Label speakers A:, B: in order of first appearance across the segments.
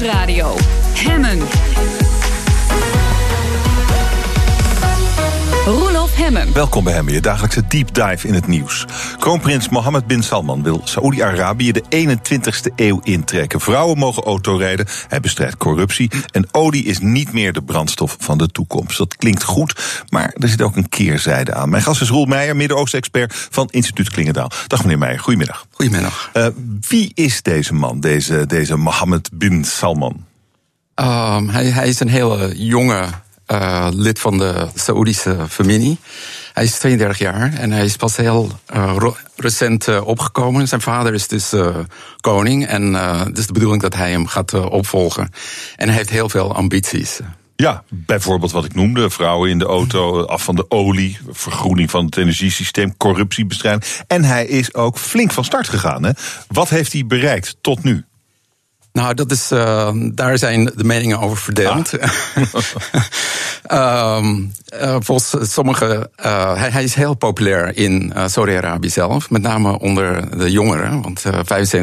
A: Nieuwsradio. Hemmen. Hemmen.
B: Welkom bij Hemmen, je dagelijkse deep dive in het nieuws. Kroonprins Mohammed bin Salman wil Saoedi-Arabië de 21ste eeuw intrekken. Vrouwen mogen autorijden, hij bestrijdt corruptie... en olie is niet meer de brandstof van de toekomst. Dat klinkt goed, maar er zit ook een keerzijde aan. Mijn gast is Roel Meijer, Midden-Oosten-expert van Instituut Klingendaal. Dag meneer Meijer, goedemiddag.
C: Goedemiddag.
B: Uh, wie is deze man, deze, deze Mohammed bin Salman?
C: Um, hij, hij is een hele jonge uh, lid van de Saoedische familie. Hij is 32 jaar en hij is pas heel uh, recent uh, opgekomen. Zijn vader is dus koning en het is de bedoeling dat hij hem gaat opvolgen. En hij heeft heel veel ambities.
B: Ja, bijvoorbeeld wat ik noemde: vrouwen in de auto, af van de olie, vergroening van het energiesysteem, corruptiebestrijding. En hij is ook flink van start gegaan. Hè? Wat heeft hij bereikt tot nu?
C: Nou, dat is, uh, daar zijn de meningen over verdeeld. Ah. um, uh, volgens sommigen, uh, hij, hij, is heel populair in Saudi-Arabië zelf, met name onder de jongeren. Want 75%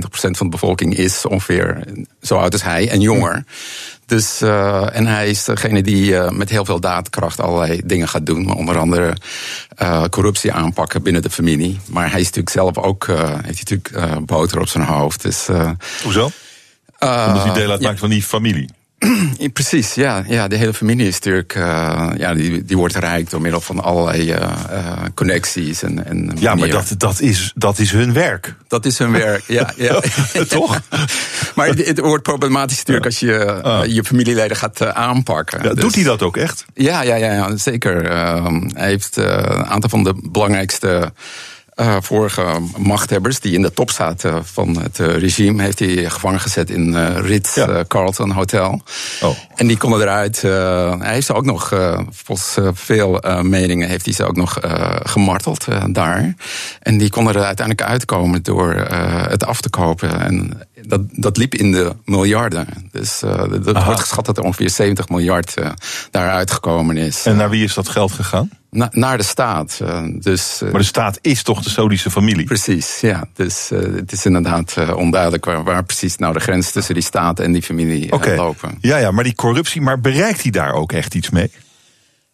C: van de bevolking is ongeveer zo oud als hij en jonger. Dus, uh, en hij is degene die uh, met heel veel daadkracht allerlei dingen gaat doen. Onder andere uh, corruptie aanpakken binnen de familie. Maar hij is natuurlijk zelf ook, heeft natuurlijk boter op zijn hoofd. Dus,
B: Hoezo? Omdat hij deel uitmaakt ja. van die familie.
C: Precies, ja, ja. De hele familie is natuurlijk, uh, ja, die, die wordt rijk door middel van allerlei uh, connecties en, en
B: Ja, maar dat, dat, is, dat is hun werk.
C: Dat is hun werk, ja. ja.
B: Toch?
C: maar het, het, wordt problematisch natuurlijk als je uh, je familieleden gaat aanpakken.
B: Ja, dus, doet hij dat ook echt?
C: Ja, ja, ja, ja zeker. Ehm, hij heeft een aantal van de belangrijkste uh, vorige machthebbers die in de top zaten van het uh, regime, heeft hij gevangen gezet in uh, Ritz ja. Carlton Hotel.
B: Oh.
C: En die konden eruit. hij heeft ze ook nog, volgens veel meningen, heeft hij ze ook nog gemarteld daar. En die konden er uiteindelijk uitkomen door het af te kopen. En dat, dat liep in de miljarden. Dus dat wordt geschat dat er ongeveer 70 miljard daaruit gekomen is.
B: En naar wie is dat geld gegaan?
C: Na, naar de staat. dus,
B: maar de staat is toch de Saudische familie?
C: Precies, ja. Dus uh, het is inderdaad onduidelijk waar, waar, precies nou de grens tussen die staat en die familie
B: okay.
C: lopen.
B: Ja, ja, maar die corruptie, maar bereikt hij daar ook echt iets mee?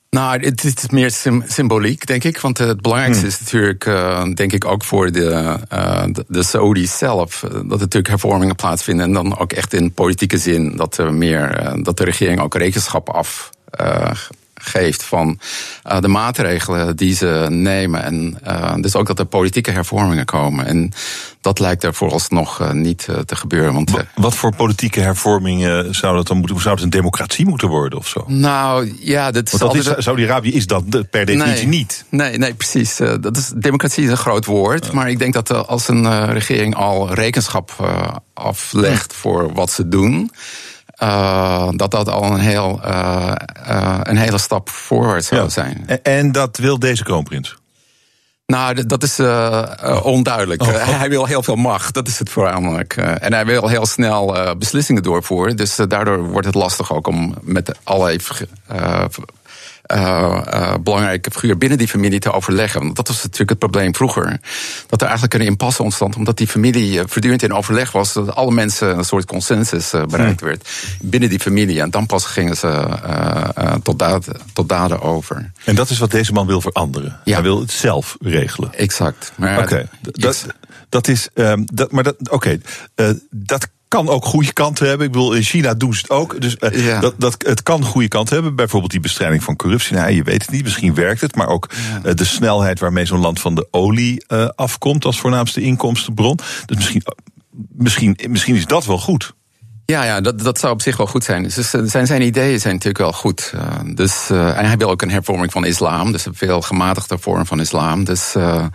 C: Nou, het is meer symboliek, denk ik. Want het belangrijkste hmm. is natuurlijk, denk ik, ook voor de, de, de Saudis zelf, dat er natuurlijk hervormingen plaatsvinden. En dan ook echt in politieke zin dat, er meer, dat de regering ook rekenschap af geeft van uh, de maatregelen die ze nemen. En uh, dus ook dat er politieke hervormingen komen. En dat lijkt er vooralsnog uh, niet te gebeuren. Want,
B: Wat voor politieke hervormingen zou dat dan moeten? Zou het een democratie moeten worden of zo?
C: Nou ja, dat,
B: dat is, Saudi-Arabië is dat per definitie
C: nee,
B: niet.
C: Nee, nee, precies. dat is, democratie is een groot woord. Maar ik denk dat als een regering al rekenschap aflegt voor wat ze doen. Uh, dat dat al een, heel, uh, uh, een hele stap voorwaarts zou
B: ja.
C: zijn.
B: En, en, dat wil deze kroonprins?
C: Nou, dat is onduidelijk. Oh. hij wil heel veel macht, dat is het voornamelijk. en hij wil heel snel beslissingen doorvoeren. Dus daardoor wordt het lastig ook om met allerlei uh, uh, belangrijke figuur binnen die familie te overleggen. Want dat was natuurlijk het probleem vroeger. Dat er eigenlijk een impasse ontstond, omdat die familie voortdurend in overleg was. Dat alle mensen een soort consensus uh, bereikt werd binnen die familie. En dan pas gingen ze tot, daden, tot daden over.
B: En dat is wat deze man wil veranderen.
C: Ja.
B: Hij wil het zelf regelen.
C: Exact.
B: Oké, okay. dat, dat is. Um, dat, maar dat, oké, okay. dat kan ook goede kanten hebben. Ik bedoel, in China doen ze het ook. Dus uh, ja. dat, dat, het kan goede kanten hebben. Bijvoorbeeld die bestrijding van corruptie. Nou, je weet het niet, misschien werkt het. Maar ook ja. uh, de snelheid waarmee zo'n land van de olie uh, afkomt als voornaamste inkomstenbron. Dus misschien, misschien, misschien is dat wel goed.
C: Ja, ja dat, dat zou op zich wel goed zijn. Dus zijn, zijn ideeën zijn natuurlijk wel goed. Uh, dus, uh, en hij wil ook een hervorming van islam. Dus een veel gematigde vorm van islam. Dus... Uh,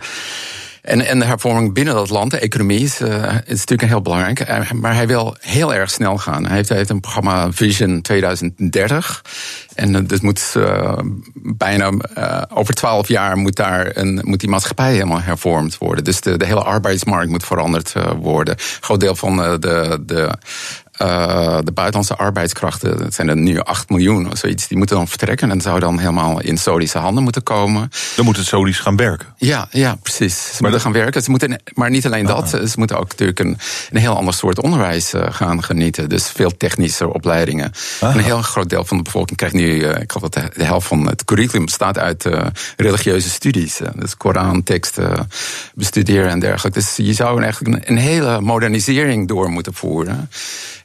C: en, en de hervorming binnen dat land, de economie, is, uh, is natuurlijk heel belangrijk. Maar hij wil heel erg snel gaan. Hij heeft, heeft een programma Vision 2030. En dus moet uh, bijna uh, over twaalf jaar moet, daar een, moet die maatschappij helemaal hervormd worden. Dus de, de hele arbeidsmarkt moet veranderd worden. Een groot deel van de, de de buitenlandse arbeidskrachten, dat zijn er nu 8 miljoen of zoiets, die moeten dan vertrekken en zou dan helemaal in Saudische handen moeten komen.
B: Dan moeten het Saudis gaan werken.
C: Ja, ja precies. Ze maar moeten gaan werken. Ze moeten, maar niet alleen dat, ah. ze moeten ook natuurlijk een, een heel ander soort onderwijs gaan genieten. Dus veel technische opleidingen. Ah. Een heel groot deel van de bevolking krijgt nu, ik geloof dat de helft van het curriculum bestaat uit religieuze studies. dus Koran, teksten bestuderen en dergelijke. Dus je zou eigenlijk een hele modernisering door moeten voeren.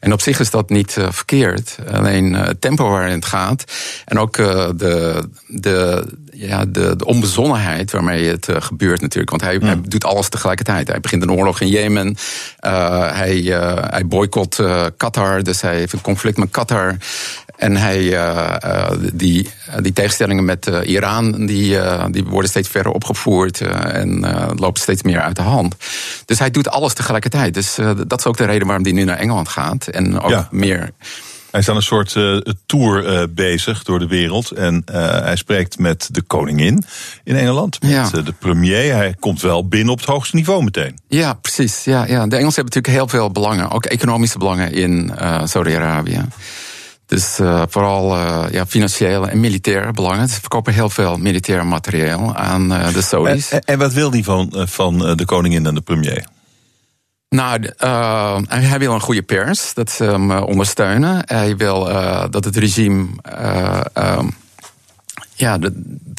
C: En op zich is dat niet uh, verkeerd. Alleen uh, het tempo waarin het gaat. En ook uh, de, de, ja, de, de onbezonnenheid waarmee het gebeurt natuurlijk. Want hij, hij, doet alles tegelijkertijd. Hij begint een oorlog in Jemen. hij, hij boycott Qatar. Dus hij heeft een conflict met Qatar. En hij, uh, die, die tegenstellingen met uh, Iran, die, die worden steeds verder opgevoerd en lopen steeds meer uit de hand. Dus hij doet alles tegelijkertijd. Dus dat is ook de reden waarom hij nu naar Engeland gaat. En ook meer.
B: Hij is aan een soort uh, tour bezig door de wereld. En hij spreekt met de koningin in Engeland. Met ja. de premier. Hij komt wel binnen op het hoogste niveau meteen.
C: Ja, precies. Ja, ja. De Engelsen hebben natuurlijk heel veel belangen. Ook economische belangen in Saudi-Arabië. Dus vooral ja, financiële en militaire belangen. Ze verkopen heel veel militair materieel aan de Saudis.
B: En, en, wat wil die van, van de koningin en de premier?
C: Nou, hij wil een goede pers, dat ze hem ondersteunen. Hij wil dat het regime um, ja, dat,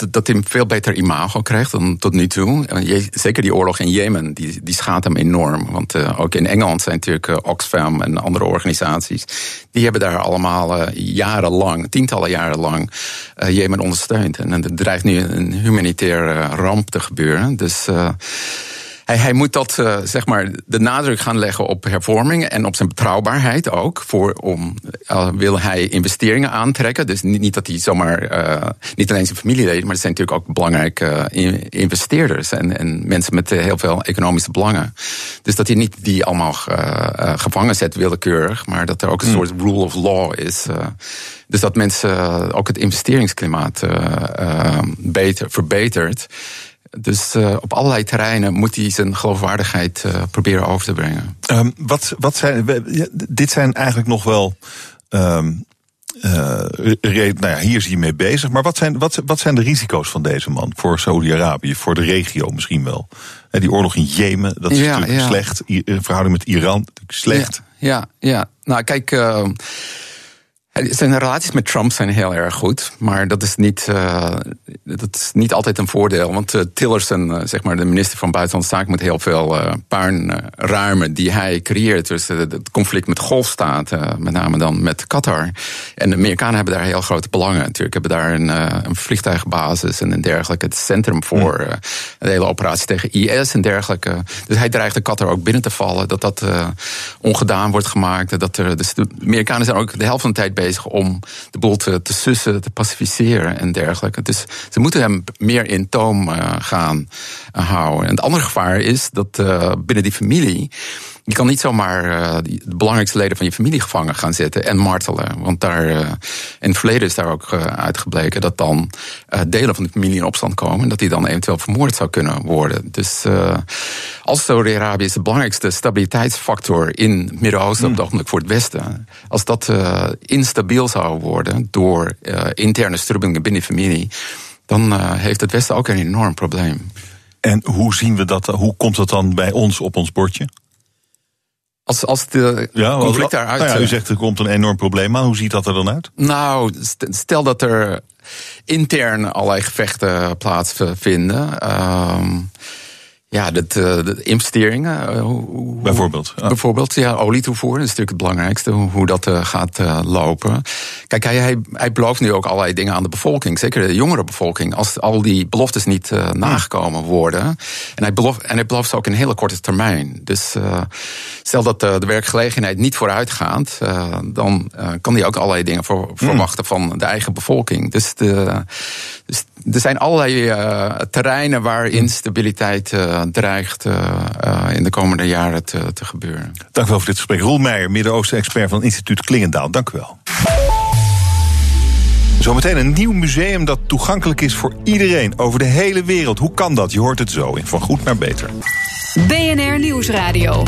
C: dat hij een veel beter imago krijgt dan tot nu toe. Zeker die oorlog in Jemen, die, die schaadt hem enorm. Want ook in Engeland zijn natuurlijk Oxfam en andere organisaties... die hebben daar allemaal jarenlang, tientallen jaren lang... Jemen ondersteund. En er dreigt nu een humanitaire ramp te gebeuren. Dus hij, hij moet dat, uh, zeg maar, de nadruk gaan leggen op hervormingen en op zijn betrouwbaarheid ook. Voor, om, uh, wil hij investeringen aantrekken. Dus niet, niet dat hij zomaar, uh, niet alleen zijn familieleden, maar er zijn natuurlijk ook belangrijke investeerders en, en mensen met heel veel economische belangen. Dus dat hij niet die allemaal gevangen zet willekeurig, maar dat er ook een hmm. soort rule of law is. dus dat mensen ook het investeringsklimaat beter, verbetert. Dus uh, op allerlei terreinen moet hij zijn geloofwaardigheid uh, proberen over te brengen.
B: Um, wat, wat zijn, dit zijn eigenlijk nog wel. Um, uh, nou ja, hier is hij mee bezig. Maar wat zijn, wat, wat zijn de risico's van deze man voor Saudi-Arabië, voor de regio misschien wel? die oorlog in Jemen, dat is ja, natuurlijk ja. slecht. verhouding met Iran, slecht.
C: Ja, ja, ja. nou kijk. Zijn relaties met Trump zijn heel erg goed, maar dat is niet, uh, dat is niet altijd een voordeel. Want uh, Tillerson, uh, zeg maar de minister van Buitenlandse Zaken, moet heel veel puin ruimen die hij creëert. Dus het conflict met golfstaten, met name dan met Qatar. En de Amerikanen hebben daar heel grote belangen natuurlijk. Hebben daar een, een vliegtuigbasis en een dergelijke. Het centrum voor hmm. de hele operatie tegen IS en dergelijke. Dus hij dreigt de Qatar ook binnen te vallen. Dat dat ongedaan wordt gemaakt. Dat er, dus de Amerikanen zijn ook de helft van de tijd bezig om de boel te, te sussen, te pacificeren en dergelijke. Dus ze moeten hem meer in toom uh, gaan uh, houden. En het andere gevaar is dat uh, binnen die familie je kan niet zomaar uh, de belangrijkste leden van je familie gevangen gaan zetten en martelen. Want daar, uh, in het verleden is daar ook uh, uitgebleken dat dan delen van de familie in opstand komen. En dat die dan eventueel vermoord zou kunnen worden. Dus als Saudi-Arabië is de belangrijkste stabiliteitsfactor in het Midden-Oosten op het hmm. ogenblik voor het Westen. Als dat instabiel zou worden door interne strubbelingen binnen de familie. Dan heeft het Westen ook een enorm probleem.
B: En hoe zien we dat? Hoe komt dat dan bij ons op ons bordje?
C: Als, als de ja, conflict daaruit...
B: Nou ja, u zegt er komt een enorm probleem aan. Hoe ziet dat er dan uit?
C: Nou, stel dat er intern allerlei gevechten plaatsvinden. Uh, ja, de, eh, de investeringen.
B: Eh, bijvoorbeeld.
C: Ja. Bijvoorbeeld, ja, olietoevoer is natuurlijk het belangrijkste, hoe dat uh, gaat uh, lopen. Kijk, hij, hij, hij belooft nu ook allerlei dingen aan de bevolking, zeker de jongere bevolking, als al die beloftes niet uh, nagekomen worden. En hij, belooft, en hij belooft ze ook in hele korte termijn. Dus stel dat de werkgelegenheid niet vooruit gaat, dan kan hij ook allerlei dingen voor, hmm. verwachten van de eigen bevolking. Dus, de, dus er zijn allerlei terreinen waar instabiliteit dreigt uh, in de komende jaren te, te gebeuren.
B: Dank u wel voor dit gesprek. Roel Meijer, Midden-Oosten-expert van instituut Klingendaal. Dank u wel. Zometeen een nieuw museum dat toegankelijk is voor iedereen over de hele wereld. Hoe kan dat? Je hoort het zo in Van Goed naar Beter.
A: BNR Nieuwsradio.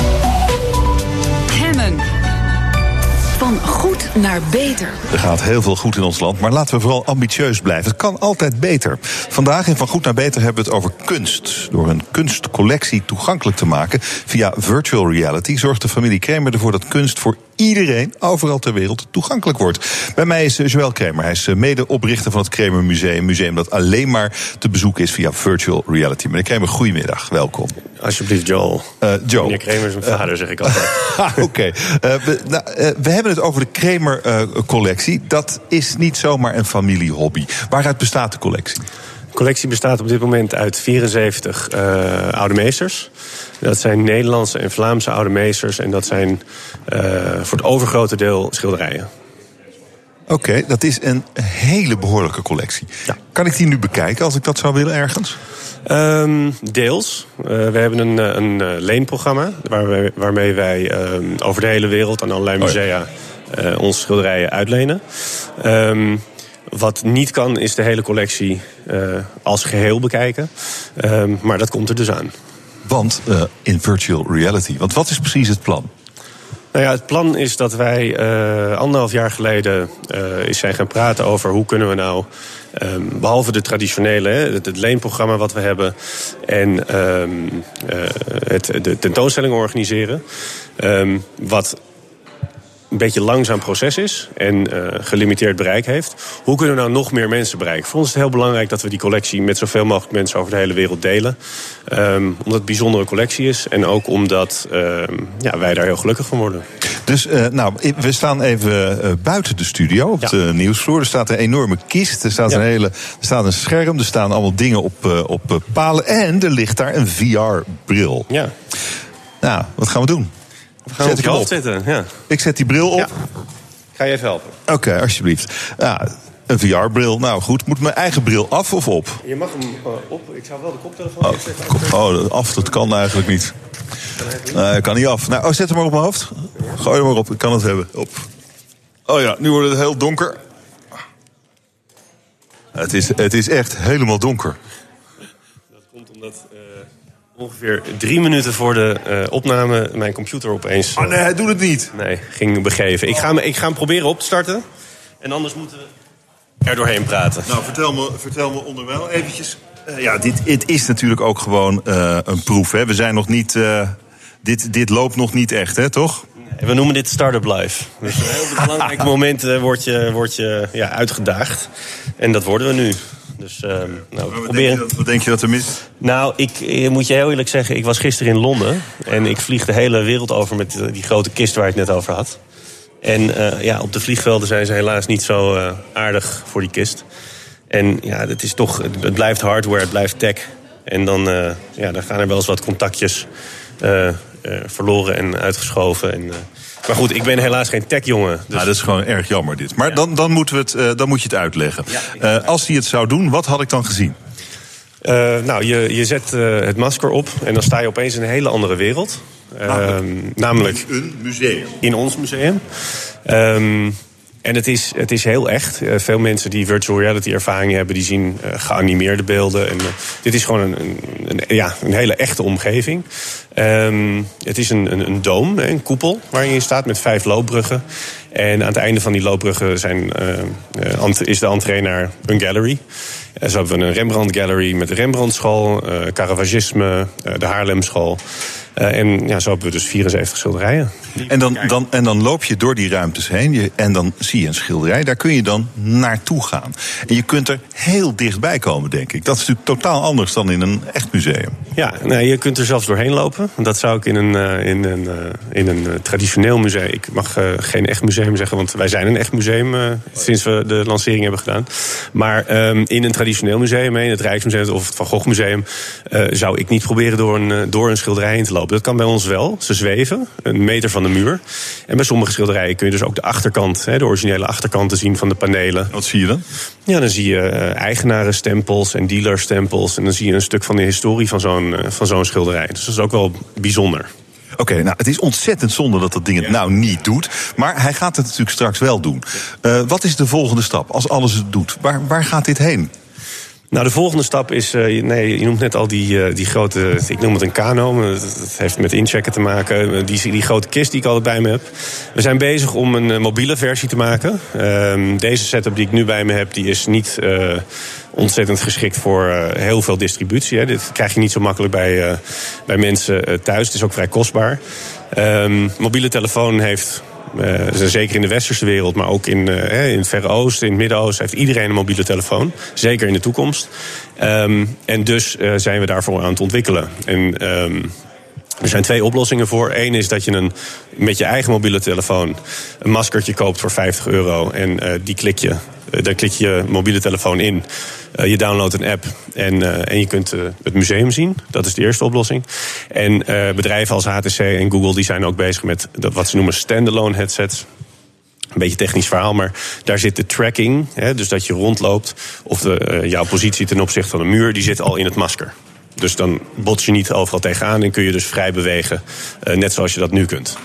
A: Van goed naar beter.
B: Er gaat heel veel goed in ons land, maar laten we vooral ambitieus blijven. Het kan altijd beter. Vandaag in Van Goed naar Beter hebben we het over kunst. Door een kunstcollectie toegankelijk te maken via virtual reality zorgt de familie Kramer ervoor dat kunst voor iedereen overal ter wereld toegankelijk wordt. Bij mij is Joël Kramer. Hij is medeoprichter van het Kramer Museum. Een museum dat alleen maar te bezoeken is via virtual reality. Meneer Kramer, goedemiddag. Welkom.
D: Alsjeblieft, Joel.
B: Uh, Joe.
D: Meneer Kramer is mijn vader, uh, zeg ik altijd.
B: Oké. Okay. Uh, we, nou, we, hebben het over de Kramer-collectie. dat is niet zomaar een familiehobby. Waaruit bestaat de collectie?
D: De collectie bestaat op dit moment uit 74 oude meesters. Dat zijn Nederlandse en Vlaamse oude meesters. En dat zijn voor het overgrote deel schilderijen.
B: Oké, okay, dat is een hele behoorlijke collectie. Ja. Kan ik die nu bekijken als ik dat zou willen ergens?
D: Um, deels. Uh, we hebben een, een uh, leenprogramma waar waarmee wij um, over de hele wereld aan allerlei musea oh ja. uh, onze schilderijen uitlenen. Um, wat niet kan, is de hele collectie als geheel bekijken. maar dat komt er dus aan.
B: Want in virtual reality, want wat is precies het plan?
D: Nou ja, het plan is dat wij uh, anderhalf jaar geleden uh, zijn gaan praten over hoe kunnen we nou, um, behalve de traditionele, het, leenprogramma wat we hebben en uh, het, de tentoonstelling organiseren. Um, wat een beetje langzaam proces is en uh, gelimiteerd bereik heeft. Hoe kunnen we nou nog meer mensen bereiken? Voor ons is het heel belangrijk dat we die collectie met zoveel mogelijk mensen over de hele wereld delen. Um, omdat het een bijzondere collectie is en ook omdat um, ja, wij daar heel gelukkig van worden.
B: Dus uh, nou, we staan even uh, buiten de studio op ja. de nieuwsvloer. Er staat een enorme kist, er staat, ja. een, hele, er staat een scherm, er staan allemaal dingen op, op palen en er ligt daar een VR-bril.
D: Ja.
B: Nou, wat gaan we doen?
D: We gaan zet op je hoofd zitten, ja.
B: Ik zet die bril op. Ja.
D: Ga je even helpen?
B: Oké, okay, alsjeblieft. Ja, een VR-bril. Nou goed, moet mijn eigen bril af of op?
D: Je mag hem uh, op. Ik zou wel de koptelefoon
B: oh,
D: zetten.
B: Oh, af, dat kan eigenlijk niet. Nee, uh, kan niet af. Nou, oh, zet hem maar op mijn hoofd. Gooi hem maar op, ik kan het hebben. Op. Oh ja, nu wordt het heel donker. Het is, het is echt helemaal donker.
D: Dat komt omdat... Uh ongeveer drie minuten voor de uh, opname mijn computer opeens.
B: Oh nee, hij doet het niet.
D: Nee, ging begeven. Ik ga, hem, ik ga hem proberen op te starten. En anders moeten we er doorheen praten.
B: Nou, vertel me, vertel me onderwijl eventjes. Uh, ja, dit, dit is natuurlijk ook gewoon uh, een proef. Hè? We zijn nog niet. dit, dit loopt nog niet echt, hè, toch?
D: We noemen dit Startup Life. Dus op heel belangrijk moment word je, word je ja, uitgedaagd. En dat worden we nu. Dus, uh, nou,
B: wat, denk je dat, wat denk je dat er mis?
D: Nou, ik, ik moet je heel eerlijk zeggen, ik was gisteren in Londen. En ik vlieg de hele wereld over met die grote kist waar ik het net over had. En uh, ja, op de vliegvelden zijn ze helaas niet zo uh, aardig voor die kist. En ja, het, is toch, het blijft hardware, het blijft tech. En dan, ja, dan gaan er wel eens wat contactjes verloren en uitgeschoven. En, maar goed, ik ben helaas geen techjongen.
B: Dus... Nou, dat is gewoon erg jammer dit. Maar ja. dan, dan, moeten we het, uh, dan moet je het uitleggen. Ja, uh, als hij het zou doen, wat had ik dan gezien?
D: Uh, nou, je, je zet het masker op en dan sta je opeens in een hele andere wereld.
B: Namelijk,
D: namelijk
B: in een museum.
D: In ons museum. Um, en het is, het is heel echt. Uh, veel mensen die virtual reality ervaring hebben, die zien uh, geanimeerde beelden. En, uh, dit is gewoon een, een, ja, een hele echte omgeving. Um, het is een, een, een doom, een koepel, waarin je staat met vijf loopbruggen. En aan het einde van die loopbruggen zijn, is de entree naar een gallery. zo hebben we een Rembrandt Gallery met de Rembrandtschool, Caravagisme, de Haarlemschool. Uh, en ja, zo hebben we dus 74 schilderijen.
B: En dan, dan, en dan loop je door die ruimtes heen je, en dan zie je een schilderij. Daar kun je dan naartoe gaan. En je kunt er heel dichtbij komen, denk ik. Dat is natuurlijk totaal anders dan in een echt museum.
D: Ja, nou, je kunt er zelfs doorheen lopen. Dat zou ik in een, uh, in een, uh, in een traditioneel museum... Ik mag geen echt museum zeggen, want wij zijn een echt museum... sinds we de lancering hebben gedaan. Maar um, in een traditioneel museum, in het Rijksmuseum of het Van Gogh Museum... zou ik niet proberen door een, door een schilderij heen te lopen. Dat kan bij ons wel. Ze zweven, een meter van de muur. En bij sommige schilderijen kun je dus ook de achterkant, de originele achterkant te zien van de panelen.
B: Wat zie je dan?
D: Ja, dan zie je eigenarenstempels en dealerstempels. En dan zie je een stuk van de historie van zo'n van zo'n schilderij. Dus dat is ook wel bijzonder.
B: Oké, okay, nou, het is ontzettend zonde dat dat ding het nou niet doet. Maar hij gaat het natuurlijk straks wel doen. Uh, wat is de volgende stap als alles het doet? Waar, waar gaat dit heen?
D: Nou, de volgende stap is, uh, nee, je noemt net al die, uh, die grote, ik noem het een kano, dat heeft met inchecken te maken. Die, die grote kist die ik altijd bij me heb. We zijn bezig om een mobiele versie te maken. Uh, deze setup die ik nu bij me heb, die is niet ontzettend geschikt voor heel veel distributie. Hè. Dit krijg je niet zo makkelijk bij, bij mensen thuis. Het is ook vrij kostbaar. Um, mobiele telefoon heeft uh, zeker in de westerse wereld, maar ook in, uh, in het Verre Oosten, in het Midden-Oosten, heeft iedereen een mobiele telefoon. Zeker in de toekomst. Um, en dus uh, zijn we daarvoor aan het ontwikkelen. En um, er zijn twee oplossingen voor. Eén is dat je een, met je eigen mobiele telefoon een maskertje koopt voor 50 euro. En uh, die klik je, uh, daar klik je mobiele telefoon in. Uh, je downloadt een app en, en je kunt het museum zien. Dat is de eerste oplossing. En bedrijven als HTC en Google die zijn ook bezig met wat ze noemen standalone headsets. Een beetje technisch verhaal, maar daar zit de tracking. Hè, dus dat je rondloopt. Of de, jouw positie ten opzichte van een muur, die zit al in het masker. Dus dan bots je niet overal tegenaan en kun je dus vrij bewegen, uh, net zoals je dat nu kunt.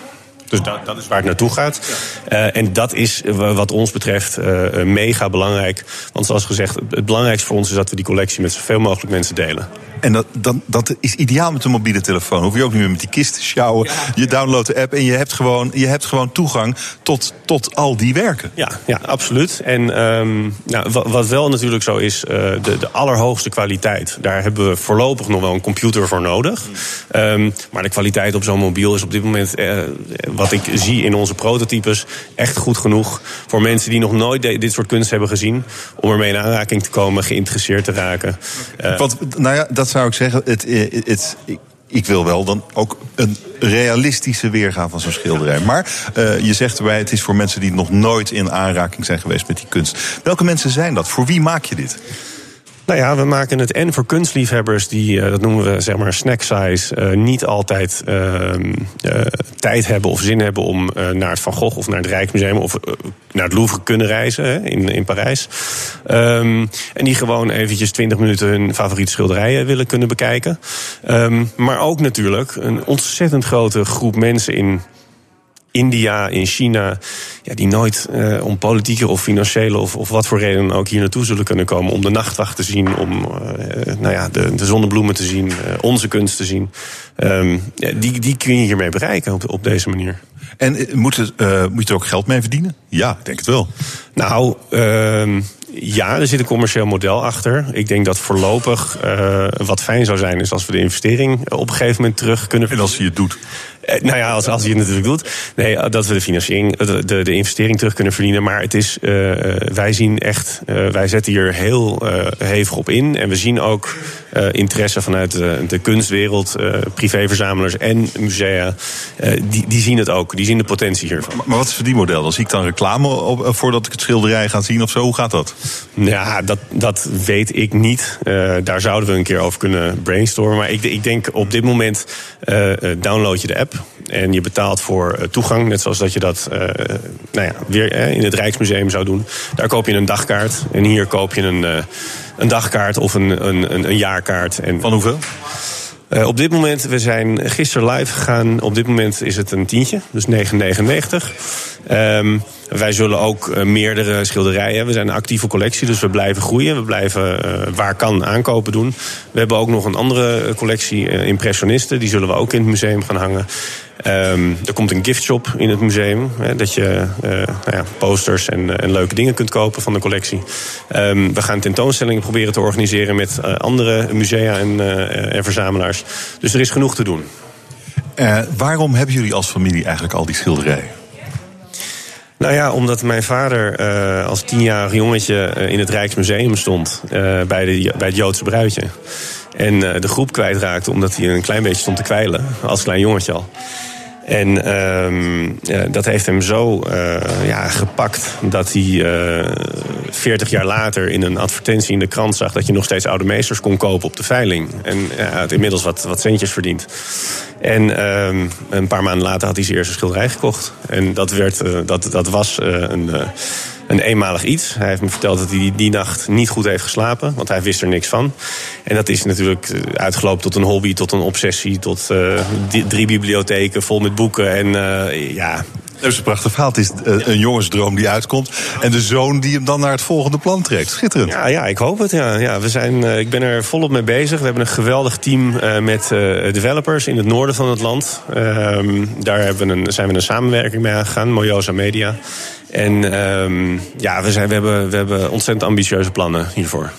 D: Dus dat, dat is waar het naartoe gaat. Uh, en dat is wat ons betreft mega belangrijk. Want zoals gezegd, het belangrijkste voor ons is dat we die collectie met zoveel mogelijk mensen delen.
B: En dat, dat, dat is ideaal met een mobiele telefoon. Hoef je ook niet meer met die kist te sjouwen. Ja. Je downloadt de app en je hebt gewoon, je hebt gewoon toegang tot, tot al die werken.
D: Ja, ja absoluut. En um, nou, wat wel natuurlijk zo is, uh, de, de allerhoogste kwaliteit. Daar hebben we voorlopig nog wel een computer voor nodig. Um, maar de kwaliteit op zo'n mobiel is op dit moment, uh, wat ik zie in onze prototypes, echt goed genoeg. Voor mensen die nog nooit dit soort kunst hebben gezien. Om ermee in aanraking te komen, geïnteresseerd te raken.
B: Uh, Want, nou ja, dat zou ik zeggen. Het, het, het, ik wil wel dan ook een realistische weergave van zo'n schilderij. Maar uh, je zegt erbij, het is voor mensen die nog nooit in aanraking zijn geweest met die kunst. Welke mensen zijn dat? Voor wie maak je dit?
D: Nou ja, we maken het en voor kunstliefhebbers die, uh, dat noemen we zeg maar snack size, uh, niet altijd uh, tijd hebben of zin hebben om naar het Van Gogh of naar het Rijksmuseum of naar het Louvre kunnen reizen in, in Parijs. Um, en die gewoon eventjes 20 minuten hun favoriete schilderijen willen kunnen bekijken. Um, maar ook natuurlijk een ontzettend grote groep mensen in India, in China, ja, die nooit uh, om politieke of financiële of, of wat voor reden ook hier naartoe zullen kunnen komen. Om de nachtwacht te zien, om uh, nou ja, de, de zonnebloemen te zien, uh, onze kunst te zien. Um, ja, die, die kun je hiermee bereiken op, op deze manier.
B: En moet, het, moet je er ook geld mee verdienen? Ja, ik denk het wel.
D: Nou, uh, ja, er zit een commercieel model achter. Ik denk dat voorlopig uh, wat fijn zou zijn, is als we de investering op een gegeven moment terug kunnen.
B: En als je het doet.
D: Uh, nou ja, als, als je het natuurlijk doet. Nee, eh, dat we de financiering, de, de, de investering terug kunnen verdienen. Maar het is, uh, wij zien echt, wij zetten hier heel hevig op in. En we zien ook interesse vanuit de, de kunstwereld, privéverzamelaars en musea. die, die zien het ook, die zien de potentie hiervan.
B: Maar, maar wat is voor die model? Dan zie ik dan reclame op, voordat ik het schilderij ga zien of zo? Hoe gaat dat?
D: Ja, dat, dat weet ik niet. Daar zouden we een keer over kunnen brainstormen. Maar ik, ik denk op dit moment download je de app. En je betaalt voor toegang. Net zoals dat je dat nou ja, weer in het Rijksmuseum zou doen. Daar koop je een dagkaart. En hier koop je een, een dagkaart of een, een, een jaarkaart. En
B: Van hoeveel?
D: Uh, op dit moment, we zijn gisteren live gegaan. Op dit moment is het een tientje, dus 9,99. Um, wij zullen ook uh, meerdere schilderijen. We zijn een actieve collectie, dus we blijven groeien. We blijven uh, waar kan aankopen doen. We hebben ook nog een andere collectie, impressionisten. Die zullen we ook in het museum gaan hangen. Um, er komt een giftshop in het museum. Hè, dat je nou ja, posters en, en, leuke dingen kunt kopen van de collectie. Um, we gaan tentoonstellingen proberen te organiseren met andere musea en, en, verzamelaars. Dus er is genoeg te doen.
B: waarom hebben jullie als familie eigenlijk al die schilderijen?
D: Nou ja, omdat mijn vader uh, als tienjarig jongetje in het Rijksmuseum stond. Uh, bij, de, bij het Joodse bruidje. En de groep kwijtraakte omdat hij een klein beetje stond te kwijlen. Als klein jongetje al. En ja, dat heeft hem zo uh, ja, gepakt dat hij uh, 40 jaar later in een advertentie in de krant zag dat je nog steeds oude meesters kon kopen op de veiling. En ja, had inmiddels wat, wat centjes verdiend. En um, een paar maanden later had hij zijn eerste schilderij gekocht. En dat, werd, uh, dat, dat was een, een eenmalig iets. Hij heeft me verteld dat hij die nacht niet goed heeft geslapen, want hij wist er niks van. En dat is natuurlijk uitgelopen tot een hobby, tot een obsessie, tot drie bibliotheken vol met boeken. En ja,
B: Dat is een prachtig verhaal. Het is eh, een jongensdroom die uitkomt. En de zoon die hem dan naar het volgende plan trekt. Schitterend.
D: Ja, ja ik hoop het. Ja. Ja, we zijn, uh, ik ben er volop mee bezig. We hebben een geweldig team uh, met developers in het noorden van het land. Ehm, daar hebben we een, zijn we een samenwerking mee aangegaan. Mojosa Media. En um, ja, we, zijn, we, hebben, we hebben ontzettend ambitieuze plannen hiervoor.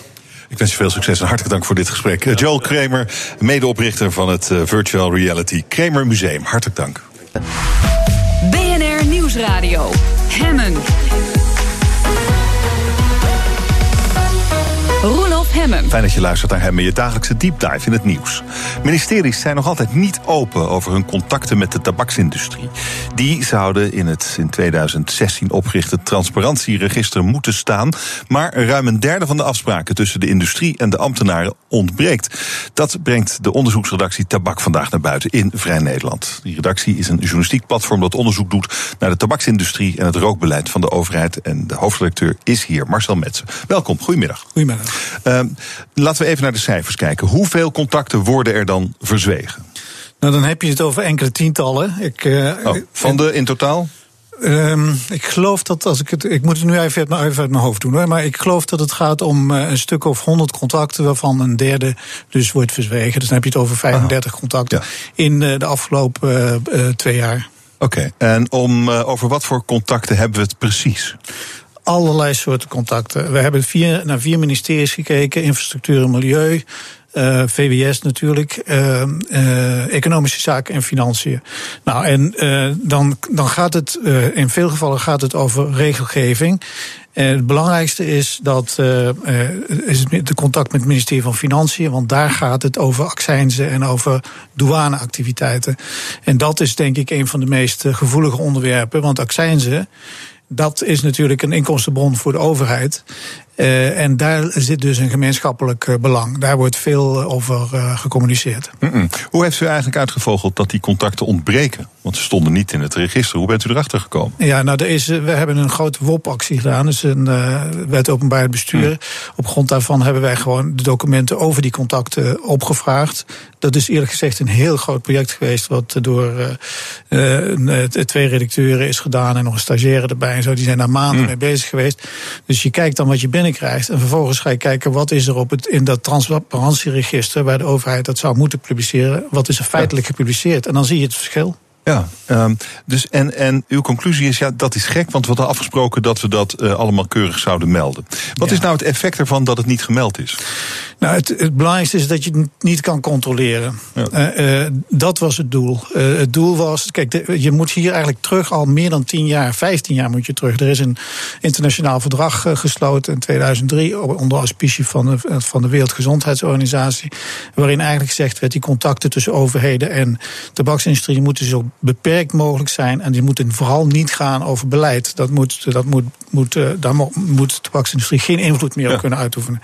B: Ik wens je veel succes en hartelijk dank voor dit gesprek. Ja. Joel Kramer, medeoprichter van het Virtual Reality Kramer Museum. Hartelijk dank.
A: Nieuwsradio. Hemmen. Hemmen.
B: Fijn dat je luistert naar Hemmen, je dagelijkse deep dive in het nieuws. Ministeries zijn nog altijd niet open over hun contacten met de tabaksindustrie. Die zouden in het in 2016 opgerichte transparantieregister moeten staan. Maar ruim een derde van de afspraken tussen de industrie en de ambtenaren ontbreekt. Dat brengt de onderzoeksredactie Tabak vandaag naar buiten in Vrij Nederland. Die redactie is een journalistiek platform dat onderzoek doet naar de tabaksindustrie en het rookbeleid van de overheid. En de hoofdredacteur is hier, Marcel Metsen. Welkom, goedemiddag.
E: Goedemiddag.
B: Uh, laten we even naar de cijfers kijken. Hoeveel contacten worden er dan verzwegen?
E: Nou, dan heb je het over enkele tientallen. Ik, uh,
B: oh, van de in totaal?
E: Um, ik geloof dat als ik het. Ik moet het nu even uit, mijn, even uit mijn hoofd doen hoor. Maar ik geloof dat het gaat om uh, een stuk of 100 contacten. waarvan een derde dus wordt verzwegen. Dus dan heb je het over 35 contacten. Ja. in uh, de afgelopen twee jaar.
B: Oké, okay. en om, over wat voor contacten hebben we het precies?
E: Allerlei soorten contacten. We hebben vier, naar vier ministeries gekeken: infrastructuur en milieu. Uh, VWS natuurlijk, uh, uh, economische zaken en financiën. Nou, en dan, dan gaat het, in veel gevallen gaat het over regelgeving. En het belangrijkste is dat is de contact met het ministerie van Financiën, want daar gaat het over accijnzen en over douaneactiviteiten. En dat is denk ik een van de meest gevoelige onderwerpen, want accijnzen dat is natuurlijk een inkomstenbron voor de overheid. Uh, en daar zit dus een gemeenschappelijk uh, belang. Daar wordt veel over uh, gecommuniceerd.
B: Mm -mm. Hoe heeft u eigenlijk uitgevogeld dat die contacten ontbreken? Want ze stonden niet in het register. Hoe bent u erachter gekomen?
E: Ja, nou, er is, we hebben een grote WOP-actie gedaan. Dus een wet openbaar bestuur. Mm. Op grond daarvan hebben wij gewoon de documenten over die contacten opgevraagd. Dat is eerlijk gezegd een heel groot project geweest. Wat door twee redacteuren is gedaan. En nog een stagiaire erbij. En zo. Die zijn daar maanden mee bezig geweest. Dus je kijkt dan wat je krijgt. En vervolgens ga je kijken wat is er op het, in dat transparantieregister waar de overheid dat zou moeten publiceren. Wat is er feitelijk gepubliceerd? En dan zie je het verschil.
B: Ja, um, dus en, en uw conclusie is, ja, dat is gek, want we hadden afgesproken dat we dat uh, allemaal keurig zouden melden. Wat ja. is nou het effect ervan dat het niet gemeld is?
E: Nou, het, het belangrijkste is dat je het niet kan controleren. Ja. Uh, uh, dat was het doel. het doel was, kijk, de, je moet hier eigenlijk terug al meer dan 10 jaar, 15 jaar moet je terug. Er is een internationaal verdrag gesloten in 2003 onder auspicie van de, van de Wereldgezondheidsorganisatie, waarin eigenlijk gezegd werd die contacten tussen overheden en tabaksindustrie moeten zo beperkt mogelijk zijn. En die moeten vooral niet gaan over beleid. Dat moet, dat moet, moet, daar moet de tabaksindustrie geen invloed meer op kunnen uitoefenen.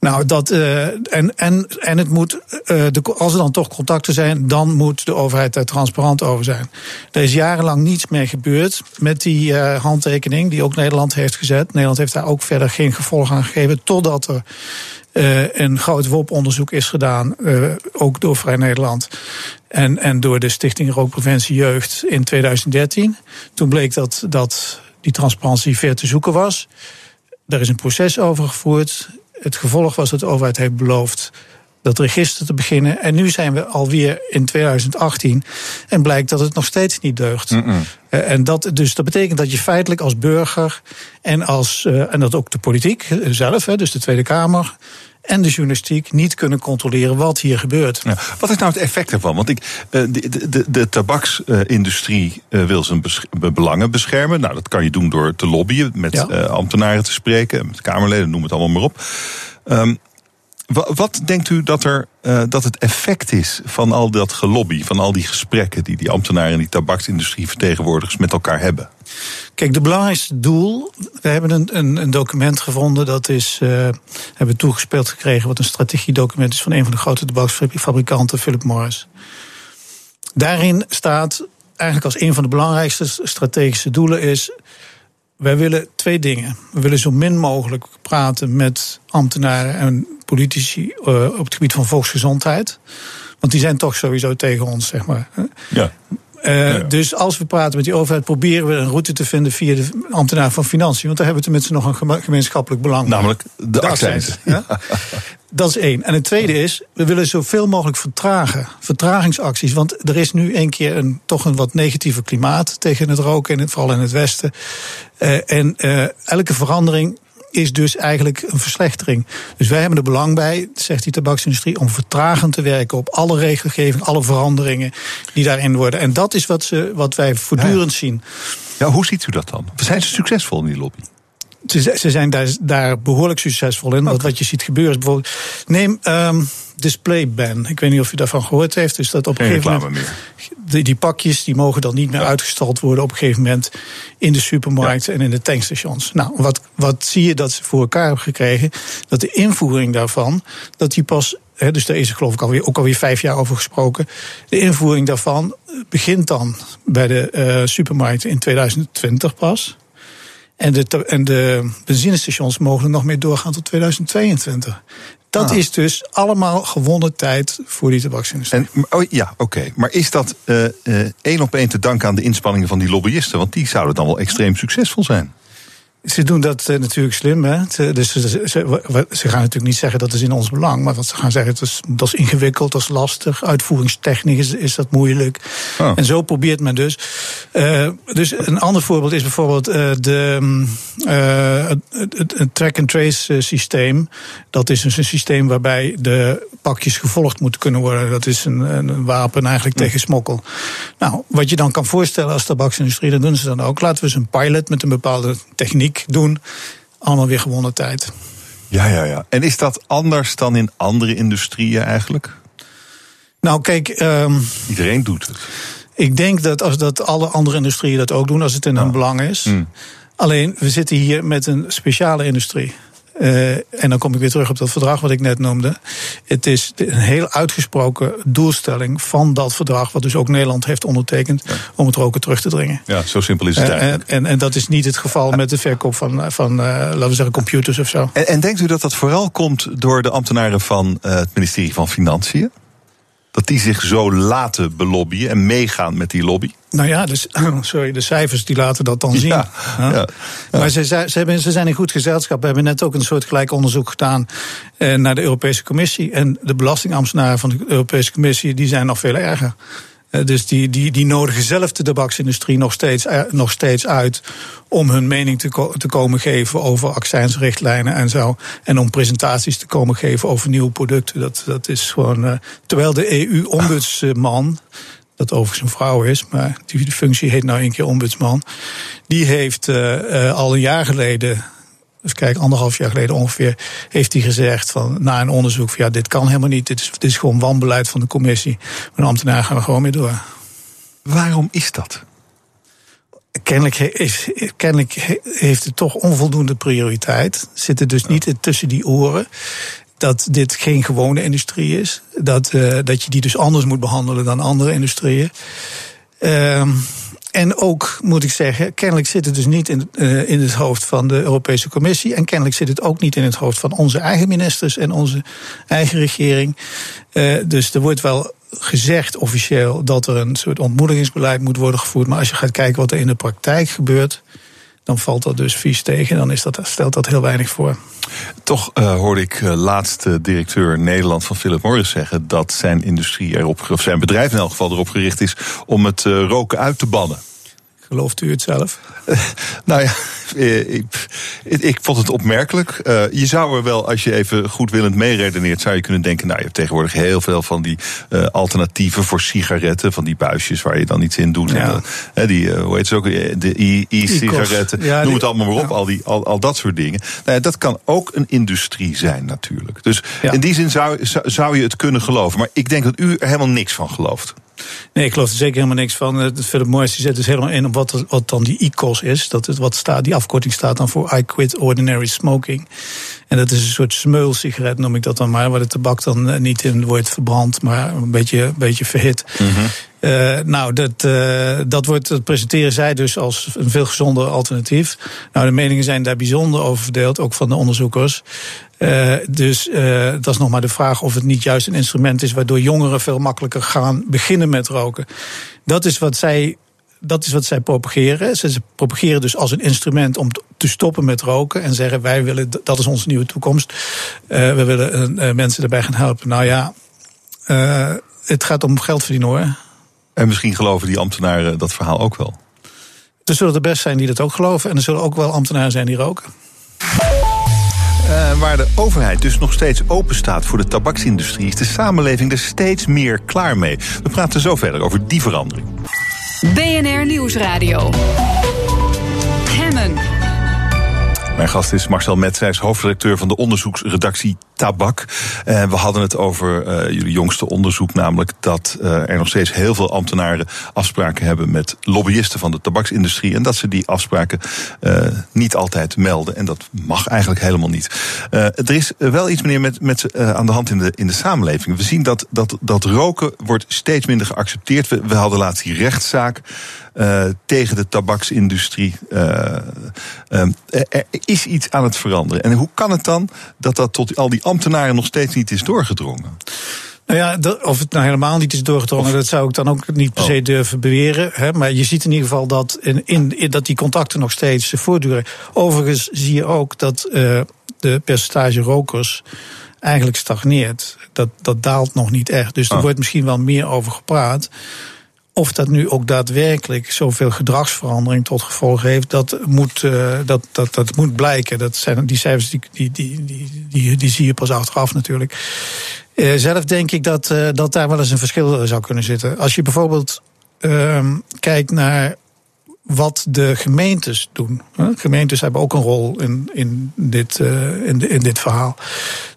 E: Nou, dat, uh, en, en, en het moet, uh, de, als er dan toch contacten zijn, dan moet de overheid daar transparant over zijn. Er is jarenlang niets meer gebeurd met die uh, handtekening die ook Nederland heeft gezet. Nederland heeft daar ook verder geen gevolg aan gegeven, totdat er een groot WOP-onderzoek is gedaan, ook door Vrij Nederland. En, en door de Stichting Rookpreventie Jeugd in 2013. Toen bleek dat, dat die transparantie ver te zoeken was. Er is een proces over gevoerd. Het gevolg was dat de overheid heeft beloofd dat register te beginnen. En nu zijn we alweer in 2018 en blijkt dat het nog steeds niet deugt. Mm -mm. En dat, dus dat betekent dat je feitelijk als burger en, als, uh, en dat ook de politiek zelf, hè, dus de Tweede Kamer, en de journalistiek niet kunnen controleren wat hier gebeurt.
B: Ja, wat is nou het effect ervan? Want ik, de, de, de, de tabaksindustrie wil zijn belangen beschermen. Nou, dat kan je doen door te lobbyen, met ja. ambtenaren te spreken, met Kamerleden, noem het allemaal maar op. Um, wat denkt u dat, er, uh, dat het effect is van al dat gelobby, van al die gesprekken die die ambtenaren en die tabaksindustrie vertegenwoordigers met elkaar hebben?
E: Kijk, de belangrijkste doel. We hebben een, een, een document gevonden dat is. Uh, hebben toegespeeld gekregen, wat een strategiedocument is van een van de grote tabaksfabrikanten, Philip Morris. Daarin staat eigenlijk als een van de belangrijkste strategische doelen is wij willen twee dingen. We willen zo min mogelijk praten met ambtenaren en politici uh, op het gebied van volksgezondheid. Want die zijn toch sowieso tegen ons, zeg maar.
B: Ja.
E: Dus als we praten met die overheid, proberen we een route te vinden via de ambtenaar van Financiën. Want daar hebben we tenminste nog een gemeenschappelijk belang.
B: Namelijk de, de Ja?
E: Dat is één. En het tweede is, we willen zoveel mogelijk vertragen. Vertragingsacties. Want er is nu een keer een, toch een wat negatieve klimaat tegen het roken, vooral in het Westen. Uh, en uh, elke verandering is dus eigenlijk een verslechtering. Dus wij hebben er belang bij, zegt die tabaksindustrie, om vertragend te werken op alle regelgeving, alle veranderingen die daarin worden. En dat is wat, ze, wat wij voortdurend zien.
B: Ja, hoe ziet u dat dan? Zijn ze succesvol in die lobby?
E: Ze, zijn daar, daar, behoorlijk succesvol in. Okay. Wat je ziet gebeuren is bijvoorbeeld. Neem um, display ban. Ik weet niet of u daarvan gehoord heeft. Dus dat op een gegeven moment. Meer. Die, die, pakjes die mogen dan niet meer uitgestald worden op een gegeven moment in de supermarkt ja. en in de tankstations. Nou, wat, wat zie je dat ze voor elkaar hebben gekregen? Dat de invoering daarvan, dat die pas He, dus daar is er geloof ik alweer, ook alweer vijf jaar over gesproken. De invoering daarvan begint dan bij de uh, supermarkt in 2020 pas. En de, en de benzinestations mogen nog meer doorgaan tot 2022. Dat ah. is dus allemaal gewonnen tijd voor die tabaksindustrie.
B: En, oh, ja, oké. Okay. Maar is dat uh, uh, één op één te danken aan de inspanningen van die lobbyisten? Want die zouden dan wel extreem succesvol zijn.
E: Ze doen dat uh, natuurlijk slim. Hè? Dus ze, ze, ze, gaan natuurlijk niet zeggen dat is in ons belang. Maar wat ze gaan zeggen, dat is, dat is ingewikkeld, dat is lastig. Uitvoeringstechnisch is, is dat moeilijk. Oh. En zo probeert men dus. Uh, dus een ander voorbeeld is bijvoorbeeld uh, de, het, het track-and-trace systeem. Dat is dus een systeem waarbij de pakjes gevolgd moeten kunnen worden. Dat is een, een wapen eigenlijk ja. tegen smokkel. Nou, wat je dan kan voorstellen als tabaksindustrie, dat doen ze dan ook. Laten we eens een pilot met een bepaalde techniek doen. Allemaal weer gewonnen tijd.
B: Ja, ja, ja. En is dat anders dan in andere industrieën eigenlijk?
E: Nou, kijk. Um,
B: Iedereen doet het.
E: Ik denk dat als dat alle andere industrieën dat ook doen, als het in hun belang is. Mm. Alleen, we zitten hier met een speciale industrie. Uh, en dan kom ik weer terug op dat verdrag wat ik net noemde. Het is een heel uitgesproken doelstelling van dat verdrag, wat dus ook Nederland heeft ondertekend, ja. om het roken terug te dringen.
B: Ja, zo simpel is het. Uh,
E: en, en, en, dat is niet het geval met de verkoop van, van uh, laten we zeggen, computers of zo.
B: En, en, denkt u dat dat vooral komt door de ambtenaren van het ministerie van Financiën? Dat die zich zo laten belobbyen en meegaan met die lobby?
E: Nou ja, dus, sorry, de cijfers die laten dat dan zien. Ja, ja. Ja, maar ze, ze, hebben, ze zijn in goed gezelschap. We hebben net ook een soort gelijk onderzoek gedaan eh, naar de Europese Commissie. En de belastingambtenaren van de Europese Commissie die zijn nog veel erger. Uh, dus die, die, die nodigen zelf de tabaksindustrie nog steeds, uh, nog steeds uit om hun mening te, te komen geven over accijnsrichtlijnen en zo. En om presentaties te komen geven over nieuwe producten. Dat, dat is gewoon. Uh, terwijl de EU-ombudsman. Dat overigens een vrouw is, maar die functie heet nou een keer ombudsman. Die heeft al een jaar geleden dus kijk, anderhalf jaar geleden ongeveer, heeft hij gezegd van na een onderzoek van ja, dit kan helemaal niet. Dit is, dit is gewoon wanbeleid van de commissie. De ambtenaren gaan er gewoon mee door.
B: Waarom is dat?
E: Kennelijk, kennelijk heeft het toch onvoldoende prioriteit. Zit er dus niet tussen die oren dat dit geen gewone industrie is. Dat, uh, dat je die dus anders moet behandelen dan andere industrieën. Uh, en ook, moet ik zeggen, kennelijk zit het dus niet in, uh, in het hoofd van de Europese Commissie. En kennelijk zit het ook niet in het hoofd van onze eigen ministers en onze eigen regering. Uh, dus er wordt wel gezegd officieel dat er een soort ontmoedigingsbeleid moet worden gevoerd. Maar als je gaat kijken wat er in de praktijk gebeurt, dan valt dat dus vies tegen. Dan is dat, stelt dat heel weinig voor.
B: Toch uh, hoorde ik uh, laatst uh, directeur Nederland van Philip Morris zeggen dat zijn industrie erop, of zijn bedrijf in elk geval erop gericht is om het roken uit te bannen.
E: Gelooft u het zelf?
B: nou ja, eh, ik, ik, vond het opmerkelijk. Uh, je zou er wel, als je even goedwillend meeredeneert, zou je kunnen denken: nou, je hebt tegenwoordig heel veel van die uh, alternatieven voor sigaretten, van die buisjes waar je dan iets in doet. Ja. En, die, hoe heet ze ook, de e-sigaretten. Ja, Noem het allemaal maar op, al, die, al, al dat soort dingen. Nou ja, dat kan ook een industrie zijn, natuurlijk. Dus in die zin zou, zou, zou je het kunnen geloven. Maar ik denk dat u er helemaal niks van gelooft.
E: Nee, ik geloof er zeker helemaal niks van. Het Philip Morris zet dus helemaal in op wat, wat dan die ICOS is. Dat is wat staat, die afkorting staat dan voor I Quit Ordinary Smoking. En dat is een soort smeulsigaret, noem ik dat dan maar. Waar de tabak dan eh, niet in wordt verbrand, maar een beetje, een beetje verhit. Mm Uh, nou, dat, uh, dat, wordt, dat presenteren zij dus als een veel gezonder alternatief. Nou, de meningen zijn daar bijzonder over verdeeld, ook van de onderzoekers. Uh, dus dat is nog maar de vraag of het niet juist een instrument is waardoor jongeren veel makkelijker gaan beginnen met roken. Dat is wat zij dat is wat zij propageren. Ze propageren dus als een instrument om te stoppen met roken en zeggen wij willen, dat is onze nieuwe toekomst. Uh, we willen uh, mensen daarbij gaan helpen. Nou ja, uh, het gaat om geld verdienen hoor.
B: En misschien geloven die ambtenaren dat verhaal ook wel.
E: Er zullen er best zijn die dat ook geloven en er zullen ook wel ambtenaren zijn die roken.
B: Uh, waar de overheid dus nog steeds open staat voor de tabaksindustrie, is de samenleving er steeds meer klaar mee. We praten zo verder over die verandering.
A: BNR Nieuwsradio.
B: Mijn gast is Marcel Metzijs, hoofdredacteur van de onderzoeksredactie Tabak. Uh, we hadden het over uh, jullie jongste onderzoek, namelijk dat uh, er nog steeds heel veel ambtenaren afspraken hebben met lobbyisten van de tabaksindustrie. En dat ze die afspraken niet altijd melden. En dat mag eigenlijk helemaal niet. er is wel iets, meneer, met, met aan de hand in de, in de samenleving. We zien dat, dat, dat roken wordt steeds minder geaccepteerd. We, we hadden laatst die rechtszaak. Uh, tegen de tabaksindustrie. Uh, uh, er is iets aan het veranderen. En hoe kan het dan dat dat tot al die ambtenaren nog steeds niet is doorgedrongen?
E: Nou ja, of het nou helemaal niet is doorgedrongen, dat zou ik dan ook niet per se oh. durven beweren. Hè. Maar je ziet in ieder geval dat, in, in, dat die contacten nog steeds voortduren. Overigens zie je ook dat de percentage rokers eigenlijk stagneert. Dat, dat daalt nog niet echt. Dus er oh. wordt misschien wel meer over gepraat. Of dat nu ook daadwerkelijk zoveel gedragsverandering tot gevolg heeft, dat moet, uh, dat, dat, dat moet blijken. Dat zijn, die cijfers die, die, die, die, die, zie je pas achteraf natuurlijk. Uh, zelf denk ik dat, uh, dat daar wel eens een verschil zou kunnen zitten. Als je bijvoorbeeld ehm, kijkt naar wat de gemeentes doen. Gemeentes hebben ook een rol in, in, dit, uh, in, in, dit verhaal.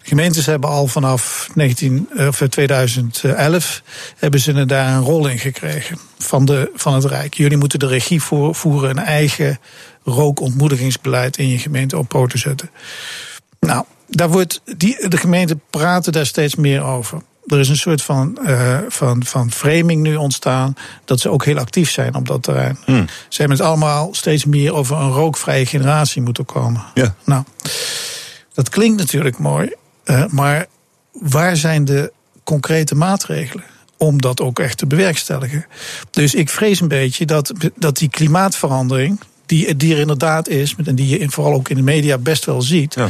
E: De gemeentes hebben al vanaf 19, of 2011 hebben ze daar een rol in gekregen van, de, van het Rijk. Jullie moeten de regie voeren een eigen rookontmoedigingsbeleid in je gemeente op poten zetten. Nou, daar wordt die, de gemeenten praten daar steeds meer over er is een soort van, uh, van, van framing nu ontstaan. dat ze ook heel actief zijn op dat terrein. Hmm. Ze hebben het allemaal steeds meer over een rookvrije generatie moeten komen.
B: Ja.
E: Nou, dat klinkt natuurlijk mooi. Uh, maar waar zijn de concrete maatregelen? om dat ook echt te bewerkstelligen. Dus ik vrees een beetje dat, dat die klimaatverandering, die, die er inderdaad is, en die je vooral ook in de media best wel ziet, ja.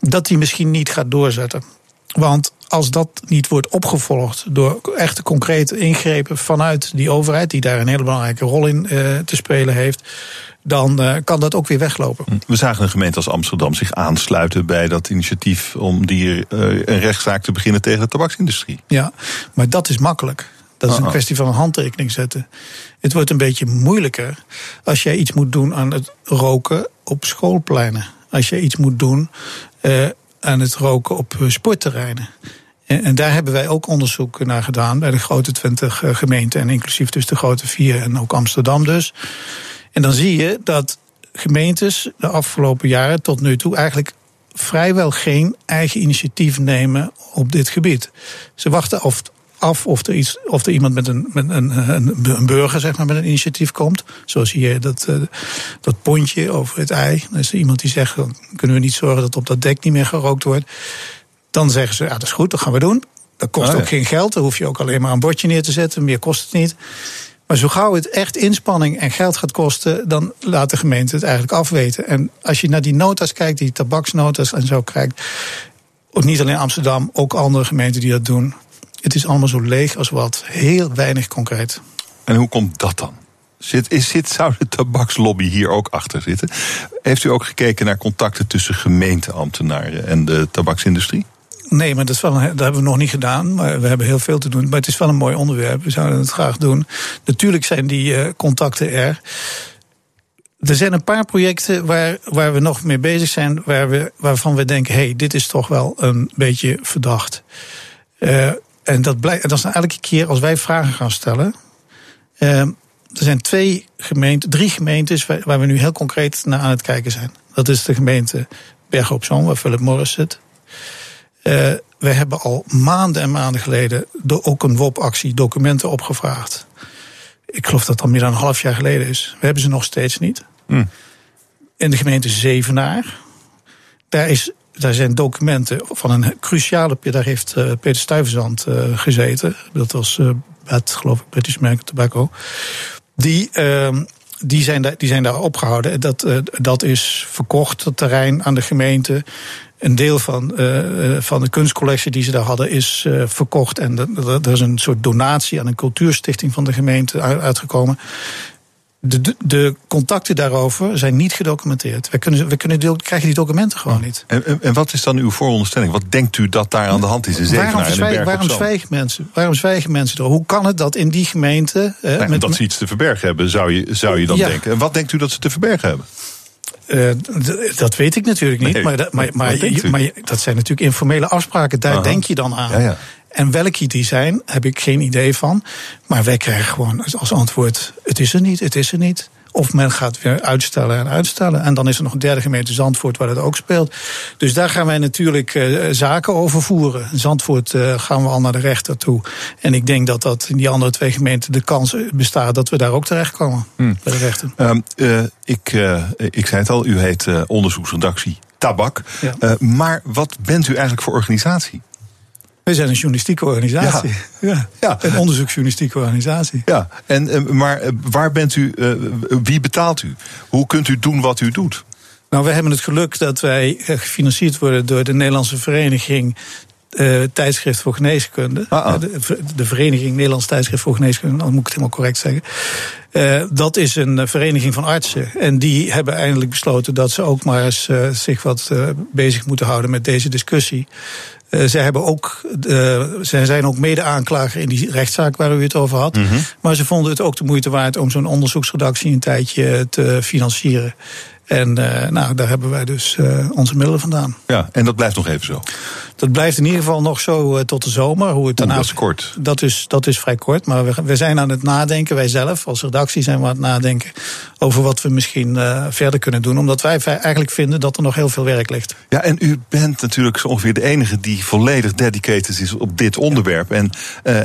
E: dat die misschien niet gaat doorzetten. Want als dat niet wordt opgevolgd door echte concrete ingrepen vanuit die overheid, die daar een hele belangrijke rol in uh, te spelen heeft, dan uh, kan dat ook weer weglopen.
B: We zagen een gemeente als Amsterdam zich aansluiten bij dat initiatief om die, uh, een rechtszaak te beginnen tegen de tabaksindustrie.
E: Ja, maar dat is makkelijk. Dat is een kwestie van een handtekening zetten. Het wordt een beetje moeilijker als jij iets moet doen aan het roken op schoolpleinen. Als je iets moet doen aan het roken op eh, sportterreinen. En daar hebben wij ook onderzoek naar gedaan bij de grote 20 eh, gemeenten. En inclusief dus de grote vier en ook Amsterdam dus. En dan zie je dat gemeentes de afgelopen jaren tot nu toe eigenlijk vrijwel geen eigen initiatief nemen op dit gebied. Ze wachten af of er, iets, of er iemand met een, met een, een, burger zeg maar, met een initiatief komt. Zoals hier dat, uh, dat pontje over het ei. Dan is er iemand die zegt, kunnen we niet zorgen dat op dat dek niet meer gerookt wordt. Dan zeggen ze, ja dat is goed, dat gaan we doen. Dat kost oh, ook geen geld, dan hoef je ook alleen maar een bordje neer te zetten. Meer kost het niet. Maar zo gauw het echt inspanning en geld gaat kosten, dan laat de gemeente het eigenlijk afweten. En als je naar die notas kijkt, die tabaksnotas en zo kijkt, ook niet alleen Amsterdam, ook andere gemeenten die dat doen. Het is allemaal zo leeg als wat. Heel weinig concreet.
B: En hoe komt dat dan? Zit, is, zit, zou de tabakslobby hier ook achter zitten? Heeft u ook gekeken naar contacten tussen gemeenteambtenaren en de tabaksindustrie?
E: Nee, maar dat, is dat hebben we nog niet gedaan. Maar we hebben heel veel te doen. Maar het is wel een mooi onderwerp. We zouden het graag doen. Natuurlijk zijn die uh, contacten er. Er zijn een paar projecten waar, waar we nog mee bezig zijn. Waar we, waarvan we denken: hé, hey, dit is toch wel een beetje verdacht. Uh, en dat, blijkt, dat is nou elke keer als wij vragen gaan stellen. Uh, er zijn twee gemeenten, drie gemeentes waar, waar, we nu heel concreet naar aan het kijken zijn. Dat is de gemeente Bergen op Zoom, waar Philip Morris zit. Uh, we hebben al maanden en maanden geleden ook een WOP-actie documenten opgevraagd. Ik geloof dat dat al meer dan een half jaar geleden is. We hebben ze nog steeds niet.
B: Hmm.
E: In de gemeente Zevenaar. Daar, is, daar zijn documenten van een cruciale. Daar heeft uh, Peter Stuyvesant uh, gezeten. Dat was BAT, geloof ik, British American Tobacco. Die. Uh, die zijn, daar, die zijn daar opgehouden. Dat, uh, dat is verkocht, het terrein aan de gemeente. Een deel van, uh, van de kunstcollectie die ze daar hadden is uh, verkocht. En er is een soort donatie aan een cultuurstichting van de gemeente uitgekomen. De, de, de, contacten daarover zijn niet gedocumenteerd. We, kunnen, we kunnen deel, krijgen die documenten gewoon niet.
B: En, en, en, wat is dan uw vooronderstelling? Wat denkt u dat daar aan de hand is in Zevenaar
E: waarom
B: en in
E: waarom zwijgen mensen? Waarom zwijgen mensen er? Hoe kan het dat in die gemeente...
B: Eh, met, dat ze iets te verbergen hebben, zou je, zou je dan ja. denken. En wat denkt u dat ze te verbergen hebben?
E: Uh, dat weet ik natuurlijk niet.
B: Nee,
E: maar, dat, maar, maar, dat zijn natuurlijk informele afspraken. Daar Aha. denk je dan aan.
B: Ja, ja.
E: En welke die zijn, heb ik geen idee van. Maar wij krijgen gewoon als antwoord: het is er niet, het is er niet. Of men gaat weer uitstellen en uitstellen. En dan is er nog een derde gemeente Zandvoort waar dat ook speelt. Dus daar gaan wij natuurlijk uh, zaken over voeren. Zandvoort uh, gaan we al naar de rechter toe. En ik denk dat dat in die andere twee gemeenten de kans bestaat dat we daar ook terechtkomen hmm. bij de rechter.
B: Um, uh, ik, ik zei het al, u heet onderzoeksredactie Tabak. Ja. maar wat bent u eigenlijk voor organisatie?
E: We zijn een journalistieke organisatie. Ja. ja. ja. Een onderzoeksjournalistieke organisatie.
B: Ja, en, maar waar bent u, wie betaalt u? Hoe kunt u doen wat u doet?
E: Nou, we hebben het geluk dat wij gefinancierd worden door de Nederlandse Vereniging uh, tijdschrift voor geneeskunde.
B: Ah, ah.
E: De, de, Vereniging Nederlands Tijdschrift voor Geneeskunde, dan moet ik het helemaal correct zeggen. Uh, dat is een vereniging van artsen. En die hebben eindelijk besloten dat ze ook maar eens uh, zich wat bezig moeten houden met deze discussie. Uh, zij, hebben ook, uh, zij zijn ook mede-aanklager in die rechtszaak waar u het over had.
B: Mm -hmm.
E: Maar ze vonden het ook de moeite waard om zo'n onderzoeksredactie een tijdje te financieren. En uh, nou, daar hebben wij dus onze middelen vandaan.
B: Ja, en dat blijft nog even zo?
E: Dat blijft in ieder geval nog zo uh, tot de zomer. Hoe het daarna,
B: dat is kort.
E: Dat is, dat is vrij kort. Maar we, we zijn aan het nadenken, wij zelf als redactie zijn we aan het nadenken over wat we misschien verder kunnen doen. Omdat wij eigenlijk vinden dat er nog heel veel werk ligt.
B: Ja, en u bent natuurlijk zo ongeveer de enige die volledig dedicated is op dit onderwerp. En,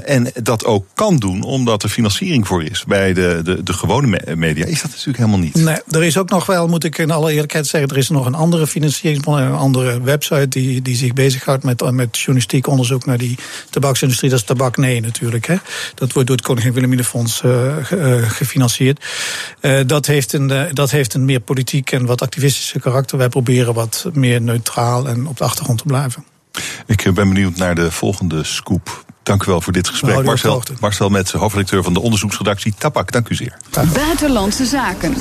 B: en dat ook kan doen, omdat er financiering voor is bij de, de, de gewone media. Is dat natuurlijk helemaal niet?
E: Nee, er is ook nog wel, moet ik in alle eerlijkheid zeggen, er is nog een andere financieringsbron, een andere website die, die zich bezighoudt met, met journalistiek onderzoek naar die tabaksindustrie. Dat is Tabak Nee natuurlijk. Hè. Dat wordt door het Koningin Wilhelminafonds uh, gefinancierd. Uh, dat, heeft een, dat heeft een meer politiek en wat activistische karakter. Wij proberen wat meer neutraal en op de achtergrond te blijven.
B: Ik ben benieuwd naar de volgende scoop. Dank u wel voor dit gesprek.
E: Nou,
B: Marcel, Marcel Metsen, hoofdredacteur van de onderzoeksredactie Tabak. Dank u zeer.
A: Buitenlandse zaken.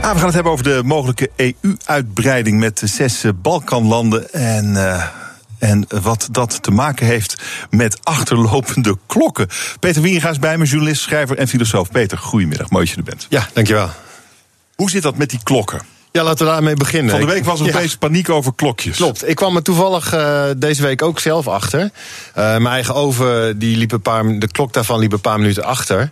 B: Ah, we gaan het hebben over de mogelijke EU-uitbreiding met de zes Balkanlanden. En. Uh, en wat dat te maken heeft met achterlopende klokken. Peter Wieringa is bij me, journalist, schrijver en filosoof. Peter, goedemiddag, mooi dat je er bent.
F: Ja, dankjewel.
B: Hoe zit dat met die klokken?
F: Ja, laten we daarmee beginnen.
B: Van de week was er opeens ja. paniek over klokjes.
F: Klopt. Ik kwam er toevallig uh, deze week ook zelf achter. Uh, mijn eigen oven, die liep een paar, de klok daarvan liep een paar minuten achter.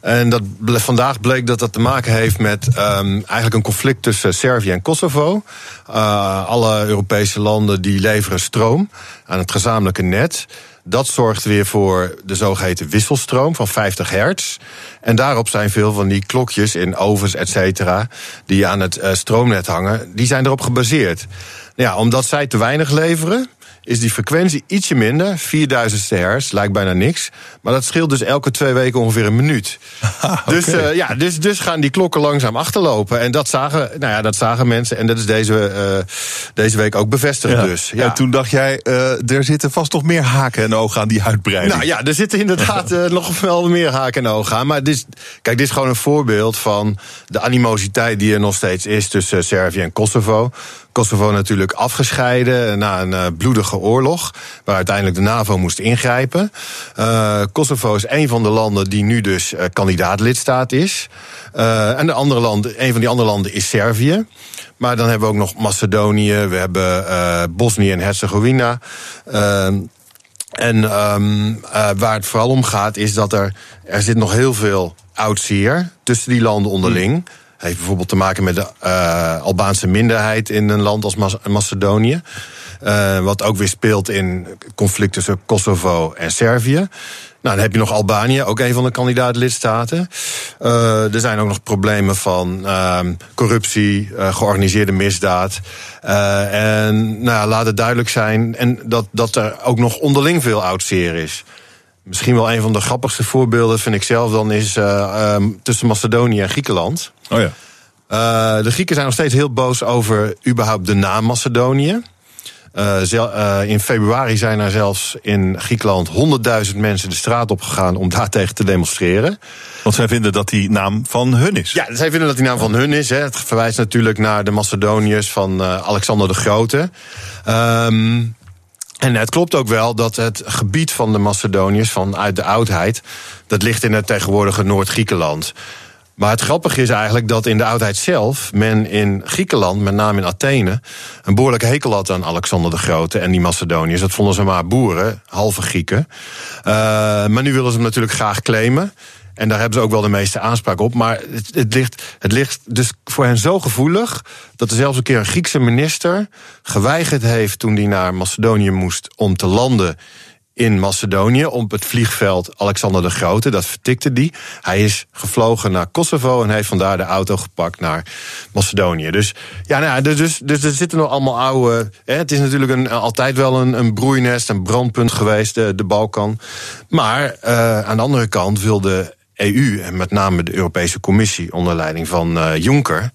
F: En dat, vandaag bleek dat dat te maken heeft met um, eigenlijk een conflict tussen Servië en Kosovo. Uh, alle Europese landen die leveren stroom aan het gezamenlijke net. Dat zorgt weer voor de zogeheten wisselstroom van 50 hertz. En daarop zijn veel van die klokjes in ovens, et cetera, die aan het uh, stroomnet hangen, die zijn erop gebaseerd. Ja, omdat zij te weinig leveren, is die frequentie ietsje minder. 4000 hertz, lijkt bijna niks. Maar dat scheelt dus elke twee weken ongeveer een minuut.
B: okay.
F: dus, uh, ja, dus, dus gaan die klokken langzaam achterlopen. En dat zagen, nou ja, dat zagen mensen. En dat is deze, uh, deze week ook bevestigd
B: ja.
F: dus. Ja.
B: En toen dacht jij, uh, er zitten vast nog meer haken en ogen aan die uitbreiding.
F: Nou ja, er zitten inderdaad nog wel meer haken en ogen aan. Maar dit is, kijk, dit is gewoon een voorbeeld van de animositeit die er nog steeds is tussen Servië en Kosovo. Kosovo natuurlijk afgescheiden na een uh, bloedige oorlog, waar uiteindelijk de NAVO moest ingrijpen. Uh, Kosovo is een van de landen die nu dus uh, kandidaat-lidstaat is. en de andere landen, een van die andere landen is Servië. Maar dan hebben we ook nog Macedonië, we hebben Bosnië en Herzegovina. en um, waar het vooral om gaat, is dat er, er zit nog heel veel oud zeer tussen die landen onderling. Mm heeft bijvoorbeeld te maken met de uh, Albaanse minderheid in een land als Macedonië. wat ook weer speelt in conflict tussen Kosovo en Servië. Nou, dan heb je nog Albanië, ook een van de kandidaat-lidstaten. Uh, er zijn ook nog problemen van uh, corruptie, uh, georganiseerde misdaad. Uh, en nou, laat het duidelijk zijn en dat, dat er ook nog onderling veel oud zeer is. Misschien wel een van de grappigste voorbeelden, vind ik zelf, dan is um, tussen Macedonië en Griekenland.
B: Oh ja.
F: de Grieken zijn nog steeds heel boos over überhaupt de naam Macedonië. Uh, in februari zijn er zelfs in Griekenland 100.000 mensen de straat op gegaan om daartegen te demonstreren.
B: Want zij vinden dat die naam van hun is.
F: Ja, zij vinden dat die naam van hun is. Hè. Het verwijst natuurlijk naar de Macedoniërs van uh, Alexander de Grote. Um, en het klopt ook wel dat het gebied van de Macedoniërs vanuit de oudheid, dat ligt in het tegenwoordige Noord-Griekenland. Maar het grappige is eigenlijk dat in de oudheid zelf men in Griekenland, met name in Athene, een behoorlijk hekel had aan Alexander de Grote en die Macedoniërs. Dat vonden ze maar boeren, halve Grieken. Uh, maar nu willen ze hem natuurlijk graag claimen. En daar hebben ze ook wel de meeste aanspraak op. Maar het, het, ligt, het ligt dus voor hen zo gevoelig. dat er zelfs een keer een Griekse minister geweigerd heeft. toen hij naar Macedonië moest om te landen in Macedonië op het vliegveld Alexander de Grote. Dat vertikte die. Hij is gevlogen naar Kosovo en heeft vandaar de auto gepakt naar Macedonië. Dus ja, nou, dus, dus, er zitten nog allemaal oude. Hè, het is natuurlijk een, altijd wel een, een broeinest, een brandpunt geweest, de, de Balkan. Maar uh, aan de andere kant wil de EU en met name de Europese Commissie onder leiding van uh, Juncker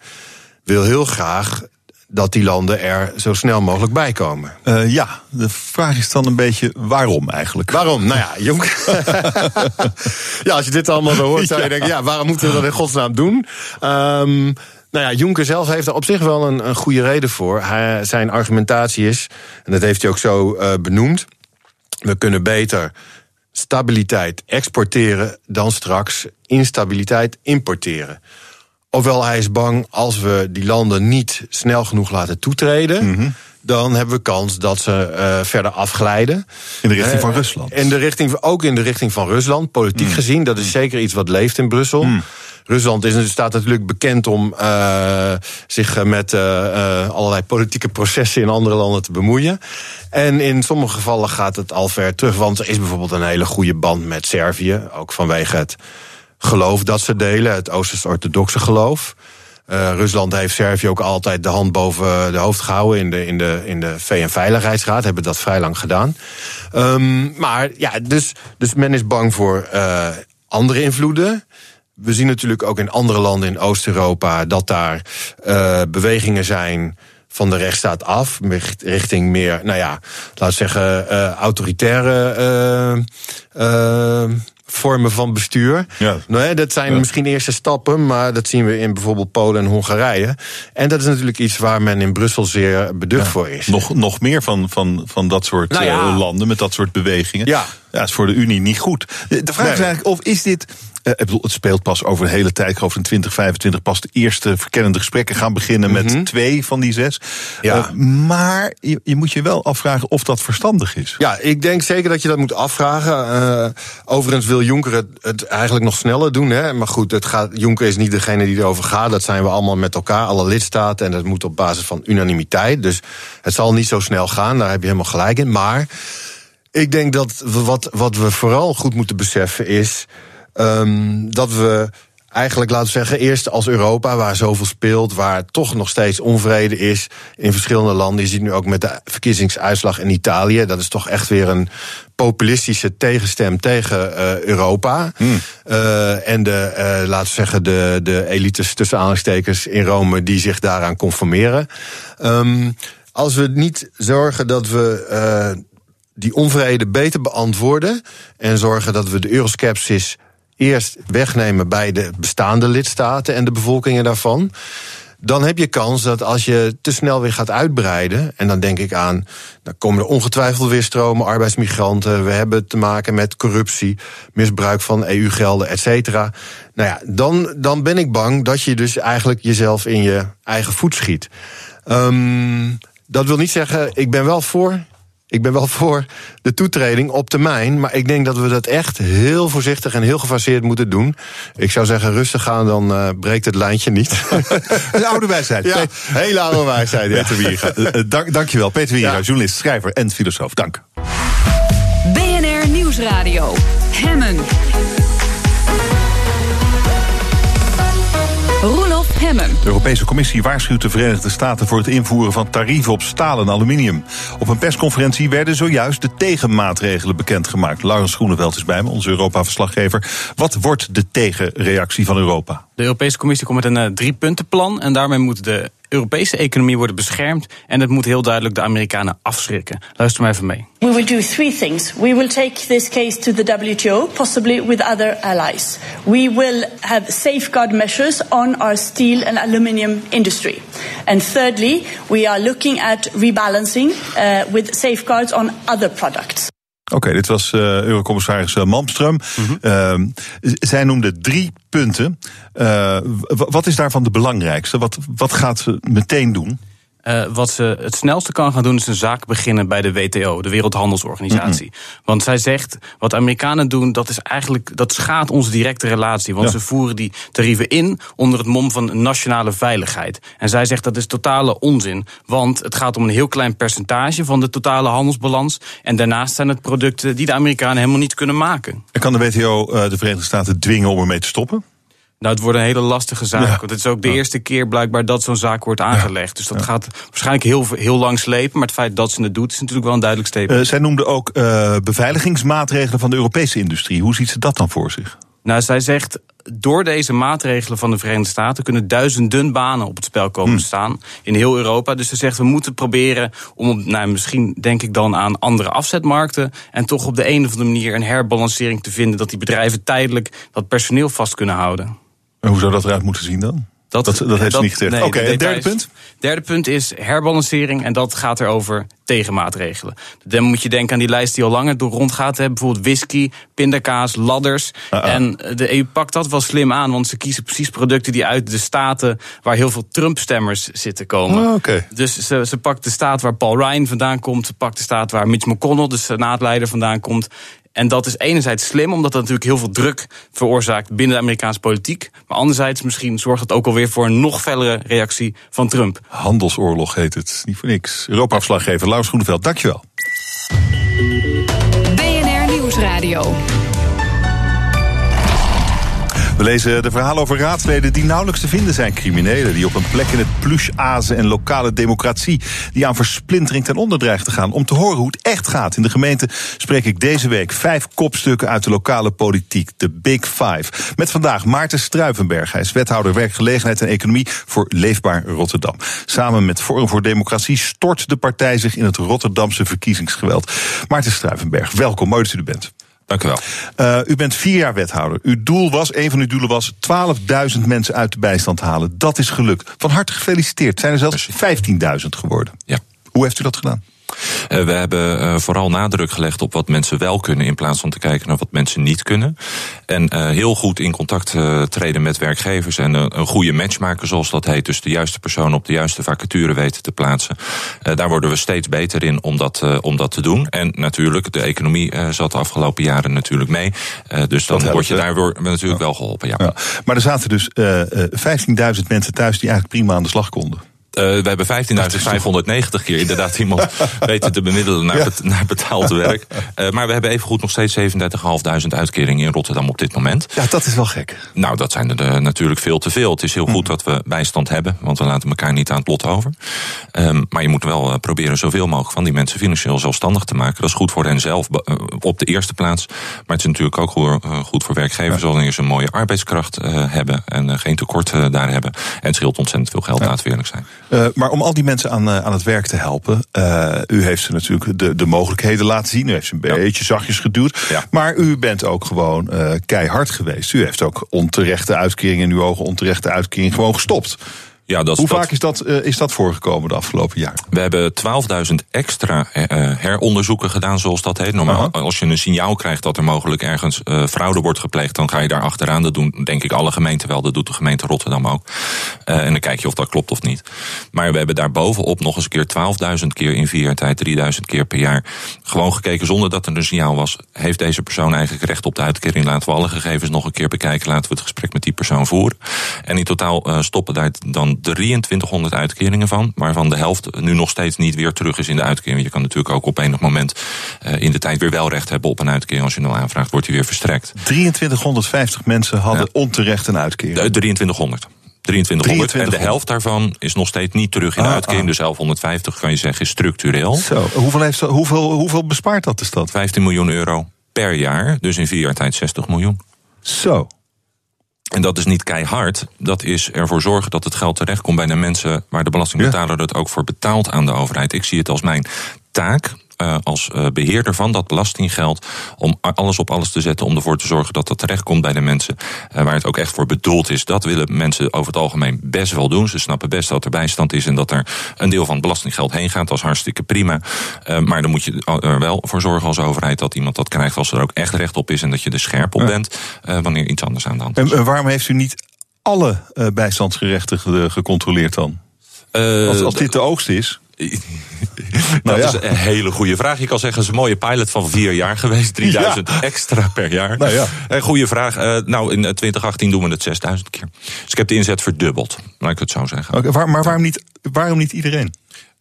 F: wil heel graag dat die landen er zo snel mogelijk bij komen.
B: Uh, ja, de vraag is dan een beetje waarom eigenlijk?
F: Waarom? Nou ja, Jong. ja, als je dit allemaal zo hoort, zou je denken: ja, waarom moeten we dat in godsnaam doen? Um, nou ja, Juncker zelf heeft er op zich wel een, een goede reden voor. Hij, zijn argumentatie is, en dat heeft hij ook zo uh, benoemd: we kunnen beter stabiliteit exporteren dan straks instabiliteit importeren. Ofwel hij is bang als we die landen niet snel genoeg laten toetreden. Mm -hmm. Dan hebben we kans dat ze uh, verder afglijden.
B: In de richting uh, van Rusland.
F: In de richting, ook in de richting van Rusland, politiek mm. gezien. Dat is zeker iets wat leeft in Brussel. Mm. Rusland is, staat natuurlijk bekend om uh, zich met uh, allerlei politieke processen in andere landen te bemoeien. En in sommige gevallen gaat het al ver terug. Want er is bijvoorbeeld een hele goede band met Servië. Ook vanwege het geloof dat ze delen, het Oosters-orthodoxe geloof. Rusland heeft Servië ook altijd de hand boven de hoofd gehouden in de, in de, in de VN-veiligheidsraad. Hebben dat vrij lang gedaan. Um, maar ja, dus, dus men is bang voor andere invloeden. We zien natuurlijk ook in andere landen in Oost-Europa dat daar uh, bewegingen zijn van de rechtsstaat af, richting meer, nou ja, laten we zeggen, uh, autoritaire uh, vormen van bestuur. Ja. Nou, dat zijn ja. misschien eerste stappen, maar dat zien we in bijvoorbeeld Polen en Hongarije. En dat is natuurlijk iets waar men in Brussel zeer beducht ja. voor is.
B: Nog, nog meer van, van, van dat soort nou ja. landen met dat soort bewegingen. Ja. ja, is voor de Unie niet goed. De vraag nee. is eigenlijk, of is dit ik bedoel, het speelt pas over een hele tijd, over een 2025 pas de eerste verkennende gesprekken gaan beginnen met mm -hmm. twee van die zes. Ja. Uh, maar je, je, moet je wel afvragen of dat verstandig is.
F: Ja, ik denk zeker dat je dat moet afvragen. Uh, overigens wil Juncker het, het, eigenlijk nog sneller doen. Hè? Maar goed, het gaat, Juncker is niet degene die erover gaat. Dat zijn we allemaal met elkaar, alle lidstaten. En dat moet op basis van unanimiteit. Dus het zal niet zo snel gaan, daar heb je helemaal gelijk in. Maar ik denk dat wat, wat we vooral goed moeten beseffen is um, dat we eigenlijk, laten we zeggen, eerst als Europa, waar zoveel speelt, waar toch nog steeds onvrede is in verschillende landen. Je ziet nu ook met de verkiezingsuitslag in Italië. Dat is toch echt weer een populistische tegenstem tegen uh, Europa. Hmm. Uh, en de, uh, laten we zeggen, de, de elites tussen aanhalingstekens in Rome die zich daaraan conformeren. Um, als we niet zorgen dat we die onvrede beter beantwoorden en zorgen dat we de euroskepsis eerst wegnemen bij de bestaande lidstaten en de bevolkingen daarvan. Dan heb je kans dat als je te snel weer gaat uitbreiden. En dan denk ik aan. Dan komen er ongetwijfeld weer stromen arbeidsmigranten. We hebben te maken met corruptie, misbruik van EU-gelden, et cetera. Nou ja, dan, dan ben ik bang dat je dus eigenlijk jezelf in je eigen voet schiet. Um, dat wil niet zeggen, ik ben wel voor ik ben wel voor de toetreding op termijn. Maar ik denk dat we dat echt heel voorzichtig en heel gefaseerd moeten doen. Ik zou zeggen, rustig gaan, dan uh, breekt het lijntje niet.
B: Een oude wijsheid.
F: Ja, hele oude wijsheid. Ja.
B: Peter Wieringa. dank, dankjewel, Peter Wieringa, ja. journalist, schrijver en filosoof. Dank.
A: BNR Nieuwsradio. Hemmen.
B: De Europese Commissie waarschuwt de Verenigde Staten voor het invoeren van tarieven op staal en aluminium. Op een persconferentie werden zojuist de tegenmaatregelen bekendgemaakt. Laurens Groeneveld is bij me, onze Europa-verslaggever. Wat wordt de tegenreactie van Europa?
G: De Europese Commissie komt met een uh, driepuntenplan en daarmee moet de Europese economie worden beschermd en het moet heel duidelijk de Amerikanen afschrikken. Luister maar even mee.
H: We will do three things. We will take this case to the WTO, possibly with other allies. We will have safeguard measures on our steel and aluminium industry. And thirdly, we are looking at rebalancing uh, with safeguards on other products.
B: Oké, okay, dit was uh, Eurocommissaris Malmström. Mm -hmm. uh, zij noemde drie punten. Uh, wat is daarvan de belangrijkste? Wat, wat gaat ze meteen doen?
G: Uh, wat ze het snelste kan gaan doen, is een zaak beginnen bij de WTO, de Wereldhandelsorganisatie. Mm -hmm. Want zij zegt, wat Amerikanen doen, dat is eigenlijk, dat schaadt onze directe relatie. Want ja. ze voeren die tarieven in onder het mom van nationale veiligheid. En zij zegt dat is totale onzin. Want het gaat om een heel klein percentage van de totale handelsbalans. En daarnaast zijn het producten die de Amerikanen helemaal niet kunnen maken.
B: En kan de WTO uh, de Verenigde Staten dwingen om ermee te stoppen?
G: Nou, het wordt een hele lastige zaak. Ja. Want het is ook de ja. eerste keer blijkbaar dat zo'n zaak wordt aangelegd. Ja. Dus dat gaat waarschijnlijk heel, heel lang slepen. Maar het feit dat ze het doet, is natuurlijk wel een duidelijk statement.
B: Uh, zij noemde ook uh, beveiligingsmaatregelen van de Europese industrie. Hoe ziet ze dat dan voor zich?
G: Nou, zij zegt. Door deze maatregelen van de Verenigde Staten kunnen duizenden banen op het spel komen hmm. staan in heel Europa. Dus ze zegt we moeten proberen om, nou, misschien denk ik dan aan andere afzetmarkten. En toch op de een of andere manier een herbalancering te vinden dat die bedrijven tijdelijk dat personeel vast kunnen houden.
B: En hoe zou dat eruit moeten zien dan? Dat, dat, dat heeft dat, ze niet gezegd. Nee, Oké, okay, derde punt?
G: Derde punt is herbalancering en dat gaat erover tegenmaatregelen. Dan moet je denken aan die lijst die al langer door rondgaat. Hè. Bijvoorbeeld whisky, pindakaas, ladders. Uh -uh. En de EU pakt dat wel slim aan, want ze kiezen precies producten die uit de staten waar heel veel Trump-stemmers zitten komen.
B: Oh, okay.
G: Dus ze, ze pakt de staat waar Paul Ryan vandaan komt, ze pakt de staat waar Mitch McConnell, de senaatleider, vandaan komt. En dat is enerzijds slim, omdat dat natuurlijk heel veel druk veroorzaakt binnen de Amerikaanse politiek. Maar anderzijds misschien zorgt het ook alweer voor een nog fellere reactie van Trump.
B: Handelsoorlog heet het, niet voor niks. Europa-afslaggever Laurens Groeneveld, dankjewel.
A: BNR Nieuwsradio.
B: We lezen de verhalen over raadsleden die nauwelijks te vinden zijn. Criminelen die op een plek in het plush azen en lokale democratie... die aan versplintering ten onder dreigt te gaan. Om te horen hoe het echt gaat in de gemeente... spreek ik deze week vijf kopstukken uit de lokale politiek. De Big Five. Met vandaag Maarten Struivenberg. Hij is wethouder werkgelegenheid en economie voor Leefbaar Rotterdam. Samen met Forum voor Democratie stort de partij zich in het Rotterdamse verkiezingsgeweld. Maarten Struivenberg, welkom. Mooi dat u er bent.
I: Dank u wel.
B: Uh, u bent vier jaar wethouder. Uw doel was, een van uw doelen was 12.000 mensen uit de bijstand halen. Dat is gelukt. Van harte gefeliciteerd. Zijn er zelfs 15.000 geworden.
I: Ja.
B: Hoe heeft u dat gedaan?
I: Uh, we hebben uh, vooral nadruk gelegd op wat mensen wel kunnen, in plaats van te kijken naar wat mensen niet kunnen. En uh, heel goed in contact treden met werkgevers en een goede match maken, zoals dat heet. Dus de juiste persoon op de juiste vacature weten te plaatsen. daar worden we steeds beter in om dat, om dat te doen. En natuurlijk, de economie zat de afgelopen jaren natuurlijk mee. dus dan word je daar natuurlijk wel geholpen. Ja. ja.
B: Maar er zaten dus 15.000 mensen thuis die eigenlijk prima aan de slag konden.
I: Uh, we hebben 15.590 keer inderdaad iemand weten te bemiddelen naar, ja. bet, naar betaald werk. Uh, maar we hebben evengoed nog steeds 37.500 uitkeringen in Rotterdam op dit moment.
B: Ja, dat is wel gek.
I: Nou, dat zijn er uh, natuurlijk veel te veel. Het is heel goed dat we bijstand hebben, want we laten elkaar niet aan het lot over. Um, maar je moet wel proberen zoveel mogelijk van die mensen financieel zelfstandig te maken. Dat is goed voor hen zelf op de eerste plaats. Maar het is natuurlijk ook goed, goed voor werkgevers, ja. wanneer ze een mooie arbeidskracht hebben en geen tekort daar hebben. En het scheelt ontzettend veel geld, ja. laten we eerlijk zijn.
B: Uh, maar om al die mensen aan, uh, aan het werk te helpen, uh, u heeft ze natuurlijk de, de mogelijkheden laten zien. U heeft ze een ja. beetje zachtjes geduwd. Ja. Maar u bent ook gewoon keihard geweest. U heeft ook onterechte uitkeringen in uw ogen, onterechte uitkeringen gewoon gestopt.
I: Ja, dat,
B: Hoe
I: dat-
B: vaak is dat, eh, is dat voorgekomen de afgelopen jaar?
I: We hebben 12.000 extra eh, eh, heronderzoeken gedaan, zoals dat heet. Normaal, als je een signaal krijgt dat er mogelijk ergens fraude wordt gepleegd, dan ga je daar achteraan. Dat doen denk ik alle gemeenten wel. Dat doet de gemeente Rotterdam ook. En dan kijk je of dat klopt of niet. Maar we hebben daar bovenop nog eens een keer 12.000 keer in vier jaar tijd, 3000 keer per jaar. Gewoon gekeken zonder dat er een signaal was. Heeft deze persoon eigenlijk recht op de uitkering? Laten we alle gegevens nog een keer bekijken. Laten we het gesprek met die persoon voeren. En in totaal stoppen daar dan 2300 uitkeringen van. Waarvan de helft nu nog steeds niet weer terug is in de uitkering. Je kan natuurlijk ook op enig moment eh, in de tijd weer wel recht hebben op een uitkering. Als je nou aanvraagt, wordt die weer verstrekt.
B: 2350 mensen hadden onterecht een uitkering.
I: De 2300. 2300. En de
B: 2300.
I: helft daarvan is nog steeds niet terug in de
B: Ah,
I: uitkering.
B: ah.
I: Dus 1150 kan je zeggen is structureel.
B: Zo, hoeveel, heeft, hoeveel, hoeveel bespaart dat de stad?
I: 15 miljoen euro per jaar. Dus in vier jaar tijd 60 miljoen.
B: Zo.
I: En dat is niet keihard. Dat is ervoor zorgen dat het geld terechtkomt bij de mensen waar de belastingbetaler het ook voor betaalt aan de overheid. Ik zie het als mijn taak. Eh, als eh, beheerder van dat belastinggeld. om alles op alles te zetten. om ervoor te zorgen dat dat terechtkomt bij de mensen. eh, waar het ook echt voor bedoeld is. Dat willen mensen over het algemeen best wel doen. Ze snappen best dat er bijstand is. en dat er een deel van het belastinggeld heen gaat. Dat is hartstikke prima. Maar dan moet je er wel voor zorgen als overheid. dat iemand dat krijgt als er ook echt recht op is. en dat je er scherp op bent. wanneer iets anders aan de hand is.
B: En, waarom heeft u niet alle bijstandsgerechtigden gecontroleerd dan? Als, als dit de oogst is.
I: Dat
B: Nou ja.
I: is een hele goede vraag. Je kan zeggen, het is een mooie pilot van vier jaar geweest. 3000 extra per jaar.
B: Nou ja.
I: Een goede vraag. Eh, nou, in eh, 2018 doen we het 6000 keer. Dus ik heb de inzet verdubbeld. Laat ik het zo zeggen.
B: Waar- maar waarom niet, waarom niet iedereen?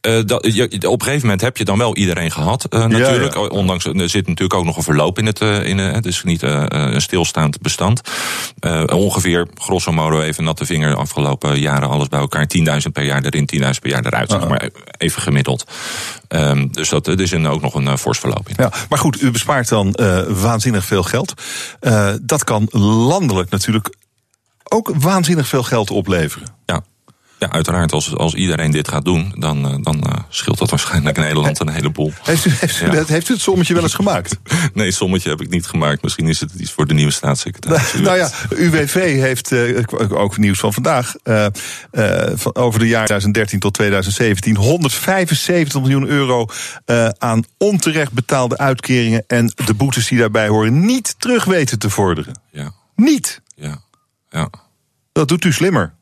I: Eh, dat, je, op een gegeven moment heb je dan wel iedereen gehad, eh, natuurlijk.
B: ja.
I: Ondanks, er zit natuurlijk ook nog een verloop in het. in, eh, het is niet een stilstaand bestand. Ongeveer, grosso modo, even natte vinger, afgelopen jaren alles bij elkaar. 10.000 per jaar erin, 10.000 per jaar eruit. Zeg maar even gemiddeld. Ehm, dus dat, is een, ook nog een fors verloop in.
B: Ja, maar goed, u bespaart dan waanzinnig veel geld. Dat kan landelijk natuurlijk ook waanzinnig veel geld opleveren.
I: Ja. Ja, uiteraard, als, als iedereen dit gaat doen, dan, eh, dan eh, scheelt dat waarschijnlijk Nederland een heleboel.
B: Heeft u, heeft, u,
I: Ja.
B: dat- heeft u het sommetje wel eens gemaakt?
I: Nee, sommetje heb ik niet gemaakt. Misschien is het iets voor de nieuwe staatssecretaris.
B: nou ja, UWV heeft eh, ook nieuws van vandaag. van, over de jaren 2013 tot 2017. 175 miljoen euro aan onterecht betaalde uitkeringen. En de boetes die daarbij horen niet terug weten te vorderen.
I: Ja,
B: Niet.
I: ja, ja.
B: Dat doet u slimmer.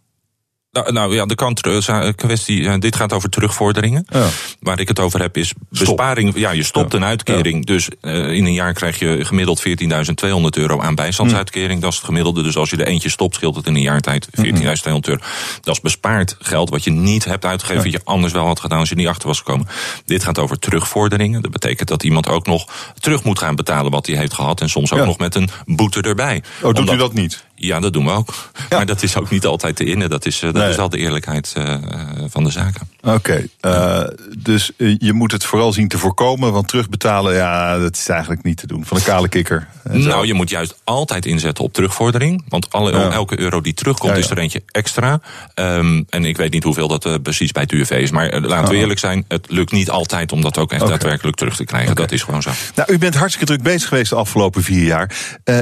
I: Nou, nou ja, de kant, eh, kwestie, eh, dit gaat over terugvorderingen.
B: Ja.
I: Waar ik het over heb is besparing. Ja, je stopt
B: Ja.
I: een uitkering. Dus eh, in een jaar krijg je gemiddeld 14.200 euro aan bijstandsuitkering. Dat is het gemiddelde. Dus als je er eentje stopt, scheelt het in een jaar tijd 14.200 euro. Dat is bespaard geld wat je niet hebt uitgegeven. Wat je anders wel had gedaan als je niet achter was gekomen. Dit gaat over terugvorderingen. Dat betekent dat iemand ook nog terug moet gaan betalen wat hij heeft gehad. En soms ook nog met een boete erbij.
B: Oh, doet
I: Omdat-
B: u dat niet?
I: Ja, dat doen we ook. Maar dat is ook niet altijd te innen. Dat is, eh, dat
B: Nee.
I: is wel de eerlijkheid eh, eh, van de zaken.
B: Oké, dus je moet het vooral zien te voorkomen. Want terugbetalen, ja, dat is eigenlijk niet te doen. Van een kale kikker.
I: Nou, je moet juist altijd inzetten op terugvordering. Want alle,
B: Ja.
I: elke euro die terugkomt,
B: Ja,
I: is er eentje extra. Ehm, en ik weet niet hoeveel dat eh, precies bij het UWV is. Maar laten we eerlijk zijn, het lukt niet altijd om dat ook echt daadwerkelijk terug te krijgen. Dat is gewoon zo.
B: Nou, u bent hartstikke druk bezig geweest de afgelopen vier jaar.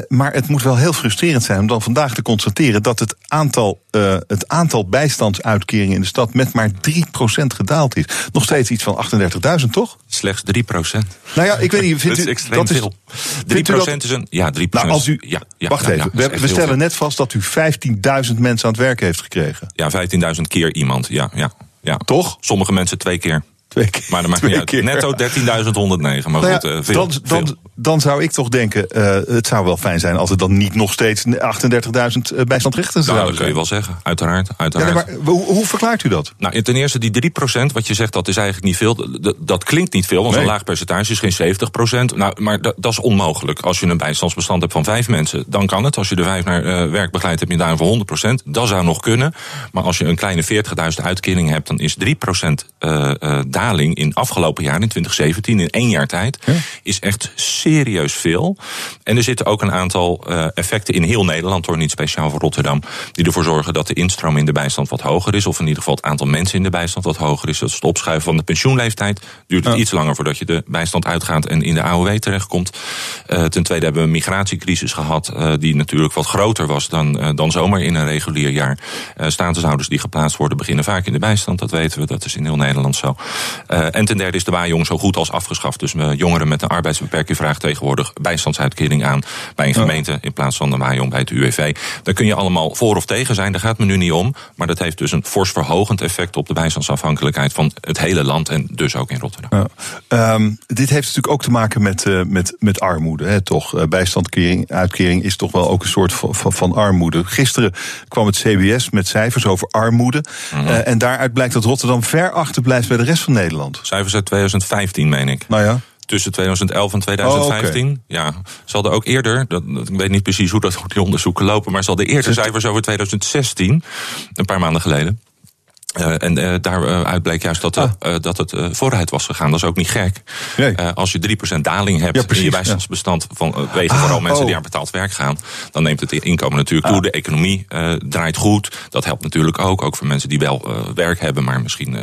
B: Maar het moet wel heel frustrerend zijn om dan vandaag te constateren dat het aantal, eh, het aantal bijstandsuitkeringen in de stad met maar 3% gedaald is. Nog steeds iets van 38.000, toch?
I: Slechts 3 procent.
B: Nou ja, ik weet niet. Vindt
I: Dat is extreem
B: dat is,
I: veel. 3
B: dat-
I: procent is een... Ja, 3%
B: Nou, als u.
I: Ja, ja,
B: wacht
I: ja,
B: even.
I: is
B: we we stellen net vast dat u 15.000 mensen aan het werk heeft gekregen.
I: Ja, 15.000 keer iemand. Ja, ja, ja.
B: Toch?
I: Sommige mensen twee keer.
B: Twee keer.
I: Maar dat maakt niet uit. Netto 13.109. Maar
B: Nou
I: goed,
B: ja,
I: eh, veel,
B: dan,
I: veel.
B: dan, dan zou ik toch denken, eh, het zou wel fijn zijn als het dan niet nog steeds 38.000 eh, bijstandrechten
I: Nou,
B: zouden
I: dat kun je wel zeggen. Uiteraard.
B: Ja,
I: uiteraard.
B: nee, maar hoe, hoe verklaart u dat?
I: Nou, ten eerste die 3%, wat je zegt, dat is eigenlijk niet veel. Dat, klinkt niet veel, want
B: Nee.
I: een laag percentage is geen 70%. Nou, maar dat, dat is onmogelijk. Als je een bijstandsbestand hebt van vijf mensen, dan kan het. Als je er vijf naar eh, werk begeleidt, heb je daar voor 100%. Dat zou nog kunnen. Maar als je een kleine 40.000 uitkeringen hebt, dan is 3% eh, eh, daling in afgelopen jaar, in 2017, in één jaar tijd, is echt serieus veel. En er zitten ook een aantal effecten in heel Nederland, hoor, niet speciaal voor Rotterdam, die ervoor zorgen dat de instroom in de bijstand wat hoger is. Of in ieder geval het aantal mensen in de bijstand wat hoger is. Dat is het opschuiven van de pensioenleeftijd. Duurt het iets langer voordat je de bijstand uitgaat en in de AOW terechtkomt. ten tweede hebben we een migratiecrisis gehad, die natuurlijk wat groter was dan, dan zomaar in een regulier jaar. statushouders die geplaatst worden beginnen vaak in de bijstand, dat weten we. Dat is in heel Nederland zo. En ten derde is de waaijong zo goed als afgeschaft. Dus jongeren met een arbeidsbeperking vragen tegenwoordig bijstandsuitkering aan bij een gemeente in plaats van de waaijong bij het UWV. Daar kun je allemaal voor of tegen zijn, daar gaat het me nu niet om. Maar dat heeft dus een fors verhogend effect op de bijstandsafhankelijkheid van het hele land en dus ook in Rotterdam.
B: Ja. Um, dit heeft natuurlijk ook te maken met, uh, met, met armoede. Hè, toch? Uh, bijstandkering, uitkering is toch wel ook een soort van, van, van armoede. Gisteren kwam het CBS met cijfers over armoede. Mm -hmm. uh, en daaruit blijkt dat Rotterdam ver achter blijft bij de rest van Nederland.
I: Cijfers uit 2015, meen ik.
B: Nou ja
I: tussen 2011 en 2015. Oh, okay. Ja, ze hadden ook eerder, dat, ik weet niet precies hoe dat die onderzoeken lopen, maar ze hadden eerder cijfers over 2016, een paar maanden geleden. Uh, en uh, daaruit bleek juist dat, ah. uh, dat het vooruit was gegaan. Dat is ook niet gek. Nee. als je 3% daling hebt ja, precies, in je bijstandsbestand vanwege ah, vooral mensen oh. die aan betaald werk gaan, dan neemt het inkomen natuurlijk ah. toe. De economie draait goed. Dat helpt natuurlijk ook. Ook voor mensen die wel werk hebben, maar misschien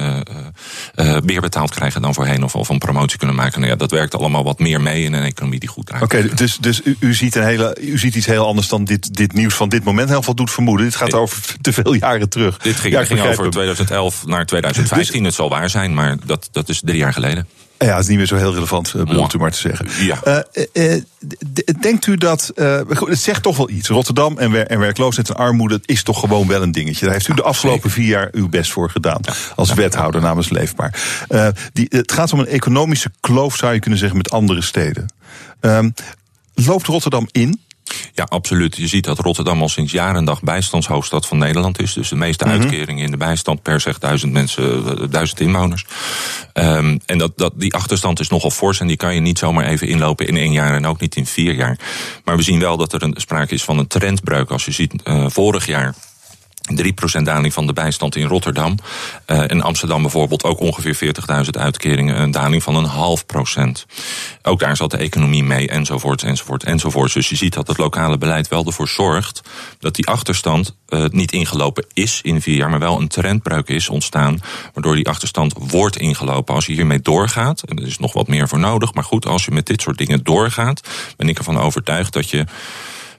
I: meer betaald krijgen dan voorheen of, of een promotie kunnen maken. Nou ja, dat werkt allemaal wat meer mee in een economie die goed draait.
B: Oké, okay, dus, dus u, u, ziet een hele, u ziet iets heel anders dan dit, dit nieuws van dit moment. Heel veel doet vermoeden. Dit gaat over te veel jaren terug.
I: Dit ging, ja, ging over 2011 naar 2015. Dus, het zal waar zijn, maar dat, dat is drie jaar geleden.
B: Ja, is niet meer zo heel relevant, bedoelt u maar te zeggen.
I: Ja.
B: Uh, uh, denkt u dat, uh, het zegt toch wel iets. Rotterdam en, en werkloosheid en armoede is toch gewoon wel een dingetje. Daar heeft u de afgelopen vier jaar uw best voor gedaan. Als wethouder namens Leefbaar. die, het gaat om een economische kloof, zou je kunnen zeggen, met andere steden. Ehm, loopt Rotterdam in?
I: Ja, absoluut. Je ziet dat Rotterdam al sinds jaren en dag bijstandshoofdstad van Nederland is. Dus de meeste mm -hmm. uitkeringen in de bijstand per zeg duizend mensen, duizend inwoners. Um, en dat, dat, die achterstand is nogal fors en die kan je niet zomaar even inlopen in één jaar en ook niet in vier jaar. Maar we zien wel dat er een sprake is van een trendbreuk. Als je ziet, uh, vorig jaar 3% daling van de bijstand in Rotterdam. Uh, in Amsterdam bijvoorbeeld ook ongeveer 40.000 uitkeringen. Een daling van een half procent. Ook daar zat de economie mee, enzovoort, enzovoort, enzovoort. Dus je ziet dat het lokale beleid wel ervoor zorgt dat die achterstand uh, niet ingelopen is in vier jaar, maar wel een trendbreuk is ontstaan. Waardoor die achterstand wordt ingelopen. Als je hiermee doorgaat, en er is nog wat meer voor nodig. Maar goed, als je met dit soort dingen doorgaat, ben ik ervan overtuigd dat je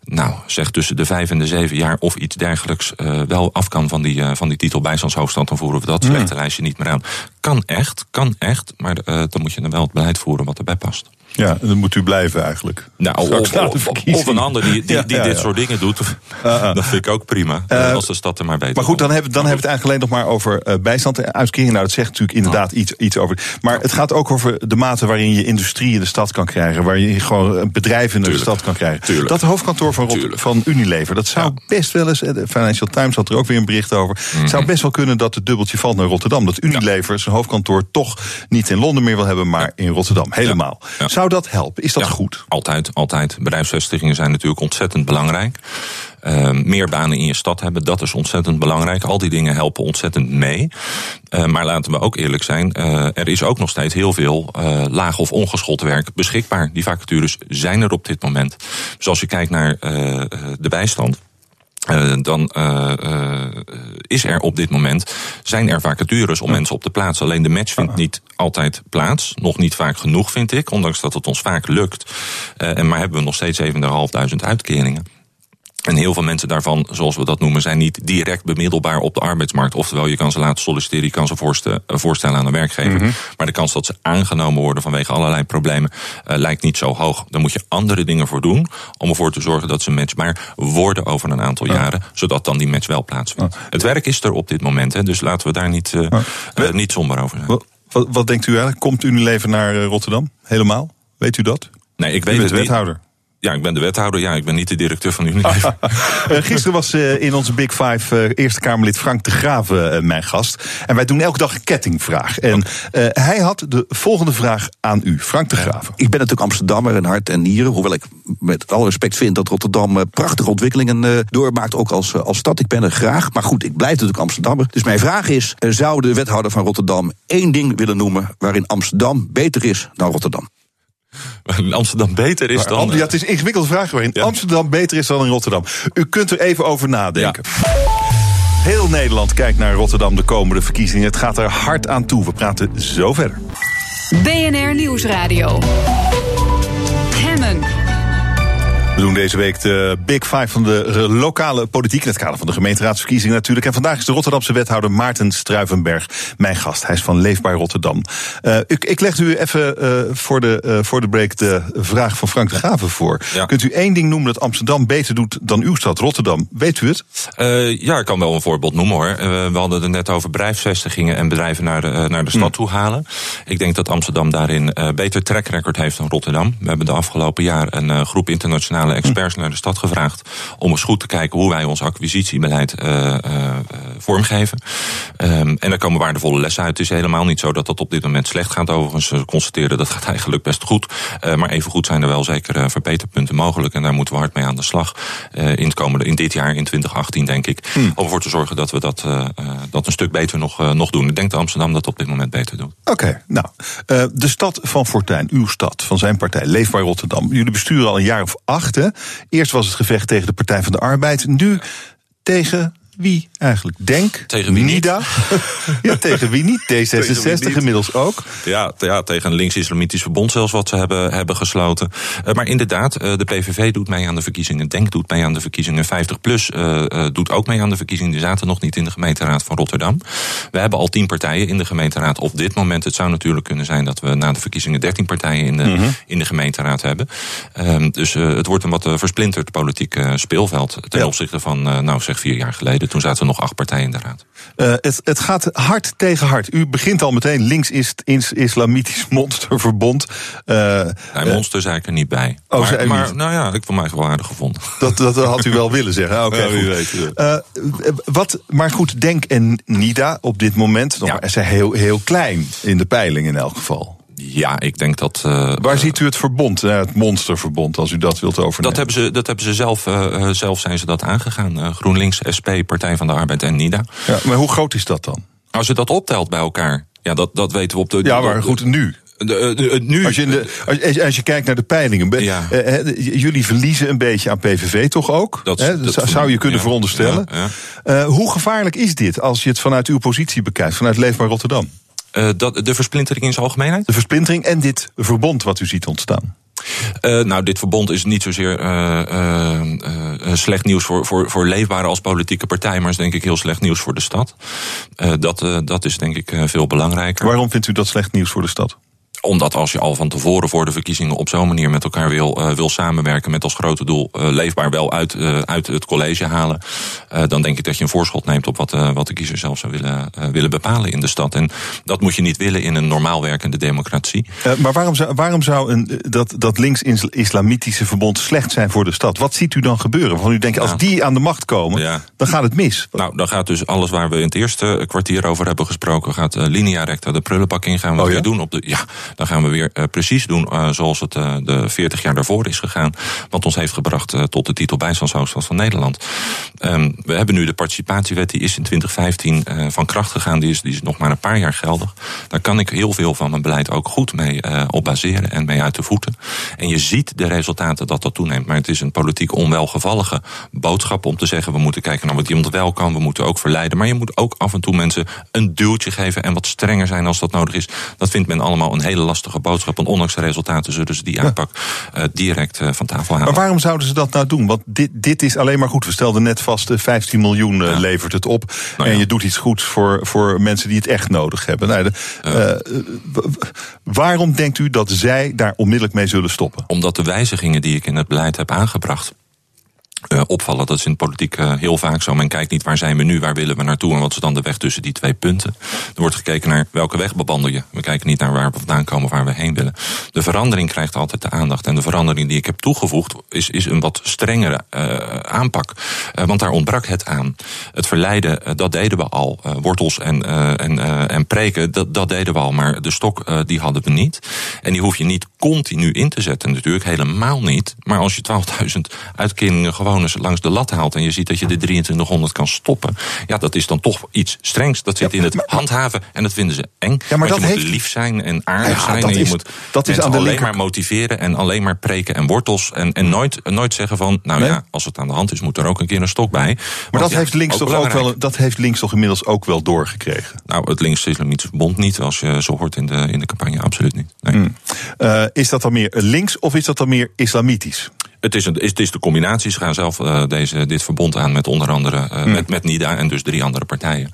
I: nou, zeg tussen de vijf en de zeven jaar of iets dergelijks uh, wel af kan van die, uh, van die titel bijstandshoofdstand, dan voeren we dat slechte mm. lijstje niet meer aan. Kan echt, kan echt, maar uh, dan moet je dan wel het beleid voeren wat erbij past.
B: Ja, dan moet u blijven eigenlijk.
I: Nou, of, of, of, een ander die, die, die ja, ja, dit soort dingen doet. Uh, uh. Dat vind ik ook prima. Uh, als de stad er maar beter
B: Maar goed, dan hebben, dan hebben we het eigenlijk alleen nog maar over uh, bijstand en uitkering. Nou, dat zegt natuurlijk inderdaad iets, iets over. Maar het gaat ook over de mate waarin je industrie in de stad kan krijgen. Waarin je gewoon bedrijven in de Tuurlijk. stad kan krijgen.
I: Tuurlijk.
B: Dat hoofdkantoor van, van Unilever, dat zou best wel eens. De Financial Times had er ook weer een bericht over. Mm -hmm. zou best wel kunnen dat het dubbeltje valt naar Rotterdam. Dat Unilever zijn hoofdkantoor toch niet in Londen meer wil hebben, maar in Rotterdam. Helemaal. Zou dat helpen? Is dat
I: ja,
B: goed?
I: Altijd, altijd. Bedrijfsvestigingen zijn natuurlijk ontzettend belangrijk. Uh, meer banen in je stad hebben, dat is ontzettend belangrijk. Al die dingen helpen ontzettend mee. Uh, maar laten we ook eerlijk zijn, uh, er is ook nog steeds heel veel laag of ongeschoold werk beschikbaar. Die vacatures zijn er op dit moment. Dus als je kijkt naar de bijstand. Uh, dan uh, uh, is er op dit moment, zijn er vacatures om ja. mensen op te plaatsen. Alleen de match vindt niet altijd plaats. Nog niet vaak genoeg, vind ik. Ondanks dat het ons vaak lukt. en maar hebben we nog steeds 7.500 uitkeringen. En heel veel mensen daarvan, zoals we dat noemen, zijn niet direct bemiddelbaar op de arbeidsmarkt. Oftewel, je kan ze laten solliciteren, je kan ze voorstellen, voorstellen aan een werkgever. Mm -hmm. Maar de kans dat ze aangenomen worden vanwege allerlei problemen uh, lijkt niet zo hoog. Daar moet je andere dingen voor doen om ervoor te zorgen dat ze matchbaar worden over een aantal jaren. Zodat dan die match wel plaatsvindt. Het werk is er op dit moment, hè, dus laten we daar niet, uh, uh, niet somber over zijn.
B: Wat, wat, denkt u eigenlijk? Komt Unilever naar Rotterdam? Helemaal? Weet u dat?
I: Nee, ik weet
B: het wethouder.
I: Niet. Ja, ik ben de wethouder. Ja, ik ben niet de directeur van Unilever.
B: Gisteren was uh, in onze Big Five uh, Eerste Kamerlid Frank de Graven mijn gast. En wij doen elke dag een kettingvraag. En okay. hij had de volgende vraag aan u, Frank de Graven.
J: Ik ben natuurlijk Amsterdammer in hart en nieren. Hoewel ik met alle respect vind dat Rotterdam prachtige ontwikkelingen doormaakt. Ook als, als stad. Ik ben er graag. Maar goed, ik blijf natuurlijk Amsterdammer. Dus mijn vraag is, zou de wethouder van Rotterdam één ding willen noemen... waarin Amsterdam beter is dan Rotterdam?
I: Amsterdam beter is dan...
B: Ja, het is een ingewikkelde vraag waarin Amsterdam beter is dan in Rotterdam. U kunt er even over nadenken. Heel Nederland kijkt naar Rotterdam de komende verkiezingen. Het gaat er hard aan toe. We praten zo verder.
A: BNR Nieuwsradio.
B: We doen deze week de Big Five van de lokale politiek. In het kader van de gemeenteraadsverkiezingen natuurlijk. En vandaag is de Rotterdamse wethouder Maarten Struivenberg mijn gast. Hij is van Leefbaar Rotterdam. Uh, ik, ik leg u even uh, voor, de, uh, voor de break de vraag van Frank de Graven voor. Ja. Kunt u één ding noemen dat Amsterdam beter doet dan uw stad Rotterdam? Weet u het?
I: ja, ik kan wel een voorbeeld noemen hoor. we hadden het net over bedrijfsvestigingen en bedrijven naar de, naar de stad hmm. toe halen. Ik denk dat Amsterdam daarin beter track record heeft dan Rotterdam. We hebben de afgelopen jaar een groep internationale experts naar de stad gevraagd. om eens goed te kijken hoe wij ons acquisitiebeleid uh, uh, vormgeven. Um, en daar komen waardevolle lessen uit. Het is helemaal niet zo dat dat op dit moment slecht gaat. Overigens, ze constateren dat gaat eigenlijk best goed. Uh, maar even goed zijn er wel zeker verbeterpunten mogelijk. En daar moeten we hard mee aan de slag. in, het komende, in dit jaar, in 2018, denk ik. Hmm. Om ervoor te zorgen dat we dat, dat een stuk beter nog, nog doen. Ik denk dat Amsterdam dat op dit moment beter doet.
B: Oké, okay, nou. de stad van Fortuin, uw stad, van zijn partij, Leefbaar Rotterdam. Jullie besturen al een jaar of acht. Eerst was het gevecht tegen de Partij van de Arbeid. Nu tegen wie eigenlijk? Denk,
I: tegen wie
B: NIDA. ja, tegen wie niet? D66 inmiddels ook.
I: Ja, ja tegen een links-islamitisch verbond zelfs wat ze hebben, hebben gesloten. Uh, maar inderdaad, uh, de PVV doet mee aan de verkiezingen. Denk doet mee aan de verkiezingen. 50PLUS uh, doet ook mee aan de verkiezingen. Die zaten nog niet in de gemeenteraad van Rotterdam. We hebben al tien partijen in de gemeenteraad op dit moment. Het zou natuurlijk kunnen zijn dat we na de verkiezingen 13 partijen in de, mm -hmm. in de gemeenteraad hebben. Ehm, dus het wordt een wat versplinterd politiek speelveld. Ten ja. opzichte van, nou zeg, vier jaar geleden. Toen zaten er nog acht partijen in de raad.
B: Uh, het, het, gaat hard tegen hard. U begint al meteen links is, is islamitisch monsterverbond.
I: Uh, nee, monster zei ik er niet bij. Oh, maar, maar nou ja, ik vond mij wel aardig gevonden.
B: Dat, dat had u wel willen zeggen. Oké, okay, ja, weet. Uh, wat, maar goed, Denk en Nida op dit moment nog, ja. zijn heel, heel klein in de peiling in elk geval.
I: Ja, ik denk dat. Uh,
B: Waar ziet u het verbond, uh, het monsterverbond, als u dat wilt overnemen?
I: Dat hebben ze, dat hebben ze zelf, uh, zelf zijn ze dat aangegaan. GroenLinks, SP, Partij van de Arbeid en NIDA.
B: Ja, maar hoe groot is dat dan?
I: Als je dat optelt bij elkaar, ja, dat, dat weten we op de.
B: Ja, maar goed, nu. De, de, nu, als, je de, als, als, je kijkt naar de peilingen, ja. jullie verliezen een beetje aan PVV toch ook? Dat, dat zou je kunnen ja, veronderstellen. Ja, hoe gevaarlijk is dit als je het vanuit uw positie bekijkt, vanuit Leefbaar Rotterdam?
I: Uh, dat, de versplintering in zijn algemeenheid?
B: De versplintering en dit verbond wat u ziet ontstaan.
I: Uh, nou, dit verbond is niet zozeer uh, slecht nieuws voor, voor, voor leefbare als politieke partij, maar is denk ik heel slecht nieuws voor de stad. dat, dat is denk ik veel belangrijker.
B: Waarom vindt u dat slecht nieuws voor de stad?
I: Omdat als je al van tevoren voor de verkiezingen op zo'n manier met elkaar wil, uh, wil samenwerken met als grote doel uh, leefbaar wel uit, uh, uit het college halen, dan denk ik dat je een voorschot neemt op wat, wat de kiezer zelf zou willen, willen bepalen in de stad. En dat moet je niet willen in een normaal werkende democratie.
B: maar waarom zou, waarom zou een, dat, dat links-islamitische verbond slecht zijn voor de stad? Wat ziet u dan gebeuren? Van u denkt, als die aan de macht komen, ja. dan gaat het mis.
I: Nou, dan gaat dus alles waar we in het eerste kwartier over hebben gesproken, gaat linea recta de prullenbak ingaan. Wat oh, ja? we doen op de. Ja, dan gaan we weer uh, precies doen uh, zoals het uh, de 40 jaar daarvoor is gegaan. Wat ons heeft gebracht tot de titel bijstandshoofdstad van Nederland. Um, we hebben nu de participatiewet, die is in 2015 van kracht gegaan. Die is, die is nog maar een paar jaar geldig. Daar kan ik heel veel van mijn beleid ook goed mee op baseren en mee uit de voeten. En je ziet de resultaten dat dat toeneemt. Maar het is een politiek onwelgevallige boodschap om te zeggen... we moeten kijken naar wat iemand wel kan, we moeten ook verleiden. Maar je moet ook af en toe mensen een duwtje geven... en wat strenger zijn als dat nodig is. Dat vindt men allemaal een hele lastige boodschap. En ondanks de resultaten zullen ze die aanpak uh, direct uh, van tafel halen.
B: Maar waarom zouden ze dat nou doen? Want dit, dit is alleen maar goed. We stelden net vast, 15 eh, miljoen ja. levert het op. Nou, en je doet iets goeds voor, voor mensen die het echt nodig hebben. Nou, de, waarom denkt u dat zij daar onmiddellijk mee zullen stoppen?
I: Omdat de wijzigingen die ik in het beleid heb aangebracht uh, opvallen. Dat is in de politiek uh, heel vaak zo. Men kijkt niet waar zijn we nu, waar willen we naartoe en wat is dan de weg tussen die twee punten. Er wordt gekeken naar welke weg bewandel je. We kijken niet naar waar we vandaan komen, waar we heen willen. De verandering krijgt altijd de aandacht. En de verandering die ik heb toegevoegd is, is een wat strengere uh, aanpak. want daar ontbrak het aan. Het verleiden, dat deden we al. wortels en, en, en preken, dat, dat deden we al. Maar de stok, die hadden we niet. En die hoef je niet continu in te zetten. Natuurlijk helemaal niet. Maar als je 12.000 uitkeringen gewoon eens langs de lat haalt... en je ziet dat je de 2300 kan stoppen... ja, dat is dan toch iets strengs. Dat zit in het handhaven en dat vinden ze eng. Ja, maar dat je moet lief zijn en aardig zijn. En je
B: is,
I: moet
B: dat is aan de
I: alleen
B: linker...
I: maar motiveren en alleen maar preken en wortels. En, en nooit, nooit zeggen van, nou
B: Nee.
I: ja, als het aan de hand is... moet er ook een keer een stok bij.
B: Maar dat, heeft links toch ook wel, dat heeft links toch inmiddels ook wel doorgekregen.
I: Nou, het links-islamitische verbond niet, als je zo hoort in de, in de campagne, absoluut niet. Nee.
B: Hmm. Eh, is dat dan meer links of is dat dan meer islamitisch?
I: Het is, een, het is de combinatie. Ze gaan zelf eh, deze, dit verbond aan met onder andere eh,
B: Hmm.
I: met, met NIDA en dus drie andere partijen.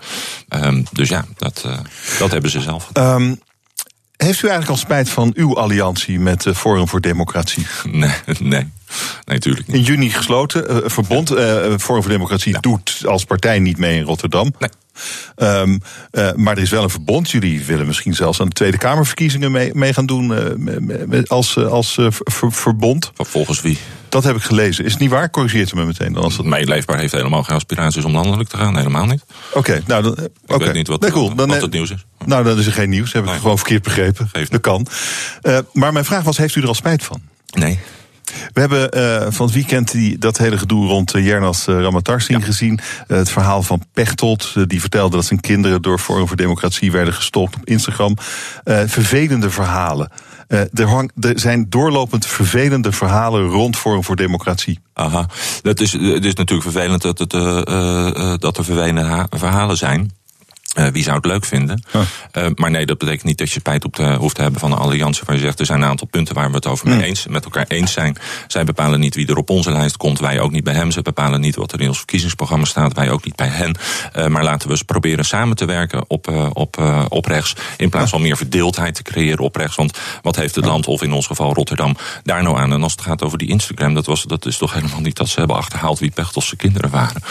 I: Ehm, dus ja, dat, eh, dat hebben ze zelf.
B: Ehm, heeft u eigenlijk al spijt van uw alliantie met Forum voor Democratie?
I: Nee, nee, nee, natuurlijk niet.
B: In juni gesloten, verbond. eh, Forum voor Democratie doet als partij niet mee in Rotterdam.
I: Nee.
B: Ehm, eh, maar er is wel een verbond. Jullie willen misschien zelfs aan de Tweede Kamerverkiezingen mee, mee gaan doen eh, als, eh, als ver- ver- verbond.
I: Volgens wie?
B: Dat heb ik gelezen. Is het niet waar? Corrigeert u me meteen. Dan als dat...
I: Mijn leefbaar heeft helemaal geen aspiraties om landelijk te gaan. Helemaal niet.
B: Oké, nou dan. eh,
I: Ik weet niet wat,
B: Nee, cool. Dan,
I: wat het nieuws is.
B: Nou, dan is er geen nieuws. Heb ik
I: Nee.
B: gewoon verkeerd begrepen. Dat kan. Maar mijn vraag was: heeft u er al spijt van?
I: Nee.
B: We hebben eh, van het weekend die, dat hele gedoe rond uh, Jernas uh, Ramatarsin gezien. Het verhaal van Pechtold, die vertelde dat zijn kinderen door Forum voor Democratie werden gestalkt op Instagram. Vervelende verhalen. Er, hang, er zijn doorlopend vervelende verhalen rond Forum voor Democratie.
I: Aha, dat is, het is natuurlijk vervelend dat, het, dat er vervelende verhalen zijn. Uh, wie zou het leuk vinden?
B: Ja.
I: Uh, maar nee, dat betekent niet dat je spijt op te, hoeft te hebben van een alliantie. Waar je zegt, er zijn een aantal punten waar we het over mee eens, met elkaar eens zijn. Zij bepalen niet wie er op onze lijst komt. Wij ook niet bij hem. Ze bepalen niet wat er in ons verkiezingsprogramma staat. Wij ook niet bij hen. Uh, maar laten we eens proberen samen te werken op, op, op rechts. In plaats van meer verdeeldheid te creëren op rechts. Want wat heeft het land, of in ons geval Rotterdam, daar nou aan? En als het gaat over die Instagram, dat, was, dat is toch helemaal niet dat ze hebben achterhaald wie Pechtelse kinderen waren.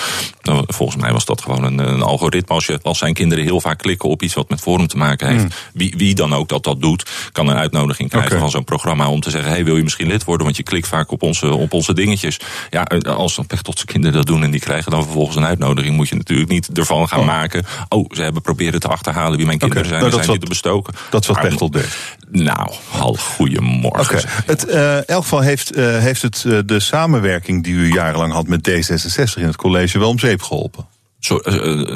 I: Nou, volgens mij was dat gewoon een, een algoritme. Als, je, als zijn kinderen heel vaak klikken op iets wat met Forum te maken heeft.
B: Hmm.
I: Wie, wie dan ook dat dat doet, kan een uitnodiging krijgen van zo'n programma om te zeggen: hey, wil je misschien lid worden? Want je klikt vaak op onze, op onze dingetjes. Ja, als dan Pechtelse kinderen dat doen en die krijgen dan vervolgens een uitnodiging, moet je natuurlijk niet ervan gaan
B: Oh.
I: maken. Oh, ze hebben proberen te achterhalen wie mijn kinderen zijn.
B: nou, dat
I: zijn die te bestoken.
B: Dat is wat
I: Maar-
B: Pechtold deed.
I: Nou, al goedemorgen.
B: Het, eh, in elk geval heeft, eh, heeft het eh, de samenwerking die u jarenlang had met D66 in het college wel om zeep geholpen.
I: Zo, eh, eh,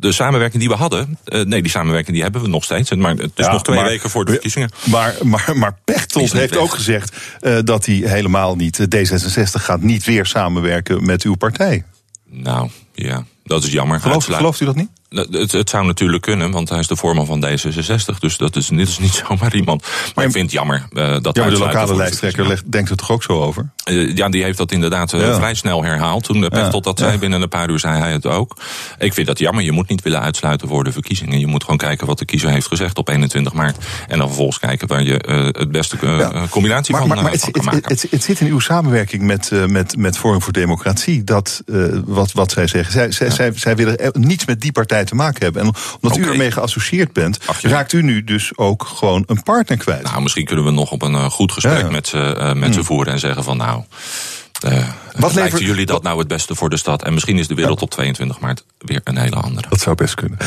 I: de samenwerking die we hadden, eh, nee, die samenwerking die hebben we nog steeds. Maar het is
B: Ja,
I: nog twee
B: maar-
I: weken voor de verkiezingen.
B: Maar, maar, maar Pechtold heeft ook gezegd dat hij helemaal niet. eh, D66 gaat niet weer samenwerken met uw partij.
I: Nou, ja, dat is jammer.
B: Gelooft u dat niet?
I: Nou, Het, het zou natuurlijk kunnen, want hij is de voorman van D66. Dus dat is, dit is niet zomaar iemand. Maar ik vind het jammer eh, dat
B: Ja, maar de lokale lijsttrekker denkt er toch ook zo over?
I: Eh, ja, die heeft dat inderdaad eh,
B: Ja.
I: vrij snel herhaald. Toen de Pechtold dat zei, binnen een paar uur zei hij het ook. Ik vind dat jammer. Je moet niet willen uitsluiten voor de verkiezingen. Je moet gewoon kijken wat de kiezer heeft gezegd op 21 maart. En dan vervolgens kijken waar je het beste combinatie
B: Maar,
I: van,
B: maar, maar het,
I: kan maken.
B: het, het zit in uw samenwerking met, met, met Forum voor Democratie. Dat, wat, wat zij zeggen. Zij, zij, zij, zij willen niets met die partij te maken hebben. En omdat u ermee geassocieerd bent,
I: Ach,
B: raakt u nu dus ook gewoon een partner kwijt.
I: Nou, misschien kunnen we nog op een eh, goed gesprek
B: Ja.
I: Met, ze, eh, met ze voeren en zeggen van nou. eh
B: Wat
I: lijkt
B: levert-
I: jullie dat nou het beste voor de stad? En misschien is de wereld op 22 maart weer een hele andere.
B: Dat zou best kunnen.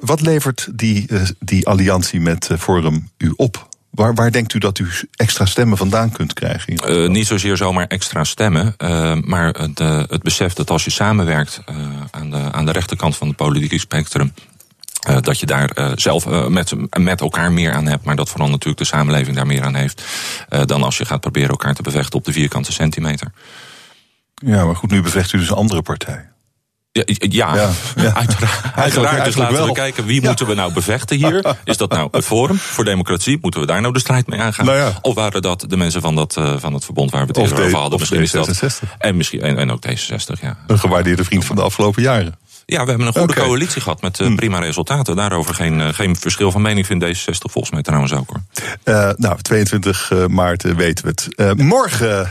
B: Wat levert die, die alliantie met Forum u op? Waar, waar denkt u dat u extra stemmen vandaan kunt krijgen?
I: Eh, niet zozeer zomaar extra stemmen, eh, maar het, eh, het besef dat als je samenwerkt aan, de, aan de rechterkant van het politieke spectrum. dat je daar zelf met, met elkaar meer aan hebt, maar dat vooral natuurlijk de samenleving daar meer aan heeft. dan als je gaat proberen elkaar te bevechten op de vierkante centimeter.
B: Ja, maar goed, nu bevecht u dus een andere partij.
I: Ja, ja,
B: Ja, ja.
I: uiteraard. uiteraard.
B: eigenlijk
I: dus laten
B: wel.
I: we kijken, wie moeten we nou bevechten hier? Is dat nou het Forum voor Democratie? Moeten we daar nou de strijd mee aangaan?
B: Nou.
I: Of waren dat de mensen van, dat, eh, van het verbond waar we het over hadden?
B: of
I: Misschien is dat.
B: D66.
I: En, misschien, en, en ook D66, ja.
B: Een gewaardeerde vriend van de afgelopen jaren.
I: Ja, we hebben een goede coalitie gehad met eh, prima resultaten. Daarover geen, eh, geen verschil van mening vindt D66 volgens mij trouwens ook hoor.
B: Eh, nou, 22 eh, maart weten we het. Morgen,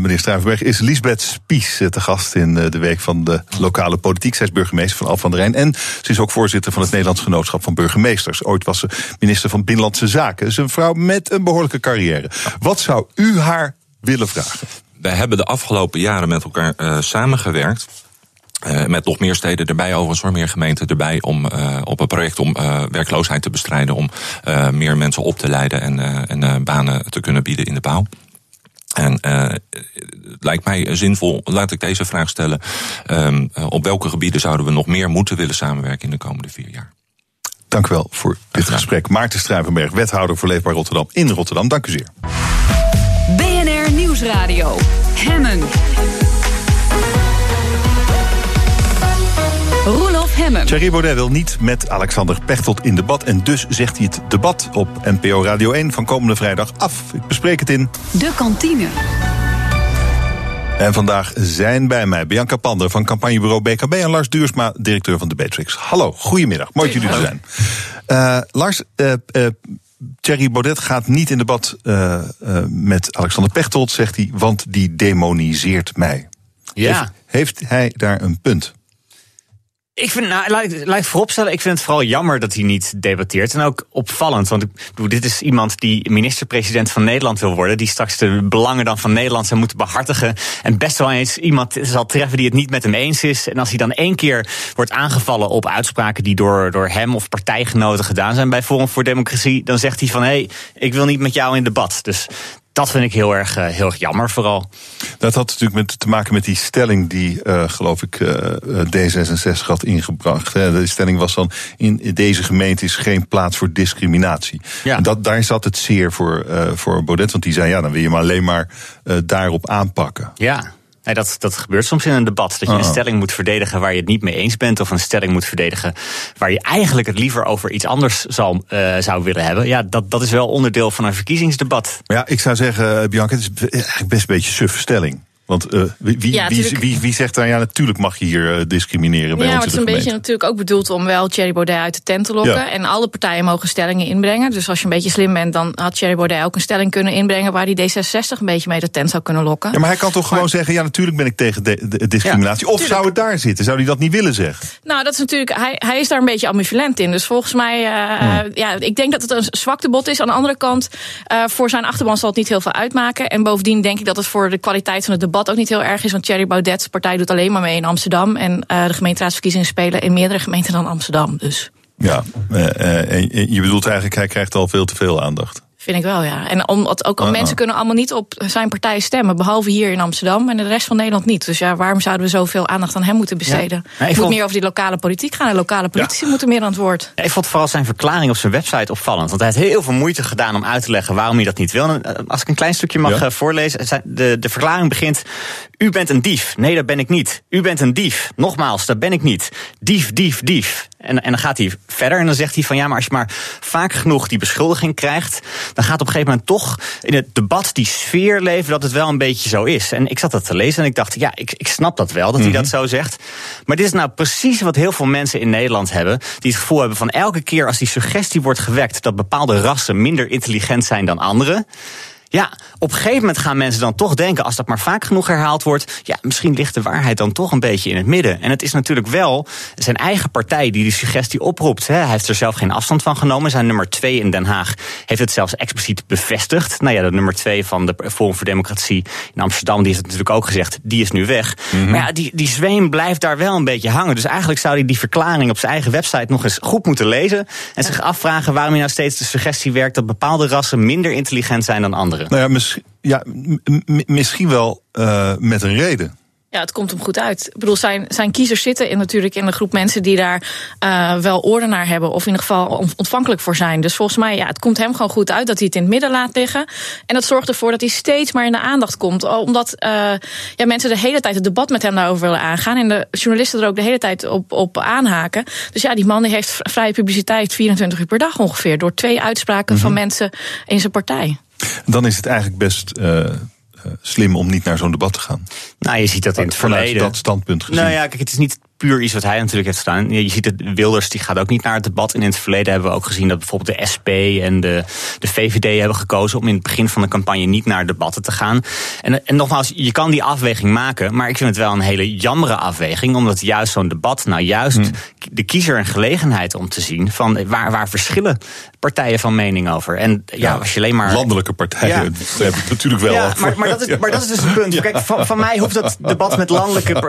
B: meneer Struivenberg, is Lisbeth Spies te gast in de week van de lokale politiek. Zij is burgemeester van Al van der Rijn. En ze is ook voorzitter van het Nederlands Genootschap van Burgemeesters. Ooit was ze minister van Binnenlandse Zaken. Ze is een vrouw met een behoorlijke carrière. Wat zou u haar willen vragen?
I: Wij hebben de afgelopen jaren met elkaar samengewerkt. Uh, met nog meer steden erbij, overigens hoor, meer gemeenten erbij om uh, op een project om uh, werkloosheid te bestrijden, om meer mensen op te leiden en, en banen te kunnen bieden in de bouw. En het lijkt mij zinvol, laat ik deze vraag stellen. Um, op welke gebieden zouden we nog meer moeten willen samenwerken in de komende vier jaar?
B: Dank u wel voor dit gesprek. Maarten Struivenberg, wethouder voor Leefbaar Rotterdam in Rotterdam. Dank u zeer.
A: BNR Nieuwsradio. Hemmen. Roelof Hemmen.
B: Thierry Baudet wil niet met Alexander Pechtold in debat. En dus zegt hij het debat op NPO Radio 1 van komende vrijdag af. Ik bespreek het in...
A: De kantine.
B: En vandaag zijn bij mij Bianca Pander van campagnebureau BKB... en Lars Duursma, directeur van de Beatrix. Hallo, goedemiddag. Mooi dat jullie er zijn. Uh, Lars, uh, uh, Thierry Baudet gaat niet in debat met Alexander Pechtold, zegt hij... want die demoniseert mij.
K: Ja.
B: Heeft, heeft hij daar een punt?
K: Ik vind, nou, laat, ik, ik vooropstellen, ik vind het vooral jammer dat hij niet debatteert. En ook opvallend, want ik bedoel, dit is iemand die minister-president van Nederland wil worden. Die straks de belangen dan van Nederland zou moeten behartigen. En best wel eens iemand zal treffen die het niet met hem eens is. En als hij dan één keer wordt aangevallen op uitspraken die door, door hem of partijgenoten gedaan zijn bij Forum voor Democratie, dan zegt hij van hé, hey, ik wil niet met jou in debat. Dus dat vind ik heel erg, uh, heel erg jammer vooral.
B: Dat had natuurlijk met, te maken met die stelling die, uh, geloof ik, uh, D66 had ingebracht. Hè. De stelling was dan, in deze gemeente is geen plaats voor discriminatie. Ja. En dat, daar zat het zeer voor, voor Baudet, want die zei, ja, dan wil je maar alleen maar daarop aanpakken.
K: Ja, Nee, dat, dat gebeurt soms in een debat. Dat je een stelling moet verdedigen waar je het niet mee eens bent. Of een stelling moet verdedigen waar je eigenlijk het liever over iets anders zou, uh, zou willen hebben. Ja, dat, dat is wel onderdeel van een verkiezingsdebat.
B: Ja, ik zou zeggen, Bianca, het is eigenlijk best een beetje een suffe stelling. Want uh, wie, wie, wie, wie, wie, zegt dan, ja, natuurlijk mag je hier uh, discrimineren bij
L: ja,
B: ons
L: het is een beetje natuurlijk ook bedoeld om wel Thierry Baudet uit de tent te lokken. Ja. En alle partijen mogen stellingen inbrengen. Dus als je een beetje slim bent, dan had Thierry Baudet ook een stelling kunnen inbrengen waar die D66 een beetje mee de tent zou kunnen lokken.
B: Ja, maar hij kan toch gewoon zeggen, ja, natuurlijk ben ik tegen de, de discriminatie. Ja, of zou het daar zitten? Zou hij dat niet willen zeggen?
L: Nou, dat is natuurlijk, hij, hij is daar een beetje ambivalent in. Dus volgens mij, uh, hmm. ja, ik denk dat het een zwaktebod is. Aan de andere kant, voor zijn achterban zal het niet heel veel uitmaken. En bovendien denk ik dat het voor de kwaliteit van het debat ook niet heel erg is. Want Thierry Baudet's partij doet alleen maar mee in Amsterdam. En uh, de gemeenteraadsverkiezingen spelen in meerdere gemeenten dan Amsterdam. Dus.
B: Ja, uh, je bedoelt eigenlijk, hij krijgt al veel te veel aandacht.
L: Vind ik wel, ja. En omdat ook al mensen kunnen allemaal niet op zijn partij stemmen. Behalve hier in Amsterdam en de rest van Nederland niet. Dus ja, waarom zouden we zoveel aandacht aan hem moeten besteden? Ja. het moet vond... meer over die lokale politiek gaan. En lokale politici ja. moeten meer aan het woord.
K: Ja, ik vond vooral zijn verklaring op zijn website opvallend. Want hij heeft heel veel moeite gedaan om uit te leggen waarom hij dat niet wil. En als ik een klein stukje mag voorlezen. De, de verklaring begint. U bent een dief. Nee, dat ben ik niet. U bent een dief. Nogmaals, dat ben ik niet. Dief, dief, dief. En, en dan gaat hij verder en dan zegt hij van ja, maar als je maar vaak genoeg die beschuldiging krijgt, dan gaat op een gegeven moment toch in het debat die sfeer leven dat het wel een beetje zo is. En ik zat dat te lezen en ik dacht, ja, ik, ik snap dat wel dat mm -hmm. hij dat zo zegt. Maar dit is nou precies wat heel veel mensen in Nederland hebben, die het gevoel hebben van elke keer als die suggestie wordt gewekt dat bepaalde rassen minder intelligent zijn dan anderen. Ja, op een gegeven moment gaan mensen dan toch denken, als dat maar vaak genoeg herhaald wordt, ja, misschien ligt de waarheid dan toch een beetje in het midden. En het is natuurlijk wel zijn eigen partij die die suggestie oproept. Hè. Hij heeft er zelf geen afstand van genomen. Zijn nummer twee in Den Haag heeft het zelfs expliciet bevestigd. Nou ja, de nummer twee van de Forum voor Democratie in Amsterdam, die heeft het natuurlijk ook gezegd, die is nu weg. Mm -hmm. Maar ja, die, die zweem blijft daar wel een beetje hangen. Dus eigenlijk zou hij die verklaring op zijn eigen website nog eens goed moeten lezen. En zich afvragen waarom hij nou steeds de suggestie werkt dat bepaalde rassen minder intelligent zijn dan anderen.
B: Nou ja, misschien, ja, misschien wel uh, met een reden.
L: Ja, het komt hem goed uit. Ik bedoel, zijn, zijn kiezers zitten in, natuurlijk in een groep mensen die daar uh, wel orde naar hebben. Of in ieder geval ontvankelijk voor zijn. Dus volgens mij, ja, het komt hem gewoon goed uit dat hij het in het midden laat liggen. En dat zorgt ervoor dat hij steeds maar in de aandacht komt. Omdat uh, ja, mensen de hele tijd het debat met hem daarover willen aangaan. En de journalisten er ook de hele tijd op, op aanhaken. Dus ja, die man die heeft vrije publiciteit 24 uur per dag ongeveer. Door twee uitspraken mm -hmm. van mensen in zijn partij.
B: Dan is het eigenlijk best uh, slim om niet naar zo'n debat te gaan.
K: Nou, je ziet dat in het verleden.
B: dat standpunt gezien.
K: Nou ja, kijk, het is niet puur iets wat hij natuurlijk heeft gedaan. Je ziet het, Wilders die gaat ook niet naar het debat. En in het verleden hebben we ook gezien dat bijvoorbeeld de SP en de, de VVD hebben gekozen om in het begin van de campagne niet naar debatten te gaan. En, en nogmaals, je kan die afweging maken, maar ik vind het wel een hele jammere afweging, omdat juist zo'n debat nou juist hmm. de kiezer een gelegenheid om te zien van waar, waar verschillen partijen van mening over. En ja, als je alleen maar.
B: Landelijke partijen, ja. natuurlijk wel.
K: Ja, maar, maar, dat is, maar dat is dus het punt. Kijk, van, van mij hoeft dat debat met landelijke uh,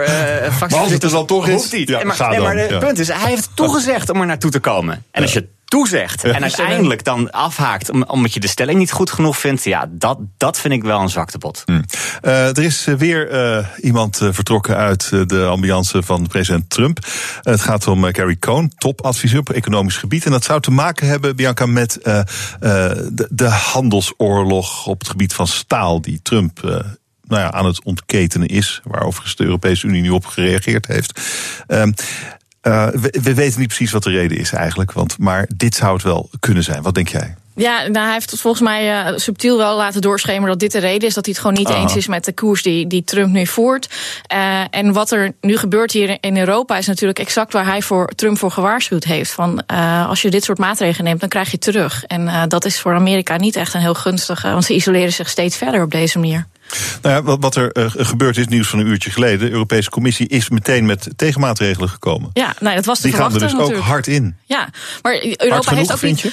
B: fracties. Maar als het er dan toch is.
K: Niet. Ja, maar, nee, maar het punt is, hij heeft toegezegd om er naartoe te komen. En als je toezegt en uiteindelijk dan afhaakt omdat je de stelling niet goed genoeg vindt, ja, dat, dat vind ik wel een zwaktebod.
B: Hmm. Uh, er is eh, weer uh, iemand vertrokken uit de ambiance van president Trump. het gaat om Gary Cohn, topadviseur op economisch gebied. En dat zou te maken hebben, Bianca, met de, de, handelsoorlog op het gebied van staal die Trump nou ja, aan het ontketenen is, waar overigens de Europese Unie nu op gereageerd heeft. Ehm, uh, we, we, weten niet precies wat de reden is eigenlijk, want, maar dit zou het wel kunnen zijn. Wat denk jij?
L: Ja, nou, hij heeft volgens mij uh, subtiel wel laten doorschemeren dat dit de reden is. Dat hij het gewoon niet eens is met de koers die, die Trump nu voert. Uh, en wat er nu gebeurt hier in Europa is natuurlijk exact waar hij voor Trump voor gewaarschuwd heeft. Van als je dit soort maatregelen neemt, dan krijg je terug. En dat is voor Amerika niet echt een heel gunstige, want ze isoleren zich steeds verder op deze manier.
B: Nou ja, wat, er uh, gebeurd is, nieuws van een uurtje geleden. De Europese Commissie is meteen met tegenmaatregelen gekomen.
L: Ja, nou, dat was te
B: Die gaan er dus
L: ook
B: hard in.
L: Ja, maar Europa
B: hard genoeg,
L: heeft ook niet...
B: Je?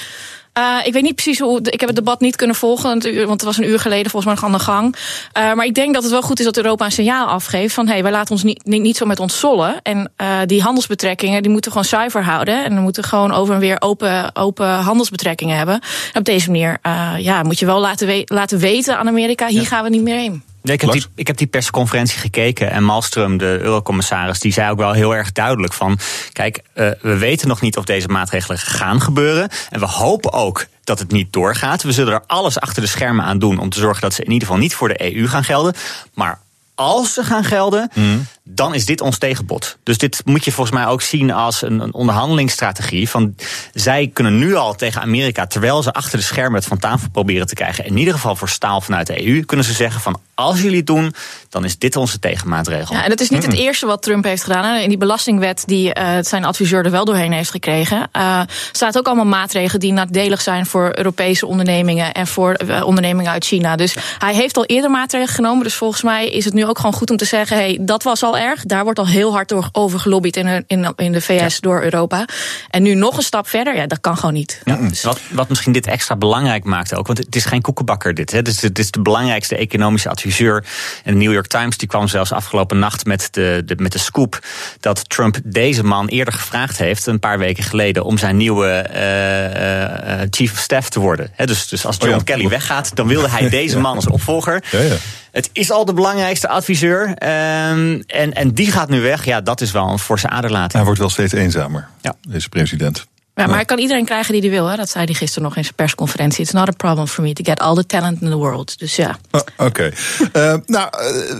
L: Uh, ik weet niet precies hoe. Ik heb het debat niet kunnen volgen, want het was een uur geleden volgens mij nog aan de gang. Uh, maar ik denk dat het wel goed is dat Europa een signaal afgeeft van hé, hey, wij laten ons niet, niet, niet zo met ons zollen. En uh, die handelsbetrekkingen die moeten gewoon zuiver houden. En we moeten gewoon over en weer open, open handelsbetrekkingen hebben. En op deze manier ja, moet je wel laten, we laten weten aan Amerika, hier gaan we niet meer heen.
K: Ik, heb die, ik heb die persconferentie gekeken en Malmström, de eurocommissaris, die zei ook wel heel erg duidelijk van, kijk, uh, we weten nog niet of deze maatregelen gaan gebeuren en we hopen ook dat het niet doorgaat. We zullen er alles achter de schermen aan doen om te zorgen dat ze in ieder geval niet voor de EU gaan gelden, maar als ze gaan gelden, mm. Dan is dit ons tegenbod. Dus dit moet je volgens mij ook zien als een, een, onderhandelingsstrategie. Van zij kunnen nu al tegen Amerika, terwijl ze achter de schermen het van tafel proberen te krijgen, in ieder geval voor staal vanuit de EU, kunnen ze zeggen van als jullie het doen, dan is dit onze tegenmaatregel.
L: Ja, en dat is niet het eerste wat Trump heeft gedaan. In die belastingwet die uh, zijn adviseur er wel doorheen heeft gekregen, uh, staat ook allemaal maatregelen die nadelig zijn voor Europese ondernemingen en voor uh, ondernemingen uit China. Dus hij heeft al eerder maatregelen genomen. Dus volgens mij is het nu ook gewoon goed om te zeggen: hey, dat was al erg. Daar wordt al heel hard door over gelobbyd in, in, in de VS ja. door Europa. En nu nog een stap verder, ja, dat kan gewoon niet.
K: Ja, dus. wat, wat misschien dit extra belangrijk maakt ook, want het is geen koekenbakker dit. Hè. Dus het is de belangrijkste economische adviseur en de New York Times die kwam zelfs afgelopen nacht met de, de, met de scoop dat Trump deze man eerder gevraagd heeft, een paar weken geleden, om zijn nieuwe uh, uh, chief of staff te worden. dus, dus als John oh ja. Kelly weggaat, dan wilde hij deze man als opvolger.
B: Ja, ja.
K: Het is al de belangrijkste adviseur. Um, en, en die gaat nu weg. Ja, dat is wel een forse aderlating.
B: Hij wordt wel steeds eenzamer, ja. deze president.
L: Ja, maar hij kan iedereen krijgen die hij wil. Hè? Dat zei hij gisteren nog in zijn persconferentie. It's not a problem for me to get all the talent in the world. Dus ja.
B: Oh, Oké. Okay. uh, nou,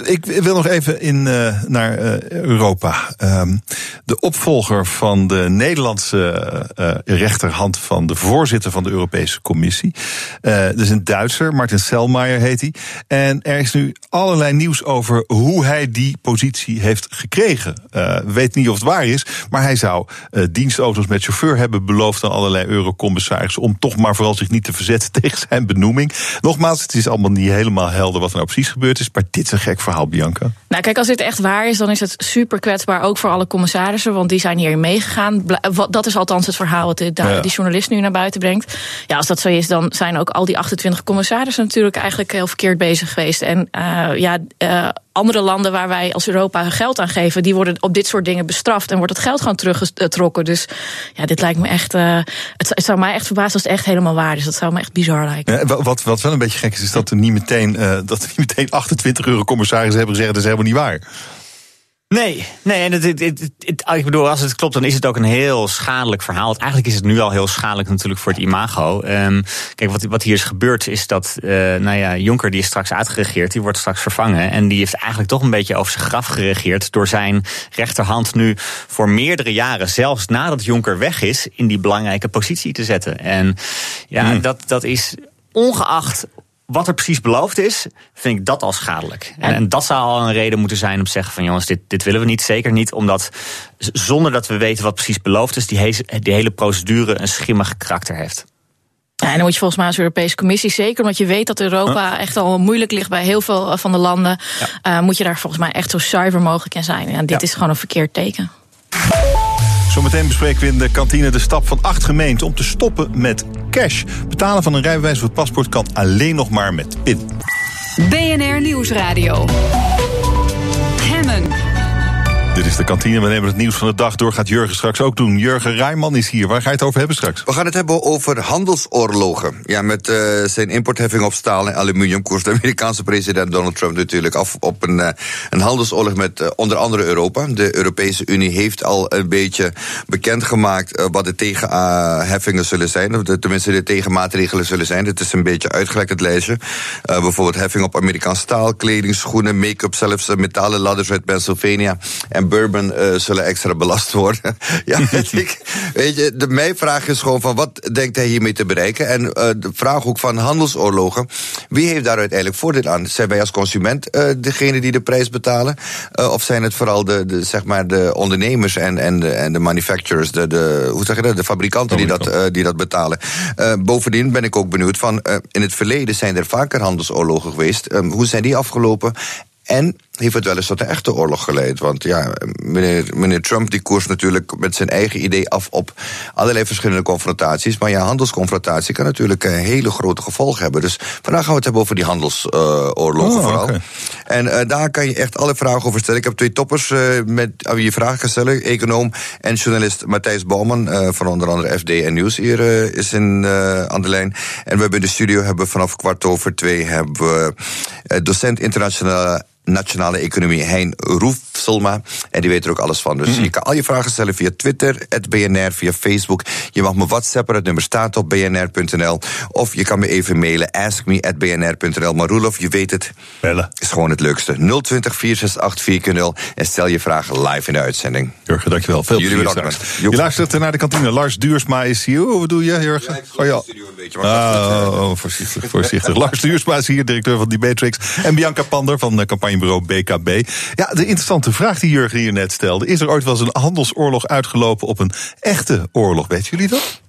B: uh, ik wil nog even in, uh, naar Europa. Um, de opvolger van de Nederlandse rechterhand van de voorzitter van de Europese Commissie. is een Duitser, Martin Selmayr heet hij. En er is nu allerlei nieuws over hoe hij die positie heeft gekregen. we weten niet of het waar is, maar hij zou dienstauto's met chauffeur hebben beloofd aan allerlei eurocommissarissen om toch maar vooral zich niet te verzetten tegen zijn benoeming. Nogmaals, het is allemaal niet helemaal helder wat er nou precies gebeurd is, maar dit is een gek verhaal, Bianca.
L: Nou, kijk, als dit echt waar is, dan is het super kwetsbaar ook voor alle commissarissen, want die zijn hierin meegegaan. Dat is althans het verhaal wat de, ja. die journalist nu naar buiten brengt. Ja, als dat zo is, dan zijn ook al die 28 commissarissen natuurlijk eigenlijk heel verkeerd bezig geweest. En uh, ja. Uh, andere landen waar wij als Europa geld aan geven, die worden op dit soort dingen bestraft en wordt het geld gewoon teruggetrokken. Dus ja, dit lijkt me echt. Uh, het, zou mij echt verbazen als het echt helemaal waar is. Dat zou me echt bizar lijken.
B: Ja, wat, wat wel een beetje gek is, is dat er niet meteen, uh, dat er niet meteen 28 euro commissarissen hebben gezegd: dat is helemaal niet waar.
K: Nee, nee en het, het, het, het, ik bedoel, als het klopt, dan is het ook een heel schadelijk verhaal. Eigenlijk is het nu al heel schadelijk natuurlijk voor het imago. Um, kijk, wat, wat hier is gebeurd is dat, uh, nou ja, Jonker die is straks uitgeregeerd, die wordt straks vervangen. En die heeft eigenlijk toch een beetje over zijn graf geregeerd door zijn rechterhand nu voor meerdere jaren, zelfs nadat Jonker weg is, in die belangrijke positie te zetten. En ja, mm. dat, dat is ongeacht wat er precies beloofd is, vind ik dat al schadelijk. En, en, dat zou al een reden moeten zijn om te zeggen van jongens, dit, dit willen we niet. Zeker niet omdat zonder dat we weten wat precies beloofd is, die, he die hele procedure een schimmig karakter heeft.
L: Ja, en dan moet je volgens mij als Europese Commissie, zeker omdat je weet dat Europa echt al moeilijk ligt bij heel veel van de landen, ja. uh, moet je daar volgens mij echt zo zuiver mogelijk in zijn. En dit ja. is gewoon een verkeerd teken.
B: Zometeen bespreken we in de kantine de stap van acht gemeenten om te stoppen met cash. Betalen van een rijbewijs of paspoort kan alleen nog maar met PIN.
A: BNR Nieuwsradio.
B: Dit is de kantine. We nemen het nieuws van de dag door. Gaat Jurgen straks ook doen. Jurgen Rijman is hier. Waar ga je het over hebben straks?
M: We gaan het hebben over handelsoorlogen. Ja, met uh, zijn importheffing op staal en aluminium koerst de Amerikaanse president Donald Trump natuurlijk af op een, uh, een handelsoorlog met uh, onder andere Europa. De Europese Unie heeft al een beetje bekendgemaakt wat de tegenheffingen zullen zijn. Of de, tenminste, de tegenmaatregelen zullen zijn. Het is een beetje uitgelekt, het lijstje. bijvoorbeeld heffing op Amerikaans staal, kleding, schoenen, make-up, zelfs metalen ladders uit Pennsylvania. En bourbon uh, zullen extra belast worden. ja, ik, weet je, de, mijn vraag is gewoon van wat denkt hij hiermee te bereiken? En uh, de vraag ook van handelsoorlogen. Wie heeft daar uiteindelijk voordeel aan? Zijn wij als consument uh, degene die de prijs betalen? of zijn het vooral de, de, zeg maar de ondernemers en, en, de, en de manufacturers, de, de, hoe zeg je dat, de fabrikanten die dat, die dat betalen? bovendien ben ik ook benieuwd van, in het verleden zijn er vaker handelsoorlogen geweest. hoe zijn die afgelopen? En heeft het wel eens tot een echte oorlog geleid. Want ja, meneer, meneer Trump die koers natuurlijk met zijn eigen idee af op allerlei verschillende confrontaties. Maar ja, handelsconfrontatie kan natuurlijk een hele grote gevolgen hebben. Dus vandaag gaan we het hebben over die handelsoorlogen uh, vooral. Okay. En uh, daar kan je echt alle vragen over stellen. Ik heb twee toppers uh, met wie je vragen kan stellen. Econoom en journalist Matthijs Bouwman van onder andere FD en Nieuws hier is in, aan de lijn. En we hebben in de studio hebben vanaf kwart over twee hebben we docent internationale nationale economie, Hein Roefselma. En die weet er ook alles van. Dus mm -hmm. je kan al je vragen stellen via Twitter, het BNR, via Facebook. Je mag me whatsappen, het nummer staat op bnr.nl. Of je kan me even mailen, askme.bnr.nl. Maar Roelof, je weet het,
B: Bellen.
M: is gewoon het leukste. 020 468 400 en stel je vragen live in de uitzending.
B: Jurgen, dankjewel. Veel
M: Jullie
B: plezier Je luistert naar de kantine. Lars Duursma is hier. Hoe bedoel je, Jurgen?
M: Ja, oh, ja. een beetje,
B: oh, oh, voorzichtig, voorzichtig. Lars Duursma is hier, directeur van Debatrix. En Bianca Pander van de campagnebureau BKB. Ja, de interessante vraag die Jurgen hier net stelde. Is er ooit wel eens een handelsoorlog uitgelopen op een echte oorlog? Weten jullie dat?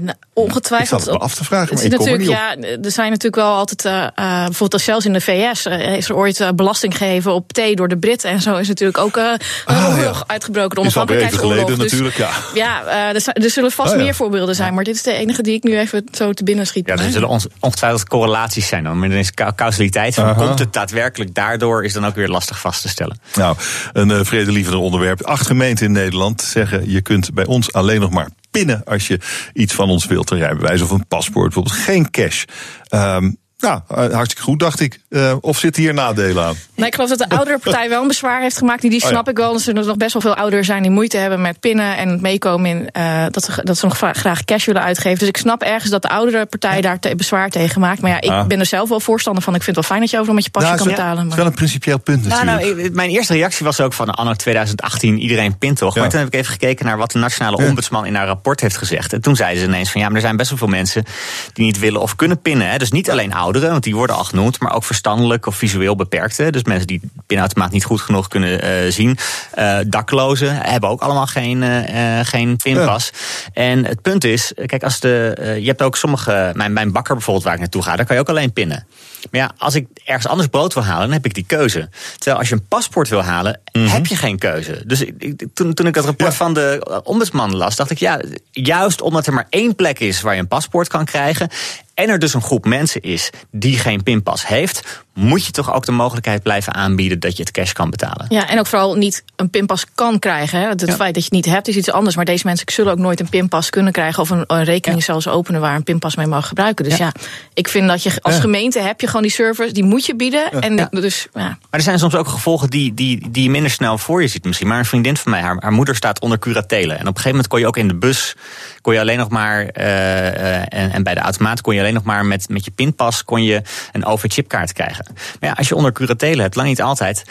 L: Nou, ongetwijfeld.
B: Ik zat af te vragen, maar
L: ik
B: kom er
L: niet
B: op.
L: Ja, er zijn natuurlijk wel altijd, uh, uh, bijvoorbeeld zelfs in de VS uh, is er ooit belasting gegeven op thee door de Britten en zo is natuurlijk ook een ah, oorlog ja. uitgebroken, onafhankelijkheidsoorlog.
B: Dus, natuurlijk, ja.
L: Ja, er, er, zullen vast
B: oh, ja.
L: meer voorbeelden zijn, maar dit is de enige die ik nu even zo te binnen schiet.
K: Ja, er zullen ongetwijfeld correlaties zijn dan, maar dan is causaliteit van -huh. komt het daadwerkelijk daardoor is dan ook weer lastig vast te stellen.
B: Nou, een uh, vredelievende onderwerp. Acht gemeenten in Nederland zeggen je kunt bij ons alleen nog maar pinnen als je iets van ons wilt. Een rijbewijs of een paspoort, bijvoorbeeld. Geen cash. Um, nou, hartstikke goed, dacht ik. Uh, of zitten hier nadelen aan?
L: Nee, ik geloof dat de oudere partij wel een bezwaar heeft gemaakt. Die, die snap oh ja. ik wel. Dat er nog best wel veel ouderen zijn die moeite hebben met pinnen en het meekomen in uh, dat, ze, dat ze nog graag cash willen uitgeven. Dus ik snap ergens dat de oudere partij daar te bezwaar tegen maakt. Maar ja, ik ah. ben er zelf wel voorstander van. Ik vind het wel fijn dat je overal met je pasje
B: nou,
L: kan betalen.
B: Het is wel een principieel punt
K: nou,
B: natuurlijk.
K: Nou, mijn eerste reactie was ook van anno 2018, iedereen pint toch. Ja. Maar toen heb ik even gekeken naar wat de nationale ja. ombudsman in haar rapport heeft gezegd. En toen zeiden ze ineens van ja, maar er zijn best wel veel mensen die niet willen of kunnen pinnen. Hè. Dus niet alleen ouderen, want die worden al genoemd, maar ook verstandelijk of visueel beperkte. Dus mensen die pinautomaat niet goed genoeg kunnen uh, zien. Uh, daklozen hebben ook allemaal geen, uh, geen pinpas. Ja. En het punt is, kijk, als de, je hebt ook sommige, mijn, mijn bakker bijvoorbeeld waar ik naartoe ga, daar kan je ook alleen pinnen. Maar ja, als ik ergens anders brood wil halen, dan heb ik die keuze. Terwijl als je een paspoort wil halen, mm -hmm. heb je geen keuze. Dus ik, toen, toen ik dat rapport ja. van de ombudsman las, dacht ik, ja, juist omdat er maar één plek is waar je een paspoort kan krijgen en er dus een groep mensen is die geen pinpas heeft, moet je toch ook de mogelijkheid blijven aanbieden dat je het cash kan betalen.
L: Ja, en ook vooral niet een pinpas kan krijgen. Hè. Het ja. feit dat je het niet hebt is iets anders. Maar deze mensen zullen ook nooit een pinpas kunnen krijgen of een, een rekening ja. zelfs openen waar een pinpas mee mag gebruiken. Dus ja, ja ik vind dat je als gemeente heb je gewoon die service, die moet je bieden. En dus, ja.
K: Maar er zijn soms ook gevolgen die, die, die je minder snel voor je ziet misschien. Maar een vriendin van mij, haar, haar moeder staat onder curatelen. En op een gegeven moment kon je ook in de bus, kon je alleen nog maar, uh, uh, en, en bij de automaat kon je alleen nog maar met, met je pinpas kon je een OV-chipkaart krijgen. Maar ja, als je onder curatelen hebt, lang niet altijd,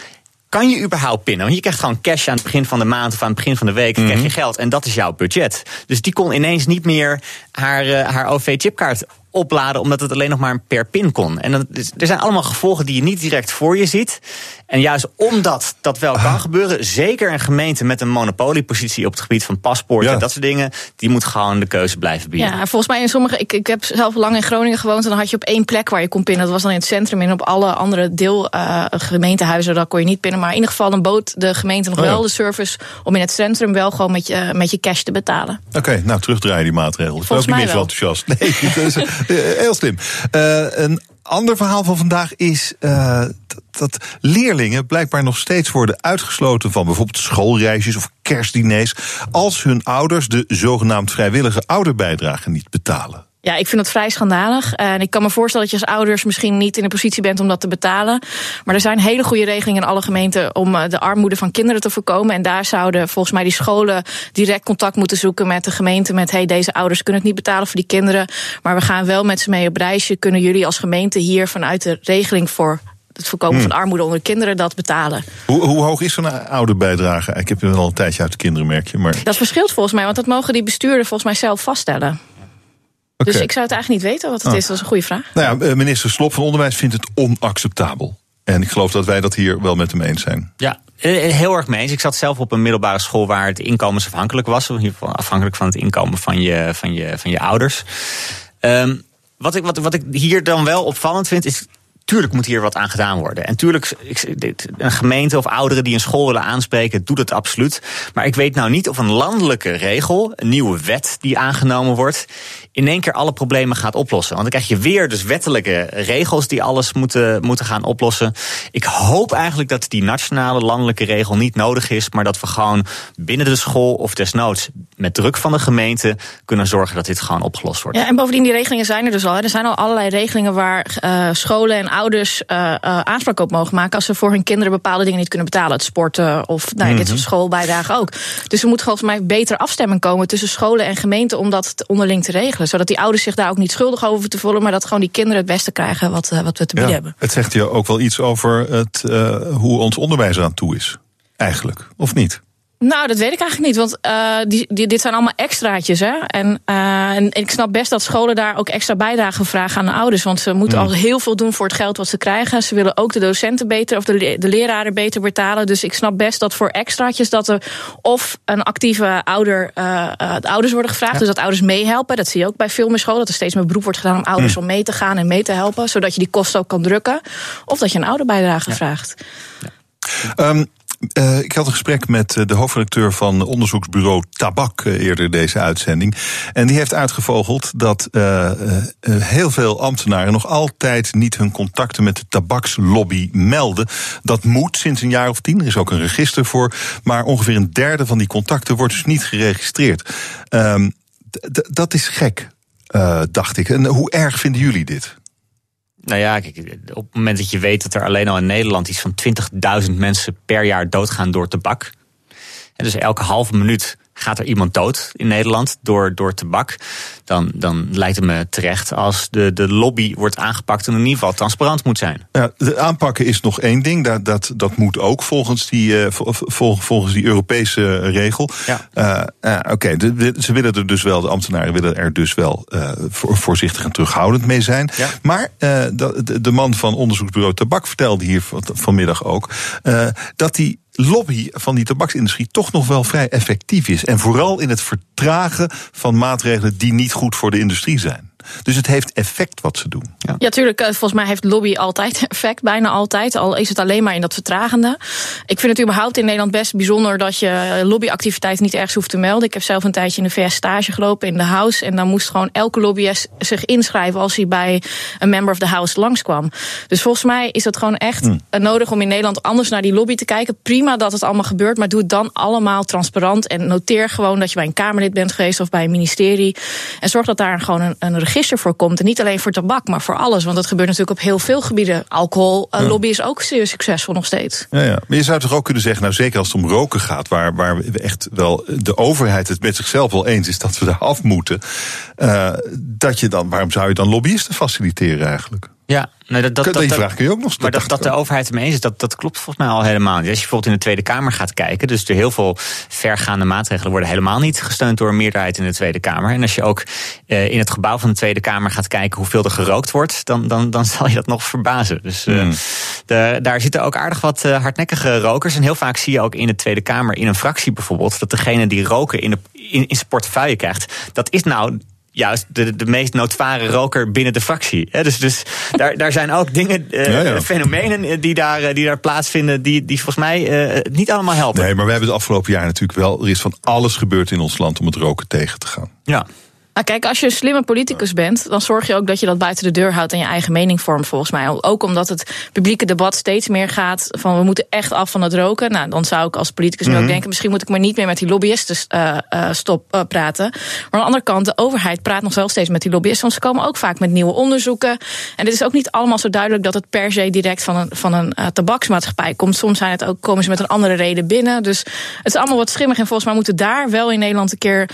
K: kan je überhaupt pinnen? Want je krijgt gewoon cash aan het begin van de maand of aan het begin van de week. Mm -hmm. krijg je geld en dat is jouw budget. Dus die kon ineens niet meer haar, uh, haar OV-chipkaart opladen omdat het alleen nog maar per pin kon. En dat, er zijn allemaal gevolgen die je niet direct voor je ziet. En juist omdat dat wel kan
B: Ah.
K: gebeuren, zeker een gemeente met een monopoliepositie op het gebied van paspoorten en dat soort dingen, die moet gewoon de keuze blijven bieden.
L: Ja, volgens mij in sommige. Ik, ik heb zelf lang in Groningen gewoond. En dan had je op één plek waar je kon pinnen. Dat was dan in het centrum. En op alle andere deelgemeentehuizen, daar kon je niet pinnen. Maar in ieder geval, dan bood de gemeente nog
B: Oh ja.
L: wel de service. om in het centrum wel gewoon met je, met je cash te betalen.
B: Oké, nou terugdraaien die maatregel. Ik ben ook
L: Volgens
B: niet
L: mij
B: meer zo enthousiast. Nee, dat is, eh, heel slim. Eh, een ander verhaal van vandaag is eh, dat, leerlingen blijkbaar nog steeds worden uitgesloten van bijvoorbeeld schoolreisjes of kerstdiners. als hun ouders de zogenaamd vrijwillige ouderbijdrage niet betalen.
L: Ja, ik vind dat vrij schandalig. En ik kan me voorstellen dat je als ouders misschien niet in de positie bent om dat te betalen. Maar er zijn hele goede regelingen in alle gemeenten om eh, de armoede van kinderen te voorkomen. En daar zouden volgens mij die scholen direct contact moeten zoeken met de gemeente. Met hey, deze ouders kunnen het niet betalen voor die kinderen. Maar we gaan wel met ze mee op reisje. Kunnen jullie als gemeente hier vanuit de regeling voor het voorkomen
B: Hmm.
L: van armoede onder kinderen dat betalen?
B: Hoe, hoe hoog is zo'n ouderbijdrage? Ik heb er al een tijdje uit de kinderen, merk je. Maar,
L: Dat verschilt volgens mij, want dat mogen die bestuurders volgens mij zelf vaststellen. Dus ik zou het eigenlijk niet weten wat het
B: Ah.
L: is. Dat is een goede vraag.
B: Nou ja, eh, minister Slop van Onderwijs vindt het onacceptabel. En ik geloof dat wij dat hier wel met hem eens zijn.
K: Ja, eh, heel erg mee eens. Ik zat zelf op een middelbare school waar het inkomensafhankelijk was. In ieder geval afhankelijk van het inkomen van je, van je, van je ouders. Ehm, wat, ik, wat, wat ik hier dan wel opvallend vind, is. Tuurlijk moet hier wat aan gedaan worden. En tuurlijk, ik- dit- een gemeente of ouderen die een school willen aanspreken, doet het absoluut. Maar ik weet nou niet of een landelijke regel, een nieuwe wet die aangenomen wordt, in één keer alle problemen gaat oplossen. Want dan krijg je weer dus wettelijke regels die alles moeten, moeten gaan oplossen. Ik hoop eigenlijk dat die nationale landelijke regel niet nodig is, maar dat we gewoon binnen de school of desnoods met druk van de gemeente kunnen zorgen dat dit gewoon opgelost wordt.
L: Ja, en bovendien, die regelingen zijn er dus al. hè. Er zijn al allerlei regelingen waar eh, scholen en ouders eh, eh, aanspraak op mogen maken. als ze voor hun kinderen bepaalde dingen niet kunnen betalen. Het sporten of nou, ja, dit soort
N: Mhm.
L: schoolbijdragen ook. Dus er moet volgens mij beter afstemming komen tussen scholen en gemeenten. om dat onderling te regelen. Zodat die ouders zich daar ook niet schuldig over te voelen. maar dat gewoon die kinderen het beste krijgen wat, eh, wat we te bieden hebben.
B: Het zegt je ook wel iets over het, eh, hoe ons onderwijs eraan toe is. Eigenlijk, of niet?
L: Nou, dat weet ik eigenlijk niet. Want eh, die, die, dit zijn allemaal extraatjes. Hè? En, eh, en ik snap best dat scholen daar ook extra bijdrage vragen aan de ouders. Want ze moeten
N: Hmm.
L: al heel veel doen voor het geld wat ze krijgen. Ze willen ook de docenten beter of de, de leraren beter betalen. Dus ik snap best dat voor extraatjes dat er of een actieve ouder, eh eh, de ouders worden gevraagd. Dus dat ouders meehelpen. Dat zie je ook bij veel meer scholen. Dat er steeds meer beroep wordt gedaan om ouders
B: Hmm.
L: om mee te gaan en mee te helpen. Zodat je die kosten ook kan drukken. Of dat je een ouderbijdrage vraagt.
B: Ehm, eh, ik had een gesprek met eh, de hoofdredacteur van onderzoeksbureau Tabak eh, eerder deze uitzending. En die heeft uitgevogeld dat heel veel ambtenaren nog altijd niet hun contacten met de tabakslobby melden. Dat moet sinds een jaar of tien. Er is ook een register voor. Maar ongeveer een derde van die contacten wordt dus niet geregistreerd. Ehm, dat is gek, dacht ik. En hoe erg vinden jullie dit?
K: Nou ja, kijk, op het moment dat je weet dat er alleen al in Nederland iets van 20.000 mensen per jaar doodgaan door tabak. En dus elke halve minuut gaat er iemand dood in Nederland door, door tabak. Dan, dan lijkt het me terecht als de, de lobby wordt aangepakt en in ieder geval transparant moet zijn.
B: Ja, de aanpakken is nog één ding. Dat, dat, dat moet ook volgens die, eh, vol- vol- volgens die Europese regel.
K: Ja.
B: Eh, eh, Oké, ze willen er dus wel, de ambtenaren willen er dus wel eh, voor, voorzichtig en terughoudend mee zijn.
K: Ja.
B: Maar eh, de, de- man van onderzoeksbureau Tabak vertelde hier van- vanmiddag ook eh, dat die lobby van die tabaksindustrie toch nog wel vrij effectief is. En vooral in het vertragen van maatregelen die niet goed voor de industrie zijn. Dus het heeft effect wat ze doen.
L: Ja, tuurlijk. eh, Volgens mij heeft lobby altijd effect, bijna altijd. Al is het alleen maar in dat vertragende. Ik vind het überhaupt in Nederland best bijzonder dat je lobbyactiviteit niet ergens hoeft te melden. Ik heb zelf een tijdje in de VS stage gelopen in de House. En dan moest gewoon elke lobbyist zich inschrijven als hij bij een member of the House langskwam. Dus volgens mij is het gewoon echt
N: Hmm.
L: eh, nodig om in Nederland anders naar die lobby te kijken. Prima dat het allemaal gebeurt, maar doe het dan allemaal transparant. En noteer gewoon dat je bij een Kamerlid bent geweest of bij een ministerie. En zorg dat daar gewoon een, een register voor komt. En niet alleen voor tabak, maar voor alles. Want dat gebeurt natuurlijk op heel veel gebieden. Alcohol, eh,
B: Ja.
L: lobby is ook zeer succesvol nog steeds.
B: Ja, ja. Maar je zou toch ook kunnen zeggen, nou zeker als het om roken gaat, waar, waar we echt wel de overheid het met zichzelf wel eens is dat we daar af moeten, eh, dat je dan, waarom zou je dan lobbyisten faciliteren eigenlijk?
K: Ja, nee, dat, dat,
B: die
K: dat,
B: vraag kun je ook nog
K: Maar dat, dat de overheid ermee eens is, dat, dat klopt volgens mij al helemaal niet. Als je bijvoorbeeld in de Tweede Kamer gaat kijken, dus er heel veel vergaande maatregelen worden helemaal niet gesteund door een meerderheid in de Tweede Kamer. En als je ook uh, in het gebouw van de Tweede Kamer gaat kijken hoeveel er gerookt wordt, dan, dan, dan zal je dat nog verbazen. Dus uh, de, daar zitten ook aardig wat uh, hardnekkige rokers. En heel vaak zie je ook in de Tweede Kamer, in een fractie bijvoorbeeld, dat degene die roken in, de, in, in zijn portefeuille krijgt, dat is nou juist de, de meest noodvare roker binnen de fractie. dus dus daar, daar zijn ook dingen, uh, ja, ja. fenomenen die daar, die daar plaatsvinden, die, die volgens mij uh, niet allemaal helpen.
B: Nee, maar we hebben het afgelopen jaar natuurlijk wel. Er is van alles gebeurd in ons land om het roken tegen te gaan.
K: Ja.
L: Nou, kijk, als je een slimme politicus bent, dan zorg je ook dat je dat buiten de deur houdt en je eigen mening vormt, volgens mij. Ook omdat het publieke debat steeds meer gaat van we moeten echt af van het roken. Nou, dan zou ik als politicus mm -hmm. nu ook denken, misschien moet ik maar niet meer met die lobbyisten uh, uh, stop uh, praten. Maar aan de andere kant, de overheid praat nog wel steeds met die lobbyisten, want ze komen ook vaak met nieuwe onderzoeken. En het is ook niet allemaal zo duidelijk dat het per se direct van een, van een tabaksmaatschappij komt. Soms zijn het ook, komen ze met een andere reden binnen. Dus het is allemaal wat schimmig. En volgens mij moeten daar wel in Nederland een keer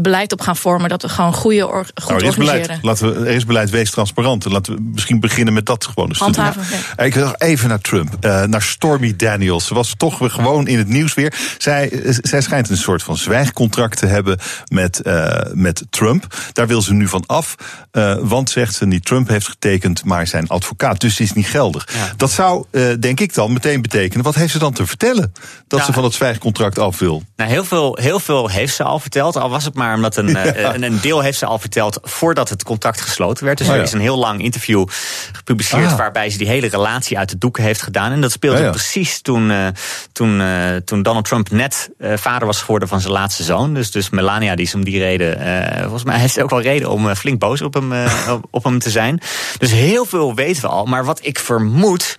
L: beleid op gaan vormen dat we gewoon goede or, goed
B: nou, er is beleid. Laten we, er is beleid, wees transparant. Laten we misschien beginnen met dat gewoon eens
L: Handhaven,
B: te doen. Ja. Ik nog even naar Trump, uh, naar Stormy Daniels. Ze was toch weer gewoon in het nieuws weer. Zij, zij schijnt een soort van zwijgcontract te hebben met, uh, met Trump. Daar wil ze nu van af. Uh, want, zegt ze, niet Trump heeft getekend, maar zijn advocaat. Dus het is niet geldig. Ja. Dat zou, denk ik dan, meteen betekenen. Wat heeft ze dan te vertellen? Dat
K: ja.
B: ze van het zwijgcontract af wil.
K: Nou, heel veel, heel veel heeft ze al verteld. Al was het maar omdat een, een, een deel heeft ze al verteld voordat het contract gesloten werd. Dus oh, er is een heel lang interview gepubliceerd ah. waarbij ze die hele relatie uit de doeken heeft gedaan. En dat speelde ja, precies toen, uh, toen, uh, toen Donald Trump net uh, vader was geworden van zijn laatste zoon. Dus, dus Melania, die is om die reden, volgens mij heeft ze ook wel reden om flink boos op hem, op, op hem te zijn. Dus heel veel weten we al. Maar wat ik vermoed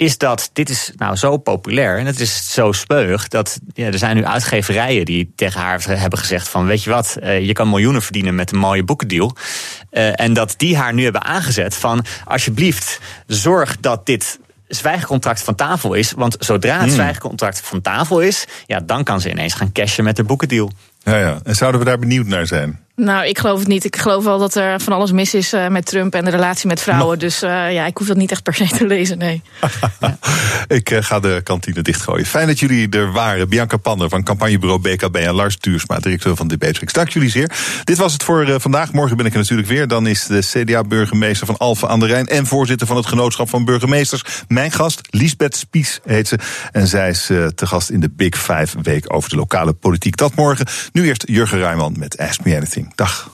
K: is dat dit is nou zo populair en het is zo speug dat ja, er zijn nu uitgeverijen die tegen haar hebben gezegd van weet je wat, uh, je kan miljoenen verdienen met een mooie boekendeal. Uh, en dat die haar nu hebben aangezet van alsjeblieft zorg dat dit zwijgcontract van tafel is. Want zodra het hmm. zwijgcontract van tafel is, ja, dan kan ze ineens gaan cashen met de boekendeal.
B: Ja, ja. En zouden we daar benieuwd naar zijn?
L: Nou, ik geloof het niet. Ik geloof wel dat er van alles mis is uh, met Trump en de relatie met vrouwen. Dus uh, ja, ik hoef dat niet echt per se te lezen, nee.
B: ik uh, ga de kantine dichtgooien. Fijn dat jullie er waren. Bianca Pander van campagnebureau BKB en Lars Tuursma, directeur van Debatrix. Dank jullie zeer. Dit was het voor vandaag. Morgen ben ik er natuurlijk weer. Dan is de CDA-burgemeester van Alphen aan de Rijn... en voorzitter van het Genootschap van Burgemeesters. Mijn gast, Liesbeth Spies heet ze. En zij is te gast in de Big Five Week over de lokale politiek. Dat morgen. Nu eerst Jurgen Rijman met Ask Me Anything. Dag.